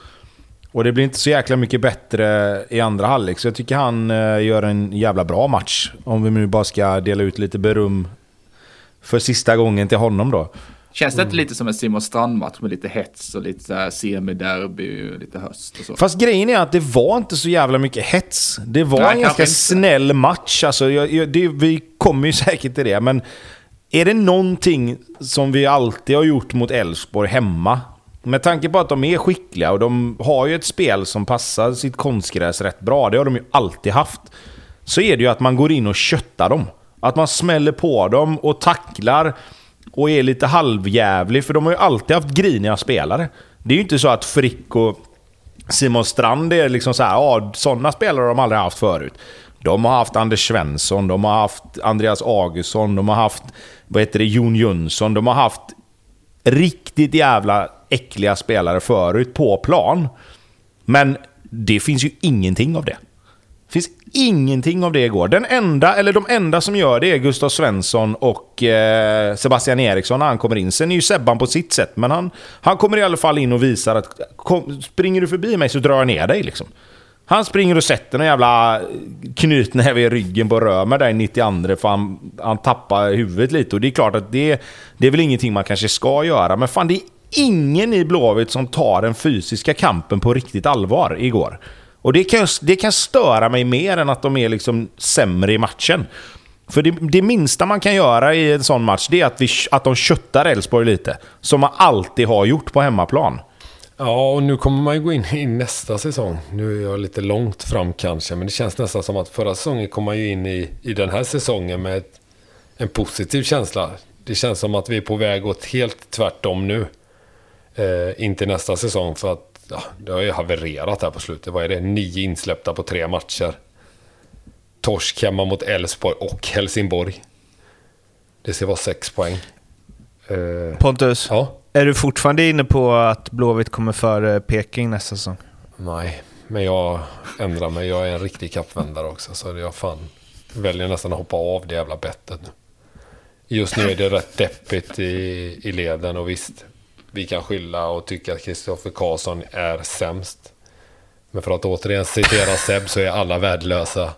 Speaker 4: Och det blir inte så jäkla mycket bättre i andra halvlek. Så jag tycker han eh, gör en jävla bra match. Om vi nu bara ska dela ut lite beröm för sista gången till honom då.
Speaker 3: Känns det inte lite som en Simon Strand-match med lite hets och lite semi-derby och lite höst och så?
Speaker 4: Fast grejen är att det var inte så jävla mycket hets. Det var
Speaker 3: Nej,
Speaker 4: en ganska snäll match. Alltså, jag, jag, det, vi kommer ju säkert till det, men är det någonting som vi alltid har gjort mot Elfsborg hemma? Med tanke på att de är skickliga och de har ju ett spel som passar sitt konstgräs rätt bra. Det har de ju alltid haft. Så är det ju att man går in och köttar dem. Att man smäller på dem och tacklar och är lite halvjävlig, för de har ju alltid haft griniga spelare. Det är ju inte så att Frick och Simon Strand är liksom så här, ja, sådana spelare har de aldrig haft förut. De har haft Anders Svensson, de har haft Andreas Augustsson, de har haft vad heter det, Jon Jönsson. De har haft riktigt jävla äckliga spelare förut på plan. Men det finns ju ingenting av det. Det finns ingenting av det igår. Den enda, eller de enda som gör det är Gustav Svensson och eh, Sebastian Eriksson när han kommer in. Sen är ju Sebban på sitt sätt, men han, han kommer i alla fall in och visar att kom, springer du förbi mig så drar jag ner dig. Liksom. Han springer och sätter en jävla eh, knytnäve i ryggen på Römer där i 92 för han, han tappar huvudet lite. Och det är klart att det, det är väl ingenting man kanske ska göra, men fan det är ingen i Blåvitt som tar den fysiska kampen på riktigt allvar igår. Och det kan, det kan störa mig mer än att de är liksom sämre i matchen. För det, det, minsta man kan göra i en sån match, det är att, vi, att de köttar Elfsborg lite. Som man alltid har gjort på hemmaplan.
Speaker 1: Ja, och nu kommer man ju gå in i nästa säsong. Nu är jag lite långt fram kanske, men det känns nästan som att förra säsongen kom man ju in i, i den här säsongen med ett, en positiv känsla. Det känns som att vi är på väg åt helt tvärtom nu. Eh, inte nästa säsong, för att ja, det har ju havererat här på slutet. Vad är det? Nio insläppta på tre matcher. Torsk hemma mot Elfsborg och Helsingborg. Det ska vara sex poäng.
Speaker 2: Eh, Pontus?
Speaker 1: Ja?
Speaker 2: Är du fortfarande inne på att Blåvitt kommer före Peking nästa säsong?
Speaker 1: Nej, men jag ändrar mig. Jag är en riktig kappvändare också. Så jag fan väljer nästan att hoppa av det jävla bettet nu. Just nu är det rätt deppigt i, i leden och visst, vi kan skylla och tycka att Kristoffer Karlsson är sämst. Men för att återigen citera Seb så är alla värdelösa.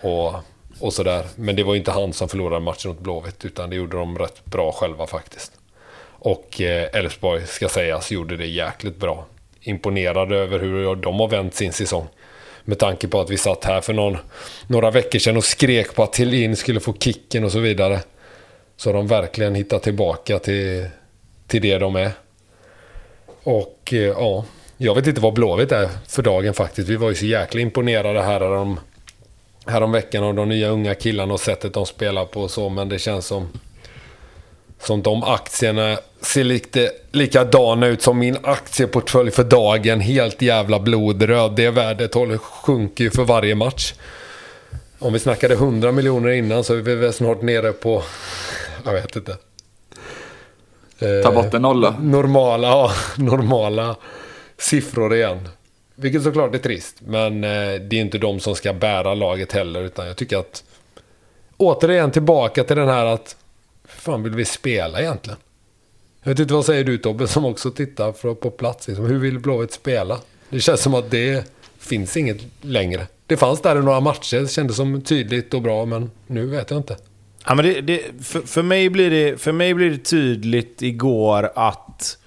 Speaker 1: Och, och sådär. Men det var ju inte han som förlorade matchen mot Blåvitt, utan det gjorde de rätt bra själva faktiskt. Och eh, Elfsborg, ska sägas, gjorde det jäkligt bra. Imponerade över hur de har vänt sin säsong. Med tanke på att vi satt här för någon, några veckor sedan och skrek på att Thelin skulle få kicken och så vidare. Så har de verkligen hittat tillbaka till, till det de är. Och eh, ja, jag vet inte vad Blåvitt är för dagen faktiskt. Vi var ju så jäkla imponerade här om, häromveckan av de nya unga killarna och sättet de spelar på och så. Men det känns som som de aktierna ser lite likadana ut som min aktieportfölj för dagen. Helt jävla blodröd. Det värdet håller, sjunker ju för varje match. Om vi snackade 100 miljoner innan så är vi väl snart nere på... Jag vet inte.
Speaker 3: Ta bort en nolla.
Speaker 1: Normala, ja, normala siffror igen. Vilket såklart är trist. Men eh, det är inte de som ska bära laget heller. Utan jag tycker att... Återigen tillbaka till den här att fan vill vi spela egentligen? Jag vet inte vad säger du Tobbe som också tittar på plats. Liksom. Hur vill Blåvitt spela? Det känns som att det finns inget längre. Det fanns där i några matcher, det kändes som tydligt och bra, men nu vet jag inte.
Speaker 4: Ja, men det, det, för, för, mig blir det, för mig blir det tydligt igår att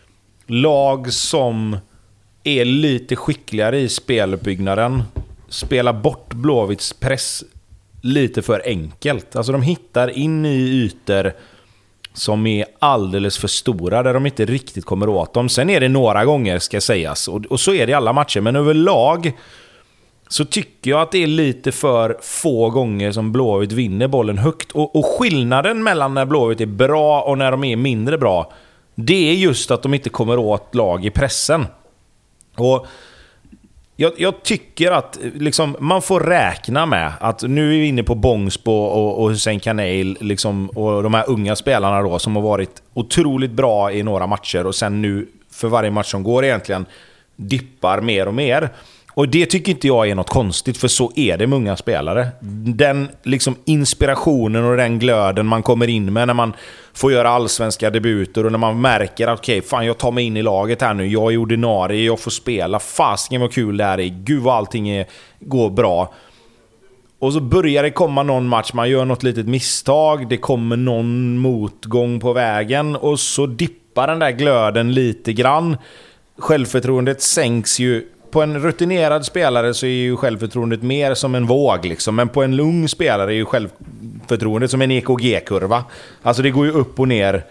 Speaker 4: lag som är lite skickligare i speluppbyggnaden spelar bort Blåvitts press lite för enkelt. Alltså de hittar in i ytor som är alldeles för stora, där de inte riktigt kommer åt dem. Sen är det några gånger, ska sägas, och, och så är det i alla matcher, men överlag så tycker jag att det är lite för få gånger som Blåvitt vinner bollen högt. Och, och skillnaden mellan när Blåvitt är bra och när de är mindre bra, det är just att de inte kommer åt lag i pressen. Och jag, jag, tycker att liksom, man får räkna med att nu är vi inne på Bångsbo och, och Hussein Kanel liksom, och de här unga spelarna då som har varit otroligt bra i några matcher och sen nu för varje match som går egentligen dippar mer och mer. Och det tycker inte jag är något konstigt, för så är det med unga spelare. Den liksom inspirationen och den glöden man kommer in med när man får göra allsvenska debuter och när man märker att okej, okay, fan jag tar mig in i laget här nu. Jag är ordinarie, jag får spela. Fasiken vad kul det här är. Gud vad allting är, går bra. Och så börjar det komma någon match, man gör något litet misstag, det kommer någon motgång på vägen och så dippar den där glöden lite grann. Självförtroendet sänks ju på en rutinerad spelare så är ju självförtroendet mer som en våg liksom. Men på en lugn spelare är ju självförtroendet som en EKG-kurva. Alltså det går ju upp och ner.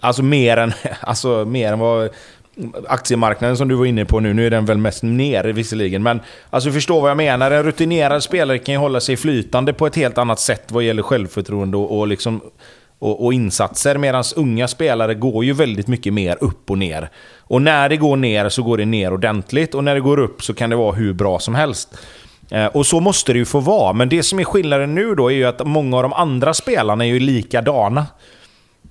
Speaker 4: Alltså mer än, alltså mer än vad aktiemarknaden som du var inne på nu, nu är den väl mest ner visserligen. Men alltså förstå vad jag menar. En rutinerad spelare kan ju hålla sig flytande på ett helt annat sätt vad gäller självförtroende och, och liksom och, och insatser. Medan unga spelare går ju väldigt mycket mer upp och ner. Och när det går ner så går det ner ordentligt och när det går upp så kan det vara hur bra som helst. Eh, och så måste det ju få vara. Men det som är skillnaden nu då är ju att många av de andra spelarna är ju likadana.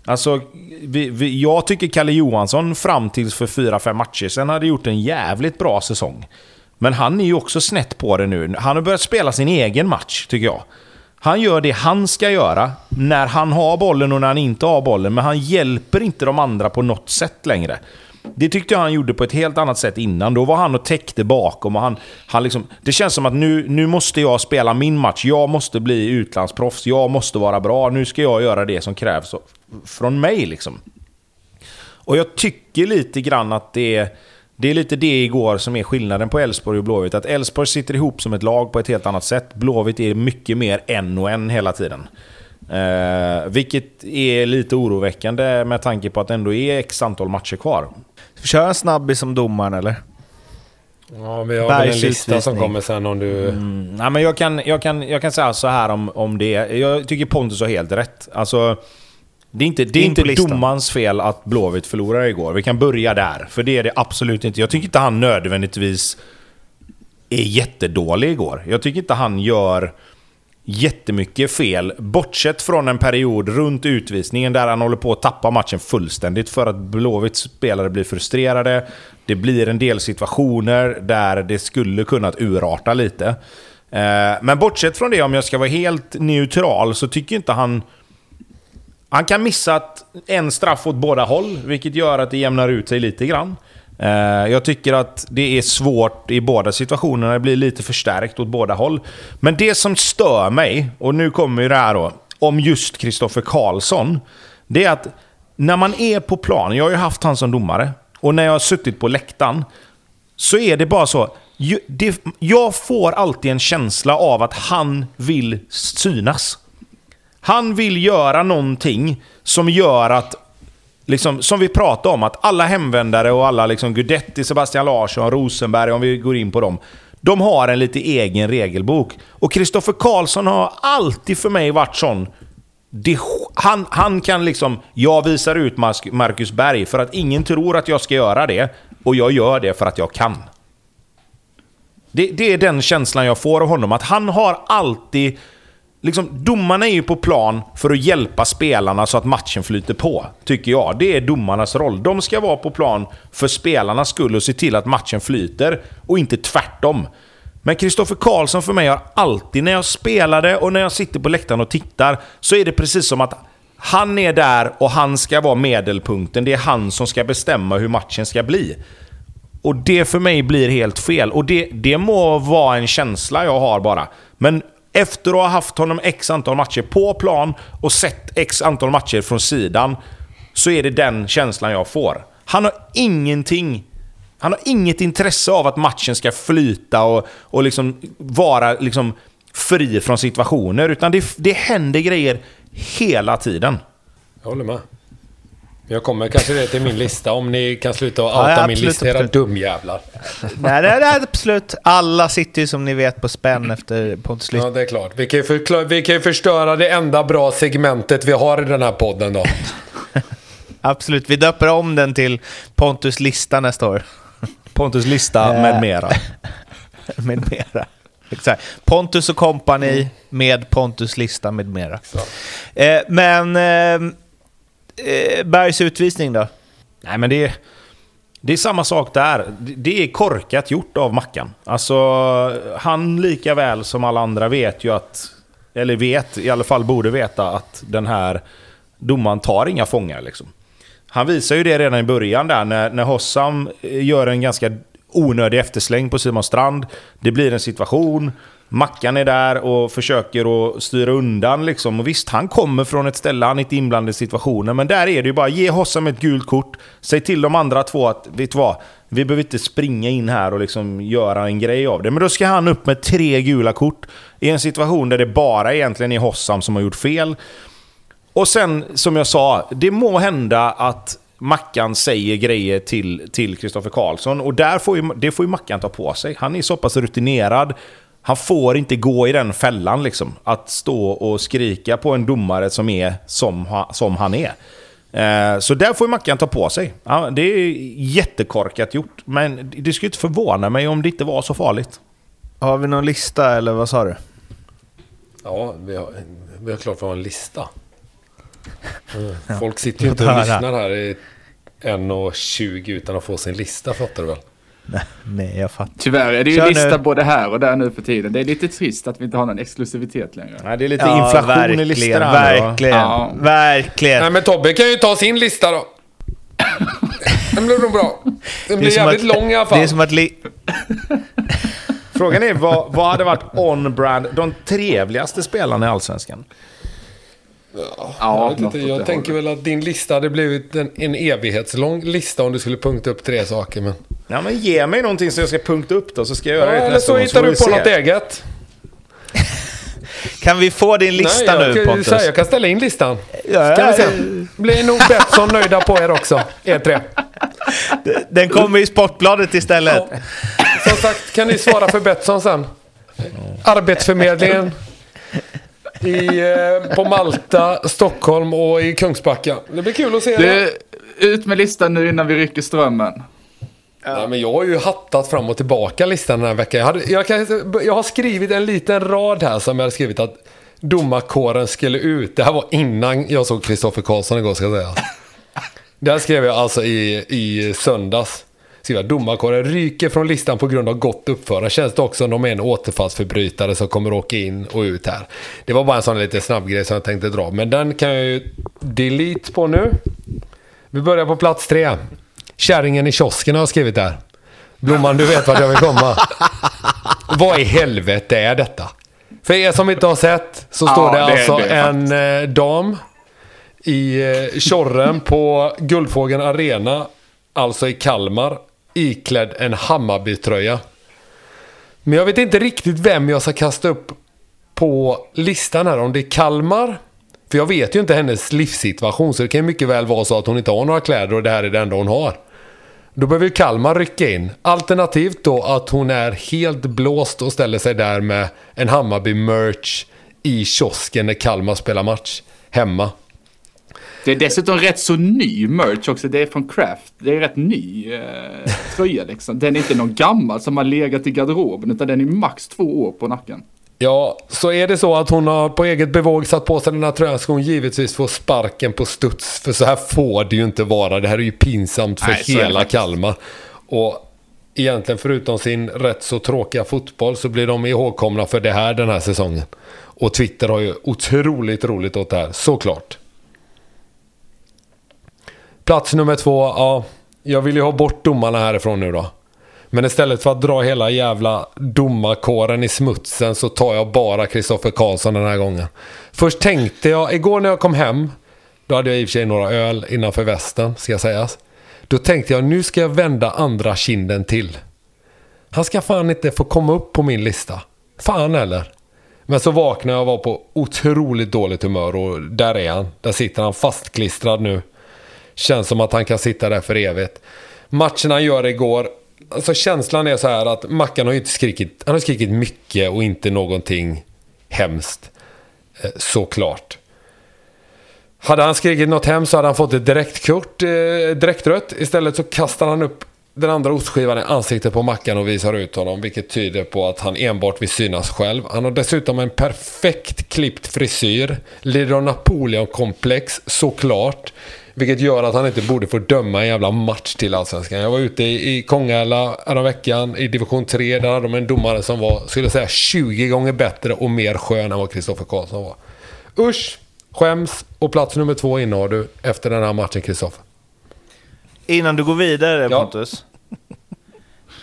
Speaker 4: Alltså, vi, vi, jag tycker Kalle Johansson fram tills för 4-5 matcher sen hade gjort en jävligt bra säsong. Men han är ju också snett på det nu. Han har börjat spela sin egen match, tycker jag. Han gör det han ska göra när han har bollen och när han inte har bollen, men han hjälper inte de andra på något sätt längre. Det tyckte jag han gjorde på ett helt annat sätt innan. Då var han och täckte bakom och han, han liksom, Det känns som att nu, nu måste jag spela min match. Jag måste bli utlandsproffs. Jag måste vara bra. Nu ska jag göra det som krävs från mig liksom. Och jag tycker lite grann att det det är lite det igår som är skillnaden på Elfsborg och Blåvitt. Att Elfsborg sitter ihop som ett lag på ett helt annat sätt. Blåvitt är mycket mer en och en hela tiden. Eh, vilket är lite oroväckande med tanke på att det ändå är x antal matcher kvar.
Speaker 2: Köra en snabbis som domaren eller?
Speaker 1: Ja, vi har väl en lista som kommer sen om du...
Speaker 4: Mm, nej, men jag kan, jag, kan, jag kan säga så här om, om det. Jag tycker Pontus har helt rätt. Alltså, det är inte, det är inte domarens fel att Blåvitt förlorade igår. Vi kan börja där. För det är det absolut inte. Jag tycker inte han nödvändigtvis är jättedålig igår. Jag tycker inte han gör jättemycket fel. Bortsett från en period runt utvisningen där han håller på att tappa matchen fullständigt för att Blåvitts spelare blir frustrerade. Det blir en del situationer där det skulle kunnat urarta lite. Eh, men bortsett från det, om jag ska vara helt neutral, så tycker inte han han kan missa en straff åt båda håll, vilket gör att det jämnar ut sig lite grann. Eh, jag tycker att det är svårt i båda situationerna, det blir lite förstärkt åt båda håll. Men det som stör mig, och nu kommer ju det här då, om just Kristoffer Karlsson. Det är att när man är på plan, jag har ju haft han som domare, och när jag har suttit på läktaren, så är det bara så. Jag får alltid en känsla av att han vill synas. Han vill göra någonting som gör att, liksom, som vi pratade om, att alla hemvändare och alla liksom Gudetti, Sebastian Larsson, Rosenberg, om vi går in på dem, de har en lite egen regelbok. Och Kristoffer Karlsson har alltid för mig varit sån. Det, han, han kan liksom, jag visar ut Marcus Berg för att ingen tror att jag ska göra det. Och jag gör det för att jag kan. Det, det är den känslan jag får av honom, att han har alltid Liksom, domarna är ju på plan för att hjälpa spelarna så att matchen flyter på, tycker jag. Det är domarnas roll. De ska vara på plan för spelarnas skull och se till att matchen flyter, och inte tvärtom. Men Kristoffer Karlsson för mig har alltid, när jag spelade och när jag sitter på läktaren och tittar, så är det precis som att han är där och han ska vara medelpunkten. Det är han som ska bestämma hur matchen ska bli. Och det för mig blir helt fel. Och det, det må vara en känsla jag har bara. Men efter att ha haft honom x antal matcher på plan och sett x antal matcher från sidan, så är det den känslan jag får. Han har ingenting han har inget intresse av att matchen ska flyta och, och liksom vara liksom fri från situationer, utan det, det händer grejer hela tiden.
Speaker 1: Jag håller med. Jag kommer kanske det till min lista om ni kan sluta att outa ja, min lista, era dumjävlar.
Speaker 2: Nej, nej, nej, absolut. Alla sitter ju som ni vet på spänn efter Pontus
Speaker 1: Ja, det är klart. Vi kan, ju vi kan ju förstöra det enda bra segmentet vi har i den här podden då.
Speaker 2: absolut. Vi döper om den till Pontus lista nästa år.
Speaker 4: Pontus lista med eh, mera.
Speaker 2: med mera. Exakt. Pontus och kompani med Pontus lista med mera. Eh, men... Eh, eh, Bergs utvisning då?
Speaker 4: Nej, men det är, det är samma sak där. Det är korkat gjort av Mackan. Alltså, han lika väl som alla andra vet ju att... Eller vet, i alla fall borde veta att den här domaren tar inga fångar liksom. Han visar ju det redan i början där när, när Hossam eh, gör en ganska onödig eftersläng på Simon Strand. Det blir en situation. Mackan är där och försöker att styra undan liksom. Och visst, han kommer från ett ställe, han är inte inblandad i situationen. Men där är det ju bara, ge Hossam ett gult kort. Säg till de andra två att, vet du vad? Vi behöver inte springa in här och liksom göra en grej av det. Men då ska han upp med tre gula kort i en situation där det bara egentligen är Hossam som har gjort fel. Och sen, som jag sa, det må hända att Mackan säger grejer till Kristoffer Karlsson. Och där får ju, det får ju Mackan ta på sig. Han är så pass rutinerad han får inte gå i den fällan liksom. Att stå och skrika på en domare som är som, ha- som han är. Eh, så där får ju Mackan ta på sig. Ja, det är jättekorkat gjort. Men det skulle inte förvåna mig om det inte var så farligt.
Speaker 2: Har vi någon lista eller vad sa du?
Speaker 1: Ja, vi har, vi har klart för en lista. Folk sitter ju inte och lyssnar här i 1.20 utan att få sin lista, fattar du väl?
Speaker 2: Nej, nej jag fattar.
Speaker 3: Tyvärr är det ju
Speaker 2: Kör
Speaker 3: lista
Speaker 2: nu.
Speaker 3: både här och där nu för tiden. Det är lite trist att vi inte har någon exklusivitet längre.
Speaker 4: Nej, det är lite inflation i listorna.
Speaker 2: Verkligen,
Speaker 3: Ja.
Speaker 2: verkligen.
Speaker 1: Nej men Tobbe kan ju ta sin lista då. Den blir nog bra. Den blir jävligt
Speaker 2: att-
Speaker 1: lång i alla fall.
Speaker 2: Det är som att... Li-
Speaker 4: Frågan är vad, vad hade varit on-brand, de trevligaste spelarna i Allsvenskan?
Speaker 3: Ja,
Speaker 1: jag vet
Speaker 3: något
Speaker 1: inte, jag tänker
Speaker 3: hållet.
Speaker 1: väl att din lista hade blivit en, en evighetslång lista om du skulle punkta upp tre saker. Men...
Speaker 4: Ja, men ge mig någonting så jag ska punkta upp då, så ska jag göra
Speaker 1: Ja,
Speaker 4: det
Speaker 1: eller så hittar du på
Speaker 4: se.
Speaker 1: något eget.
Speaker 2: kan vi få din lista
Speaker 1: Nej, jag,
Speaker 2: nu Pontus?
Speaker 1: säga, jag kan ställa in listan.
Speaker 2: Ja,
Speaker 1: Kan vi se. Blir nog Betsson nöjda på er också, er tre.
Speaker 2: Den kommer i Sportbladet istället.
Speaker 1: Som sagt, kan ni svara för Betsson sen? Arbetsförmedlingen i, eh, på Malta, Stockholm och i Kungsbacka. Det blir kul att se det.
Speaker 3: Ut med listan nu innan vi rycker strömmen.
Speaker 1: Nej, men jag har ju hattat fram och tillbaka listan den här veckan. Jag, hade, jag, kan, jag har skrivit en liten rad här som jag hade skrivit att domarkåren skulle ut. Det här var innan jag såg Kristoffer Karlsson igår ska jag säga. Det här skrev jag alltså i, i söndags. Skrev jag, domarkåren ryker från listan på grund av gott uppförande. Känns det också som de är en återfallsförbrytare som kommer åka in och ut här. Det var bara en sån lite snabb grej som jag tänkte dra. Men den kan jag ju delete på nu. Vi börjar på plats tre. Kärringen i kiosken har jag skrivit där. Blomman, du vet vart jag vill komma. Vad i helvete är detta? För er som inte har sett så
Speaker 3: Ja,
Speaker 1: står det,
Speaker 3: det
Speaker 1: alltså
Speaker 3: det
Speaker 1: en eh, dam i eh, Tjorren på Guldfågeln Arena, alltså i Kalmar, iklädd en Hammarby-tröja. Men jag vet inte riktigt vem jag ska kasta upp på listan här. Om det är Kalmar. För jag vet ju inte hennes livssituation. Så det kan ju mycket väl vara så att hon inte har några kläder och det här är det enda hon har. Då behöver ju Kalmar rycka in. Alternativt då att hon är helt blåst och ställer sig där med en Hammarby-merch i kiosken när Kalmar spelar match. Hemma.
Speaker 3: Det är dessutom rätt så ny merch också. Det är från Craft. Det är rätt ny eh, tröja liksom. Den är inte någon gammal som har legat i garderoben. Utan den är max två år på nacken.
Speaker 1: Ja, så är det så att hon har på eget bevåg satt på sig den här tröjan ska hon givetvis få sparken på studs. För så här får det ju inte vara. Det här är ju pinsamt för
Speaker 3: Nej,
Speaker 1: hela. Kalmar. Och egentligen förutom sin rätt så tråkiga fotboll så blir de ihågkomna för det här den här säsongen. Och Twitter har ju otroligt roligt åt det här, såklart. Plats nummer två, ja. Jag vill ju ha bort domarna härifrån nu då. Men istället för att dra hela jävla domarkåren i smutsen så tar jag bara Kristoffer Karlsson den här gången. Först tänkte jag, igår när jag kom hem, då hade jag i och för sig några öl innanför västen, ska sägas. Då tänkte jag, nu ska jag vända andra kinden till. Han ska fan inte få komma upp på min lista. Fan eller. Men så vaknade jag och var på otroligt dåligt humör och där är han. Där sitter han fastklistrad nu. Känns som att han kan sitta där för evigt. Matchen han gör igår, alltså känslan är så här att Mackan har ju inte skrikit, han har skrikit mycket och inte någonting hemskt. Eh, såklart. Hade han skrikit något hemskt så hade han fått ett direktkort, eh, direktrött. Istället så kastar han upp den andra ostskivan i ansiktet på Mackan och visar ut honom. Vilket tyder på att han enbart vill synas själv. Han har dessutom en perfekt klippt frisyr. Lider av Napoleon-komplex, såklart. Vilket gör att han inte borde få döma en jävla match till Allsvenskan. Jag var ute i, Kongala veckan i division 3. Där hade de en domare som var, skulle säga, 20 gånger bättre och mer skön än vad Kristoffer Karlsson var. Usch, skäms och plats nummer två innehar du efter den här matchen Kristoffer.
Speaker 2: Innan du går vidare
Speaker 1: Ja.
Speaker 2: Pontus.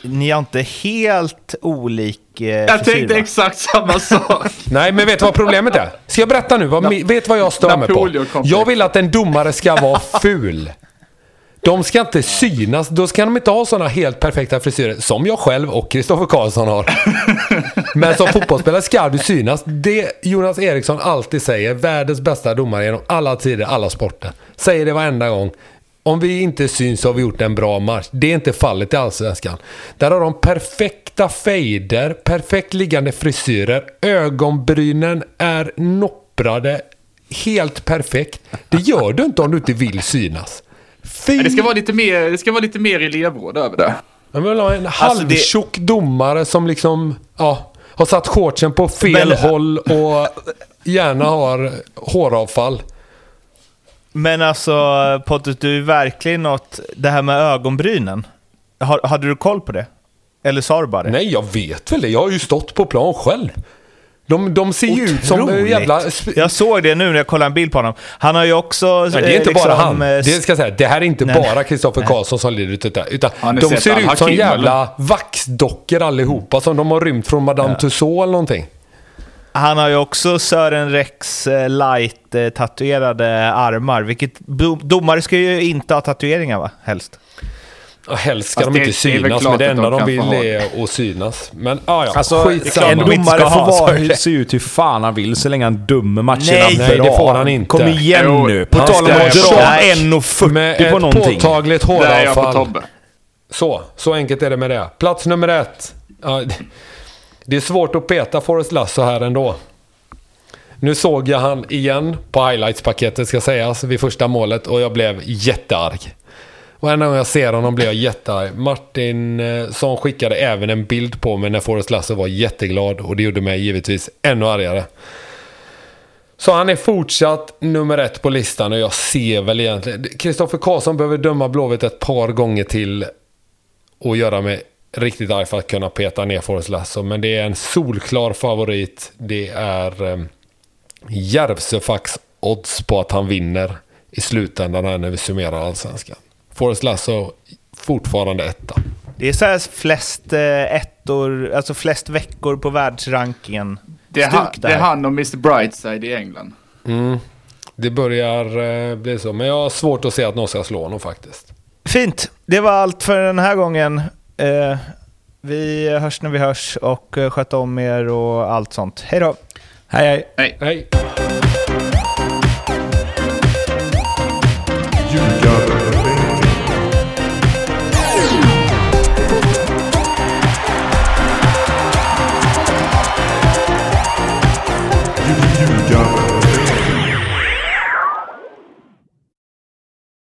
Speaker 2: Ni har inte helt olik eh,
Speaker 3: Jag
Speaker 2: frisyr,
Speaker 3: tänkte
Speaker 2: va?
Speaker 3: exakt samma sak.
Speaker 1: Nej, men vet du vad problemet är? Ska jag berätta nu? Vad, mi- vet vad jag stör mig på? Jag vill att en domare ska vara ful. De ska inte synas. Då ska de inte ha sådana helt perfekta frisyrer som jag själv och Kristoffer Karlsson har. Men som fotbollsspelare ska du synas. Det Jonas Eriksson alltid säger, världens bästa domare genom alla tider, alla sporter. Säger det varenda gång. Om vi inte syns har vi gjort en bra match. Det är inte fallet i Allsvenskan. Där har de perfekta fejder, perfekt liggande frisyrer, ögonbrynen är nopprade, helt perfekt. Det gör du inte om du inte vill synas. Fy
Speaker 3: Det ska vara lite mer, det ska vara lite mer elevråd över det.
Speaker 1: Jag vill ha en
Speaker 2: Alltså, det-
Speaker 1: halvtjock domare som liksom, ja, har satt shortsen på fel
Speaker 2: Men-
Speaker 1: håll och gärna har håravfall.
Speaker 2: Men alltså Pontus, du är verkligen något... Det här med ögonbrynen. Har, hade du koll på det? Eller sa du bara det?
Speaker 1: Nej, jag vet väl det. Jag har ju stått på plan själv. De, de ser ju ut som jävla...
Speaker 2: Jag såg det nu när jag kollade en bild på honom. Han har ju också...
Speaker 1: Nej, det är
Speaker 2: eh,
Speaker 1: inte bara
Speaker 2: liksom,
Speaker 1: han.
Speaker 2: eh,
Speaker 1: Det, ska jag säga, det här är inte
Speaker 2: Nej.
Speaker 1: bara Kristoffer Karlsson som lider utav det. Utan de ser ut som jävla vaxdockor allihopa. Som de har rymt från Madame Tussauds eller någonting.
Speaker 2: Han har ju också Sören Rex eh, light eh, tatuerade armar. Vilket do- domare ska ju inte ha tatueringar va? Helst.
Speaker 1: Ja, helst ska
Speaker 3: Fast
Speaker 1: de inte synas, men det enda
Speaker 3: de
Speaker 1: de vill är att synas. Men ah, ja,
Speaker 4: Alltså,
Speaker 1: skitsamma.
Speaker 4: en domare får vara,
Speaker 2: det.
Speaker 4: se ut hur fan han vill så länge han dömer matcherna
Speaker 2: Nej,
Speaker 1: nej,
Speaker 4: bra.
Speaker 1: det får han inte.
Speaker 4: Kom igen
Speaker 3: Jo,
Speaker 4: nu. På tal om att dra
Speaker 2: Nej.
Speaker 4: 1,40
Speaker 1: Med
Speaker 4: på
Speaker 1: ett
Speaker 4: någonting.
Speaker 1: påtagligt
Speaker 3: Där är jag på
Speaker 1: håravfall.
Speaker 3: Tobbe.
Speaker 1: Så, så enkelt är det med det. Plats nummer ett. Det- är svårt att peta Forrest Lasso här ändå. Nu såg jag han igen på highlights-paketet ska sägas vid första målet och jag blev jättearg. Och gång jag ser honom blir jag jättearg. Martin eh, som skickade även en bild på mig när Forrest Lasso var jätteglad och det gjorde mig givetvis ännu argare. Så han är fortsatt nummer ett på listan och jag ser väl egentligen... Kristoffer Karlsson behöver döma Blåvitt ett par gånger till och göra mig riktigt arg för att kunna peta ner Forrest Lasso. Men det är en solklar favorit. Det är eh, odds på att han vinner i slutändan här när vi summerar allsvenskan. Forrest Lasso fortfarande etta.
Speaker 2: Det är så här flest eh, ettor, alltså flest veckor på världsrankingen.
Speaker 3: Det är, han, det är han och Mr Brightside i England.
Speaker 1: Mm. Det börjar eh, bli så. Men jag har svårt att se att någon ska slå honom faktiskt.
Speaker 2: Fint, det var allt för den här gången. Eh, vi hörs när vi hörs och eh, sköt om er och allt sånt. Hej då!
Speaker 4: Hej hej.
Speaker 1: Hej!